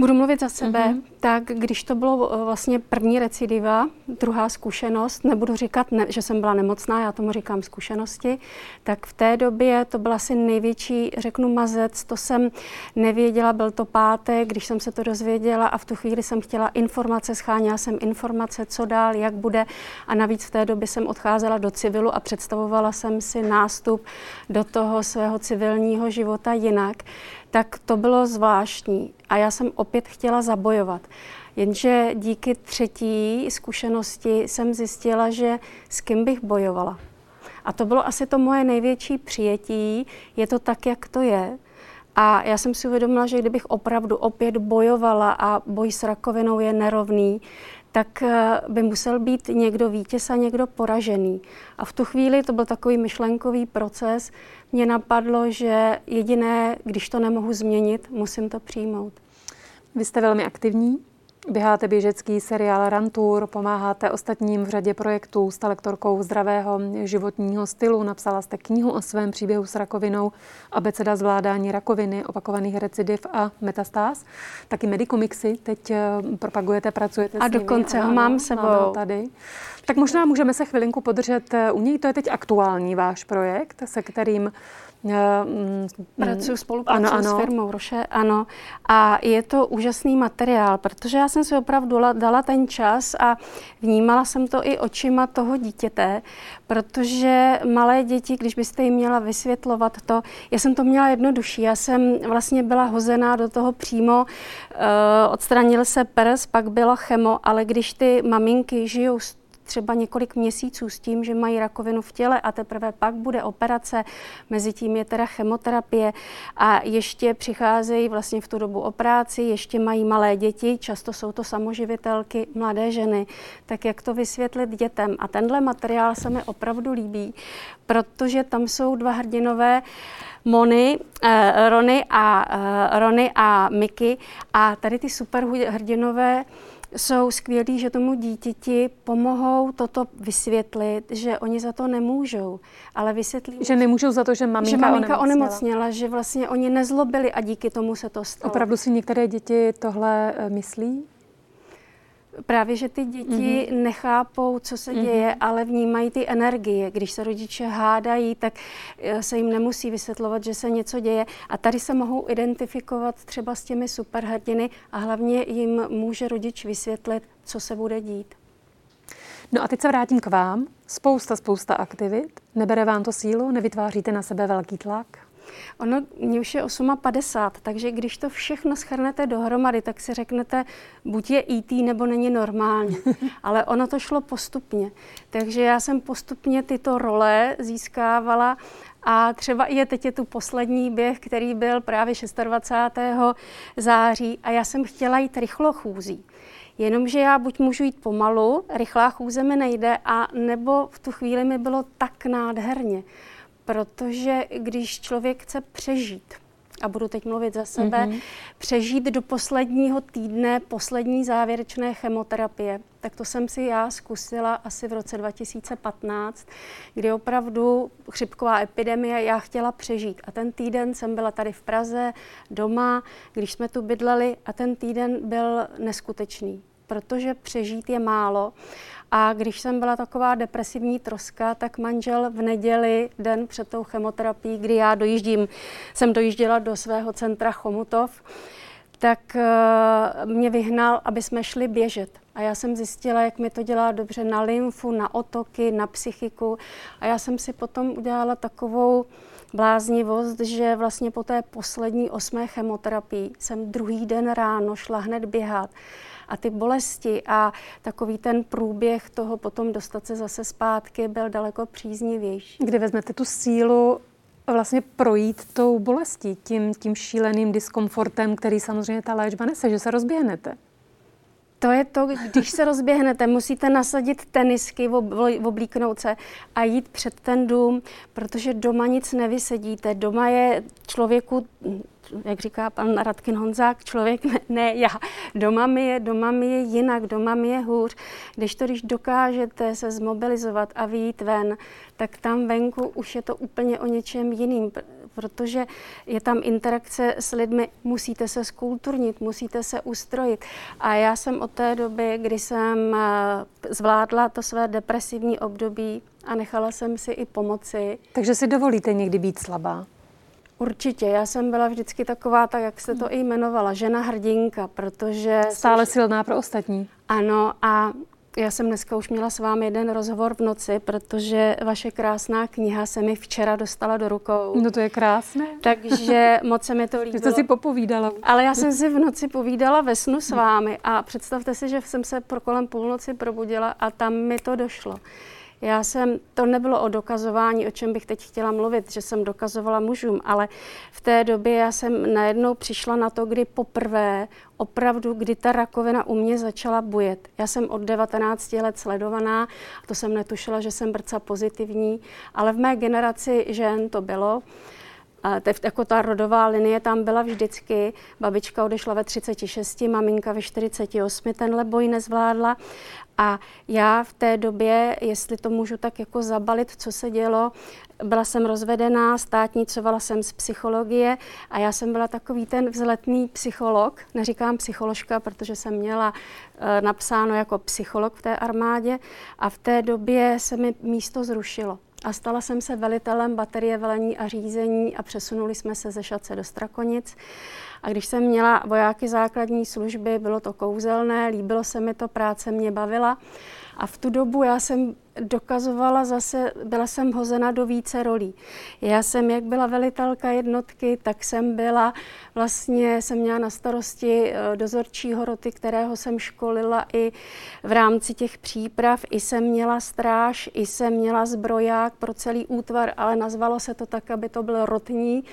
Budu mluvit za sebe, mm-hmm. tak když to bylo eh, vlastně první recidiva, druhá zkušenost, nebudu říkat, ne, že jsem byla nemocná, já tomu říkám zkušenosti, tak v té době to byl asi největší, řeknu mazec, to jsem nevěděla, byl to pátek, když jsem se to dozvěděla a v tu chvíli jsem chtěla informace, scháněla jsem informace, co dál, jak bude. A navíc v té době jsem odcházela do civilu a představovala jsem si nástup do toho svého civilního života jinak tak to bylo zvláštní. A já jsem opět chtěla zabojovat. Jenže díky třetí zkušenosti jsem zjistila, že s kým bych bojovala. A to bylo asi to moje největší přijetí. Je to tak, jak to je. A já jsem si uvědomila, že kdybych opravdu opět bojovala a boj s rakovinou je nerovný, tak eh, by musel být někdo vítěz a někdo poražený. A v tu chvíli to byl takový myšlenkový proces. Mně napadlo, že jediné, když to nemohu změnit, musím to přijmout. Vy jste velmi aktivní. Běháte běžecký seriál Rantour, pomáháte ostatním v řadě projektů s lektorkou zdravého životního stylu. Napsala jste knihu o svém příběhu s rakovinou, abeceda zvládání rakoviny, opakovaných recidiv a metastáz. Taky medikomixy teď eh, propagujete, pracujete a s nimi. dokonce ho mám sebou. Tady. Tak možná můžeme se chvilinku podržet eh, u něj. To je teď aktuální váš projekt, se kterým Pracuji, spolupracuji ano, ano. s firmou Roše, ano. A je to úžasný materiál, protože já jsem si opravdu dala ten čas a vnímala jsem to i očima toho dítěte, protože malé děti, když byste jim měla vysvětlovat to, já jsem to měla jednodušší, já jsem vlastně byla hozená do toho přímo, uh, odstranil se prs, pak bylo chemo, ale když ty maminky žijou třeba několik měsíců s tím, že mají rakovinu v těle a teprve pak bude operace, mezi tím je teda chemoterapie a ještě přicházejí vlastně v tu dobu o práci, ještě mají malé děti, často jsou to samoživitelky, mladé ženy, tak jak to vysvětlit dětem. A tenhle materiál se mi opravdu líbí, protože tam jsou dva hrdinové, Mony, uh, Rony a, uh, Rony a Miky. A tady ty superhrdinové jsou skvělí, že tomu dítěti pomohou toto vysvětlit, že oni za to nemůžou, ale vysvětlí... Že nemůžou za to, že maminka, že maminka onemocněla. onemocněla. že vlastně oni nezlobili a díky tomu se to stalo. Opravdu si některé děti tohle eh, myslí? Právě, že ty děti mm-hmm. nechápou, co se mm-hmm. děje, ale vnímají ty energie. Když se rodiče hádají, tak eh, se jim nemusí vysvětlovat, že se něco děje. A tady se mohou identifikovat třeba s těmi superhrdiny a hlavně jim může rodič vysvětlit, co se bude dít. No a teď se vrátím k vám. Spousta, spousta aktivit. Nebere vám to sílu? Nevytváříte na sebe velký tlak? Ono, mě už je 8,50, takže když to všechno schrnete dohromady, tak si řeknete, buď je IT, e nebo není normální. Ale ono to šlo postupně. Takže já jsem postupně tyto role získávala a třeba je teď je tu poslední běh, který byl právě 26. září a já jsem chtěla jít rychlochůzí. Jenomže já buď můžu jít pomalu, rychlá chůze mi nejde, a nebo v tu chvíli mi bylo tak nádherně protože když člověk chce přežít, a budu teď mluvit za sebe, mm-hmm. přežít do posledního týdne poslední závěrečné chemoterapie, tak to jsem si já zkusila asi v roce 2015, kdy opravdu chřipková epidemie, já chtěla přežít. A ten týden jsem byla tady v Praze, doma, když jsme tu bydleli a ten týden byl neskutečný, protože přežít je málo a když jsem byla taková depresivní troska, tak manžel v neděli, den před tou chemoterapií, kdy já dojíždím, jsem dojížděla do svého centra Chomutov, tak uh, mě vyhnal, aby jsme šli běžet. A já jsem zjistila, jak mi to dělá dobře na lymfu, na otoky, na psychiku. A já jsem si potom udělala takovou bláznivost, že vlastně po té poslední osmé chemoterapii jsem druhý den ráno šla hned běhat a ty bolesti a takový ten průběh toho potom dostat se zase zpátky byl daleko příznivější. Kdy vezmete tu sílu vlastně projít tou bolestí, tím, tím šíleným diskomfortem, který samozřejmě ta léčba nese, že se rozběhnete? To je to, když se rozběhnete, musíte nasadit tenisky, oblíknout se a jít před ten dům, protože doma nic nevysedíte. Doma je člověku jak říká pan Radkin Honzák, člověk ne, ne já. Doma mi, je, doma mi je jinak, doma mi je hůř. Když to, když dokážete se zmobilizovat a vyjít ven, tak tam venku už je to úplně o něčem jiným, protože je tam interakce s lidmi, musíte se skulturnit, musíte se ustrojit. A já jsem od té doby, kdy jsem eh, zvládla to své depresivní období a nechala jsem si i pomoci. Takže si dovolíte někdy být slabá? Určitě, já jsem byla vždycky taková, tak jak jste to i jmenovala, žena hrdinka, protože... Stále jsem... silná pro ostatní. Ano a já jsem dneska už měla s vámi jeden rozhovor v noci, protože vaše krásná kniha se mi včera dostala do rukou. No to je krásné. Takže moc se mi to líbilo. Jste si popovídala. Ale já jsem si v noci povídala ve snu s vámi a představte si, že jsem se pro kolem půlnoci probudila a tam mi to došlo. Já jsem, to nebylo o dokazování, o čem bych teď chtěla mluvit, že jsem dokazovala mužům, ale v té době já jsem najednou přišla na to, kdy poprvé opravdu, kdy ta rakovina u mě začala bujet. Já jsem od 19 let sledovaná, to jsem netušila, že jsem brca pozitivní, ale v mé generaci žen to bylo. A te, jako ta rodová linie tam byla vždycky. Babička odešla ve 36, maminka ve 48, tenhle boj nezvládla. A já v té době, jestli to můžu tak jako zabalit, co se dělo, byla jsem rozvedená, státnicovala jsem z psychologie a já jsem byla takový ten vzletný psycholog, neříkám psycholožka, protože jsem měla e, napsáno jako psycholog v té armádě a v té době se mi místo zrušilo. A stala jsem se velitelem baterie velení a řízení a přesunuli jsme se ze Šace do Strakonic. A když jsem měla vojáky základní služby, bylo to kouzelné, líbilo se mi to, práce mě bavila. A v tu dobu já jsem dokazovala zase, byla jsem hozena do více rolí. Já jsem, jak byla velitelka jednotky, tak jsem byla, vlastně jsem měla na starosti eh, dozorčího roty, kterého jsem školila i v rámci těch příprav, i jsem měla stráž, i jsem měla zbroják pro celý útvar, ale nazvalo se to tak, aby to byl rotní.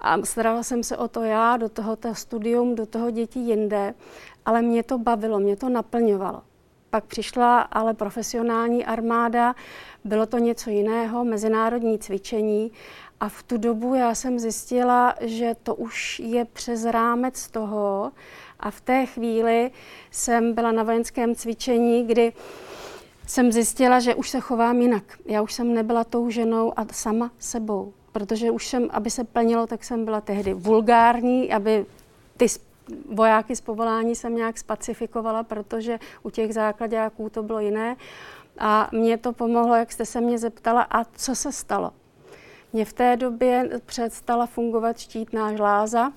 A starala jsem se o to já, do toho studium, do toho dětí jinde, ale mě to bavilo, mě to naplňovalo. Pak přišla ale profesionální armáda, bylo to něco jiného, mezinárodní cvičení. A v tu dobu já jsem zjistila, že to už je přes rámec toho. A v té chvíli jsem byla na vojenském cvičení, kdy jsem zjistila, že už se chovám jinak. Já už jsem nebyla tou ženou a sama sebou, protože už jsem, aby se plnilo, tak jsem byla tehdy vulgární, aby ty vojáky z povolání jsem nějak spacifikovala, protože u těch základáků to bylo jiné. A mě to pomohlo, jak jste se mě zeptala, a co se stalo? Mně v té době přestala fungovat štítná žláza,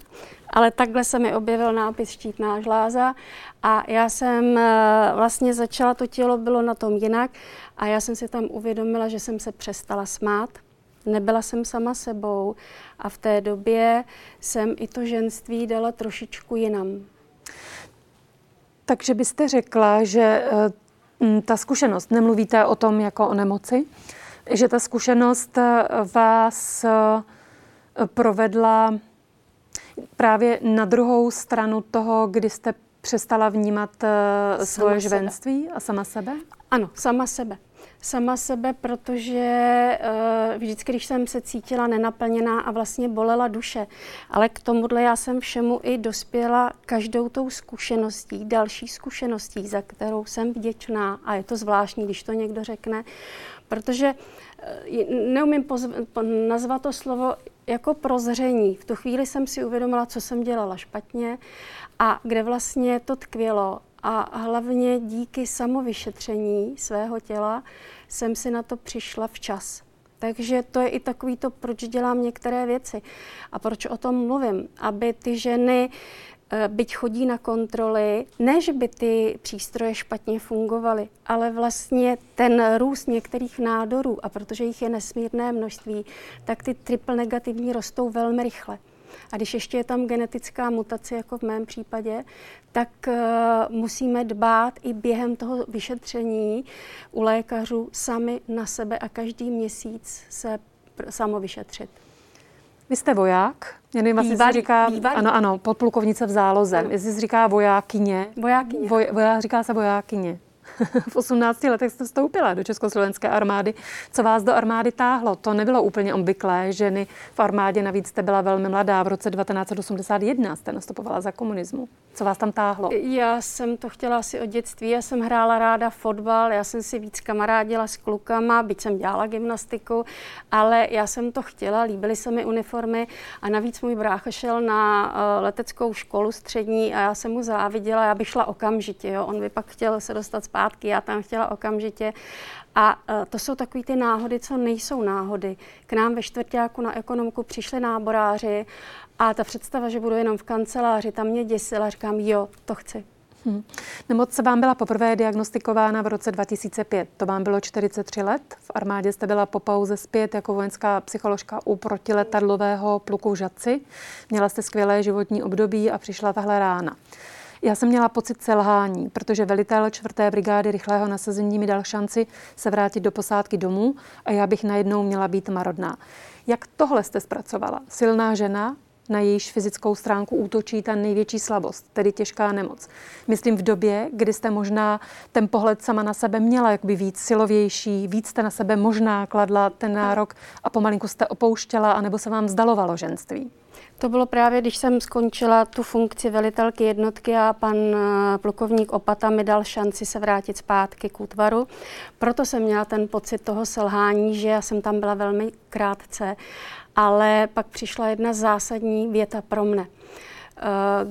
ale takhle se mi objevil nápis štítná žláza a já jsem eh, vlastně začala, to tělo bylo na tom jinak a já jsem si tam uvědomila, že jsem se přestala smát, nebyla jsem sama sebou a v té době jsem i to ženství dala trošičku jinam. Takže byste řekla, že eh, ta zkušenost, nemluvíte o tom jako o nemoci, že ta zkušenost eh, vás eh, provedla právě na druhou stranu toho, kdy jste přestala vnímat sama svoje žvenství a sama sebe? Ano, sama sebe sama sebe, protože uh, vždycky, když jsem se cítila nenaplněná a vlastně bolela duše, ale k tomuhle já jsem všemu i dospěla každou tou zkušeností, další zkušeností, za kterou jsem vděčná a je to zvláštní, když to někdo řekne, protože uh, neumím pozv- nazvat to slovo jako prozření. V tu chvíli jsem si uvědomila, co jsem dělala špatně a kde vlastně to tkvělo a hlavně díky samovyšetření svého těla jsem si na to přišla včas. Takže to je i takový to, proč dělám některé věci a proč o tom mluvím, aby ty ženy eh, byť chodí na kontroly, ne, že by ty přístroje špatně fungovaly, ale vlastně ten růst některých nádorů, a protože jich je nesmírné množství, tak ty triple negativní rostou velmi rychle. A když ještě je tam genetická mutace, jako v mém případě, tak uh, musíme dbát i během toho vyšetření u lékařů sami na sebe a každý měsíc se samovyšetřit. Vy jste voják? Já nevím, vlastně se říká, bývalý. ano, ano, podplukovnice v záloze. Jestli se říká vojákyně. Vojákyně. Voj, voják, říká se vojákyně. v 18 letech jste vstoupila do Československé armády. Co vás do armády táhlo? To nebylo úplně obvyklé. Ženy v armádě navíc jste byla velmi mladá. V roce 1981 jste nastupovala za komunismu. Co vás tam táhlo? Já jsem to chtěla asi od dětství. Já jsem hrála ráda fotbal, já jsem si víc kamarádila s klukama, byť jsem dělala gymnastiku, ale já jsem to chtěla, líbily se mi uniformy a navíc můj brácha šel na uh, leteckou školu střední a já jsem mu záviděla, já bych šla okamžitě. Jo. On by pak chtěl se dostat zpátky, já tam chtěla okamžitě. A uh, to jsou takové ty náhody, co nejsou náhody. K nám ve čtvrtáku na ekonomku přišli náboráři a ta představa, že budu jenom v kanceláři, tam mě děsila. Říkám, jo, to chci. Hmm. Nemoc se vám byla poprvé diagnostikována v roce 2005. To vám bylo 43 let. V armádě jste byla po pauze zpět jako vojenská psycholožka u protiletadlového pluku Žadci. Měla jste skvělé životní období a přišla tahle rána. Já jsem měla pocit selhání, protože velitel čtvrté brigády rychlého nasazení mi dal šanci se vrátit do posádky domů a já bych najednou měla být marodná. Jak tohle jste zpracovala? Silná žena, na jejíž fyzickou stránku útočí ta největší slabost, tedy těžká nemoc. Myslím v době, kdy jste možná ten pohled sama na sebe měla jakby víc silovější, víc jste na sebe možná kladla ten nárok a pomalinku jste opouštěla, anebo se vám vzdalovalo ženství. To bylo právě, když jsem skončila tu funkci velitelky jednotky a pan eh, plukovník Opata mi dal šanci se vrátit zpátky k útvaru. Proto jsem měla ten pocit toho selhání, že já jsem tam byla velmi krátce, ale pak přišla jedna zásadní věta pro mne. Eh,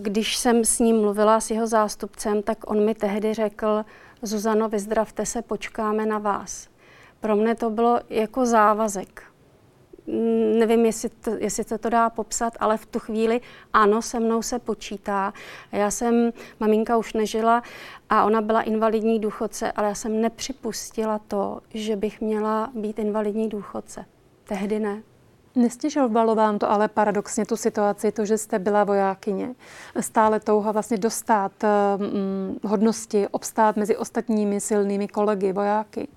když jsem s ním mluvila, s jeho zástupcem, tak on mi tehdy řekl, Zuzano, vyzdravte se, počkáme na vás. Pro mne to bylo jako závazek nevím, jestli, to, jestli se to dá popsat, ale v tu chvíli ano, se mnou se počítá. Já jsem, maminka už nežila a ona byla invalidní důchodce, ale já jsem nepřipustila to, že bych měla být invalidní důchodce. Tehdy ne. Nestěžovalo vám to ale paradoxně tu situaci, to, že jste byla vojákyně. Stále touha vlastně dostat hm, hodnosti, obstát mezi ostatními silnými kolegy, vojáky.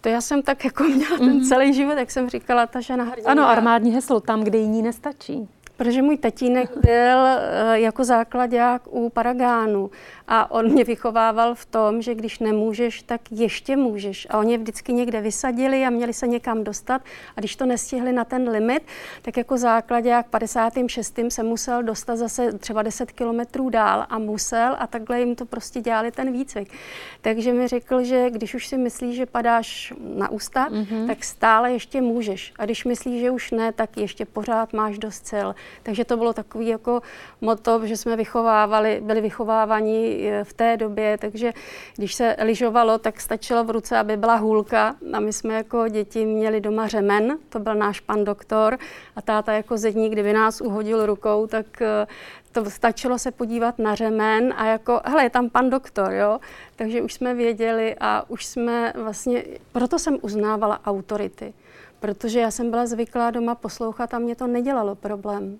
To já jsem tak jako měla ten mhm. celý život, jak jsem říkala, ta žena hrdinka. Ano, armádní heslo, tam, kde jiní nestačí. Protože můj tatínek byl eh, jako základák u Paragánu a on mě vychovával v tom, že když nemůžeš, tak ještě můžeš. A oni vždycky někde vysadili a měli se někam dostat a když to nestihli na ten limit, tak jako základák 56. se musel dostat zase třeba 10 kilometrů dál a musel a takhle jim to prostě dělali ten výcvik. Takže mi řekl, že když už si myslíš, že padáš na ústa, mm-hmm. tak stále ještě můžeš. A když myslíš, že už ne, tak ještě pořád máš dost sil. Takže to bylo takový jako moto, že jsme vychovávali, byli vychovávaní eh, v té době, takže když se lyžovalo, tak stačilo v ruce, aby byla hůlka. A my jsme jako děti měli doma řemen, to byl náš pan doktor. A táta jako zedník, kdyby nás uhodil rukou, tak eh, to stačilo se podívat na řemen a jako, hele, je tam pan doktor, jo? Takže už jsme věděli a už jsme vlastně, proto jsem uznávala autority protože já jsem byla zvyklá doma poslouchat a mě to nedělalo problém.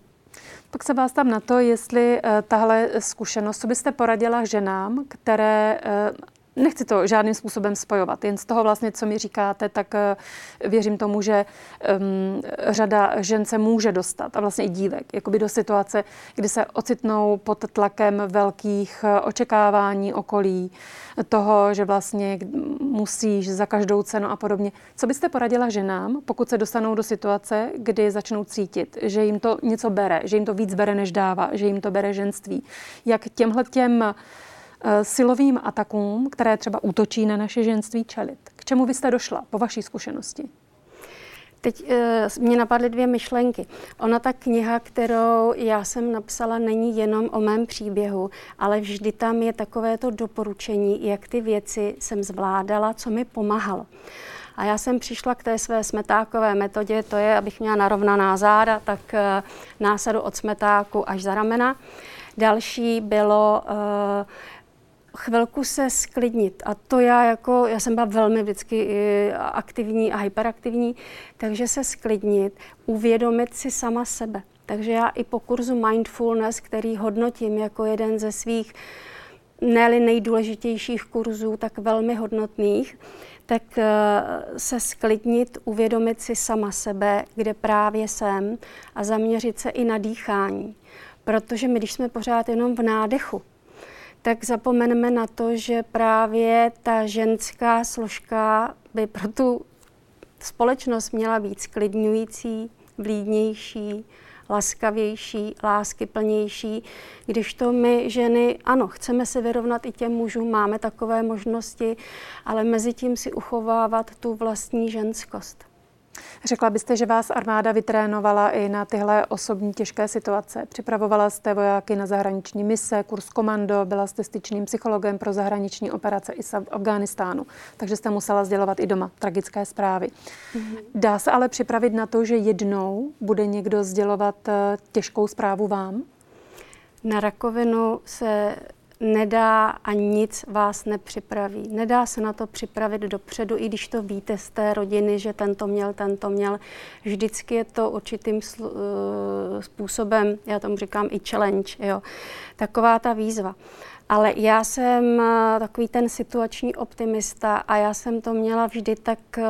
Pak se vás tam na to, jestli uh, tahle zkušenost, co byste poradila ženám, které uh, Nechci to žádným způsobem spojovat. Jen z toho vlastně, co mi říkáte, tak eh, věřím tomu, že um, řada žen se může dostat a vlastně i dívek, jakoby do situace, kdy se ocitnou pod tlakem velkých očekávání okolí, toho, že vlastně musíš za každou cenu a podobně. Co byste poradila ženám, pokud se dostanou do situace, kdy začnou cítit, že jim to něco bere, že jim to víc bere, než dává, že jim to bere ženství? Jak těmhle těm eh, silovým atakům, které třeba útočí na naše ženství, čelit? K čemu byste došla po vaší zkušenosti? Teď uh, mě napadly dvě myšlenky. Ona ta kniha, kterou já jsem napsala, není jenom o mém příběhu, ale vždy tam je takové to doporučení, jak ty věci jsem zvládala, co mi pomáhalo. A já jsem přišla k té své smetákové metodě, to je, abych měla narovnaná záda, tak uh, násadu od smetáku až za ramena. Další bylo uh, chvilku se sklidnit. A to já jako, já jsem byla velmi vždycky aktivní a hyperaktivní, takže se sklidnit, uvědomit si sama sebe. Takže já i po kurzu Mindfulness, který hodnotím jako jeden ze svých ne nejdůležitějších kurzů, tak velmi hodnotných, tak eh, se sklidnit, uvědomit si sama sebe, kde právě jsem a zaměřit se i na dýchání. Protože my, když jsme pořád jenom v nádechu, tak zapomeneme na to, že právě ta ženská složka by pro tu společnost měla být sklidňující, vlídnější, laskavější, láskyplnější, když to my ženy, ano, chceme se vyrovnat i těm mužům, máme takové možnosti, ale mezi tím si uchovávat tu vlastní ženskost. Řekla byste, že vás armáda vytrénovala i na tyhle osobní těžké situace? Připravovala jste vojáky na zahraniční mise, kurz komando, byla jste styčným psychologem pro zahraniční operace i z Afghánistánu, takže jste musela sdělovat i doma tragické zprávy. Mm-hmm. Dá se ale připravit na to, že jednou bude někdo sdělovat eh, těžkou zprávu vám? Na rakovinu se nedá a nic vás nepřipraví. Nedá se na to připravit dopředu, i když to víte z té rodiny, že tento měl, tento měl. Vždycky je to určitým eh, způsobem, já tomu říkám i challenge, jo. taková ta výzva. Ale já jsem eh, takový ten situační optimista a já jsem to měla vždy tak eh,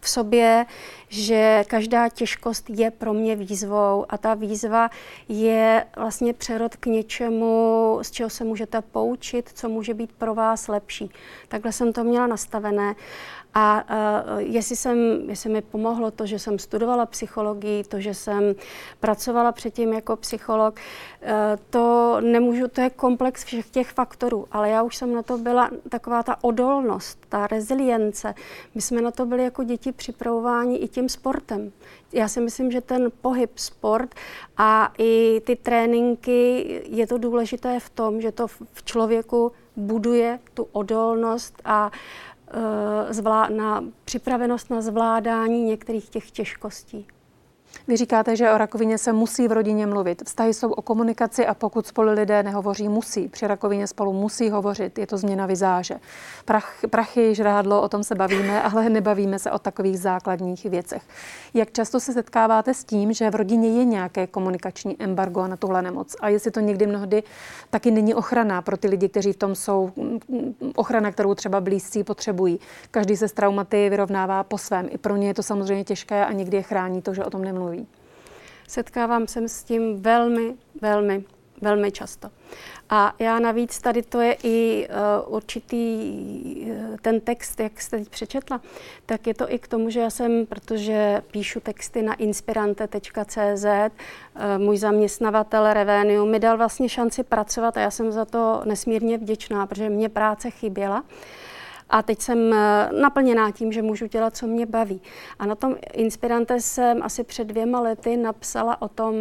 v sobě, že každá těžkost je pro mě výzvou a ta výzva je vlastně přerod k něčemu, z čeho se můžete poučit, co může být pro vás lepší. Takhle jsem to měla nastavené. A uh, jestli, jsem, jestli mi pomohlo to, že jsem studovala psychologii, to, že jsem pracovala předtím jako psycholog, uh, to nemůžu, to je komplex všech těch faktorů, ale já už jsem na to byla taková ta odolnost, ta rezilience. My jsme na to byli jako děti připravováni i tím sportem. Já si myslím, že ten pohyb, sport a i ty tréninky, je to důležité v tom, že to v člověku buduje tu odolnost a uh, na připravenost na zvládání některých těch těžkostí. Vy říkáte, že o rakovině se musí v rodině mluvit. Vztahy jsou o komunikaci a pokud spolu lidé nehovoří, musí. Při rakovině spolu musí hovořit. Je to změna vizáže. Prach, prachy, žrádlo, o tom se bavíme, ale nebavíme se o takových základních věcech. Jak často se setkáváte s tím, že v rodině je nějaké komunikační embargo na tuhle nemoc? A jestli to někdy mnohdy taky není ochrana pro ty lidi, kteří v tom jsou, ochrana, kterou třeba blízcí potřebují. Každý se s traumaty vyrovnává po svém. I pro ně je to samozřejmě těžké a někdy je chrání to, že o tom nemluví mluví. Setkávám se s tím velmi, velmi, velmi často. A já navíc tady to je i uh, určitý uh, ten text, jak jste teď přečetla, tak je to i k tomu, že já jsem, protože píšu texty na inspirante.cz, uh, můj zaměstnavatel Revenium mi dal vlastně šanci pracovat a já jsem za to nesmírně vděčná, protože mě práce chyběla. Uh, a teď jsem eh, naplněná tím, že můžu dělat, co mě baví. A na tom Inspirante jsem asi před dvěma lety napsala o tom,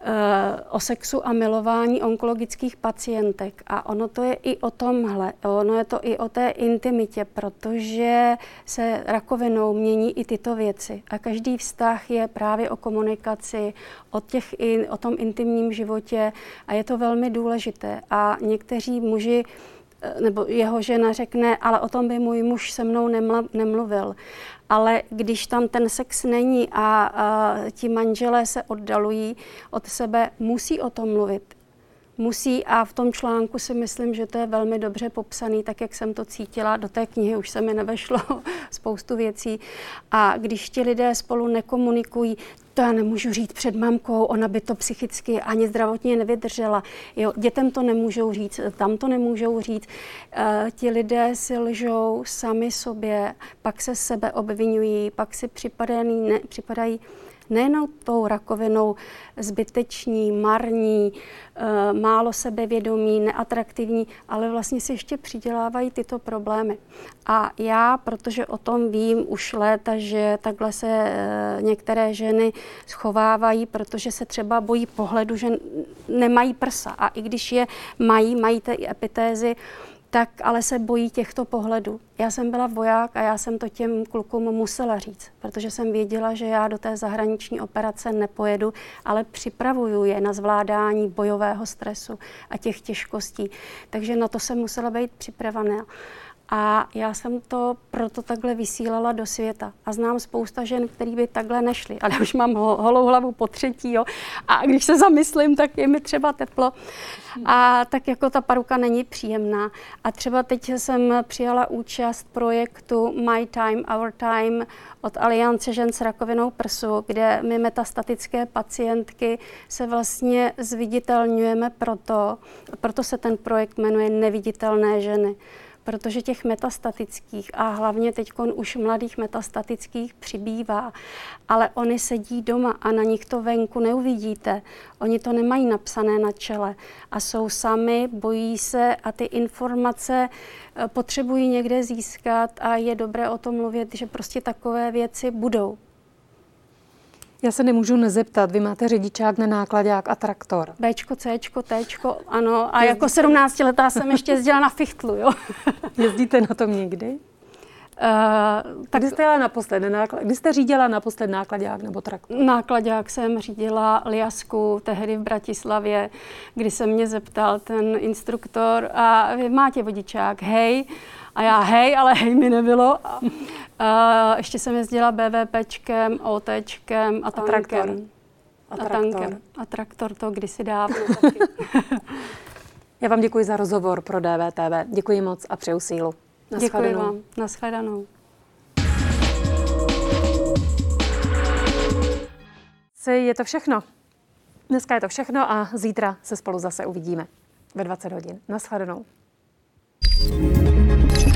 eh, o sexu a milování onkologických pacientek. A ono to je i o tomhle, ono je to i o té intimitě, protože se rakovinou mění i tyto věci. A každý vztah je právě o komunikaci, o, těch, o tom intimním životě a je to velmi důležité. A někteří muži nebo jeho žena řekne, ale o tom by můj muž se mnou nemluvil. Ale když tam ten sex není a, a ti manželé se oddalují od sebe, musí o tom mluvit. Musí a v tom článku si myslím, že to je velmi dobře popsaný, tak jak jsem to cítila. Do té knihy už se mi nevešlo spoustu věcí. A když ti lidé spolu nekomunikují, to já nemůžu říct před mamkou, ona by to psychicky ani zdravotně nevydržela. Jo, dětem to nemůžou říct, tam to nemůžou říct. E, ti lidé si lžou sami sobě, pak se sebe obvinují, pak si připadají, ne, připadají nejenom tou rakovinou zbyteční, marní, eh, málo sebevědomí, neatraktivní, ale vlastně si ještě přidělávají tyto problémy. A já, protože o tom vím už léta, že takhle se eh, některé ženy schovávají, protože se třeba bojí pohledu, že nemají prsa. A i když je mají, mají ty epitézy, tak ale se bojí těchto pohledů. Já jsem byla voják a já jsem to těm klukům musela říct, protože jsem věděla, že já do té zahraniční operace nepojedu, ale připravuju je na zvládání bojového stresu a těch těžkostí. Takže na to jsem musela být připravená. A já jsem to proto takhle vysílala do světa. A znám spousta žen, který by takhle nešly. Ale už mám holou hlavu po třetí, jo. A když se zamyslím, tak je mi třeba teplo. A tak jako ta paruka není příjemná. A třeba teď jsem přijala účast projektu My Time, Our Time od Aliance žen s rakovinou prsu, kde my metastatické pacientky se vlastně zviditelňujeme proto, proto se ten projekt jmenuje Neviditelné ženy protože těch metastatických a hlavně teď už mladých metastatických přibývá, ale oni sedí doma a na nich to venku neuvidíte. Oni to nemají napsané na čele a jsou sami, bojí se a ty informace eh, potřebují někde získat a je dobré o tom mluvit, že prostě takové věci budou. Já se nemůžu nezeptat, vy máte řidičák na nákladák a traktor. Bčko, Cčko, Tčko, ano. A Jezdíte? jako 17 letá jsem ještě jezdila na fichtlu, jo. Jezdíte na tom někdy? Uh, tak kdy jste jela naposled, náklad, kdy jste řídila naposled nákladák nebo traktor? Nákladák jsem řídila Liasku tehdy v Bratislavě, kdy se mě zeptal ten instruktor, a vy máte vodičák, hej, a já hej, ale hej mi nebylo. A, a ještě jsem jezdila BVPčkem, OTčkem a tankem. A traktor. A, traktor. a tankem. A traktor to kdysi dávno já vám děkuji za rozhovor pro DVTV. Děkuji moc a přeju sílu. Děkuji vám. Naschledanou. Je to všechno. Dneska je to všechno a zítra se spolu zase uvidíme ve 20 hodin. Naschledanou. thank you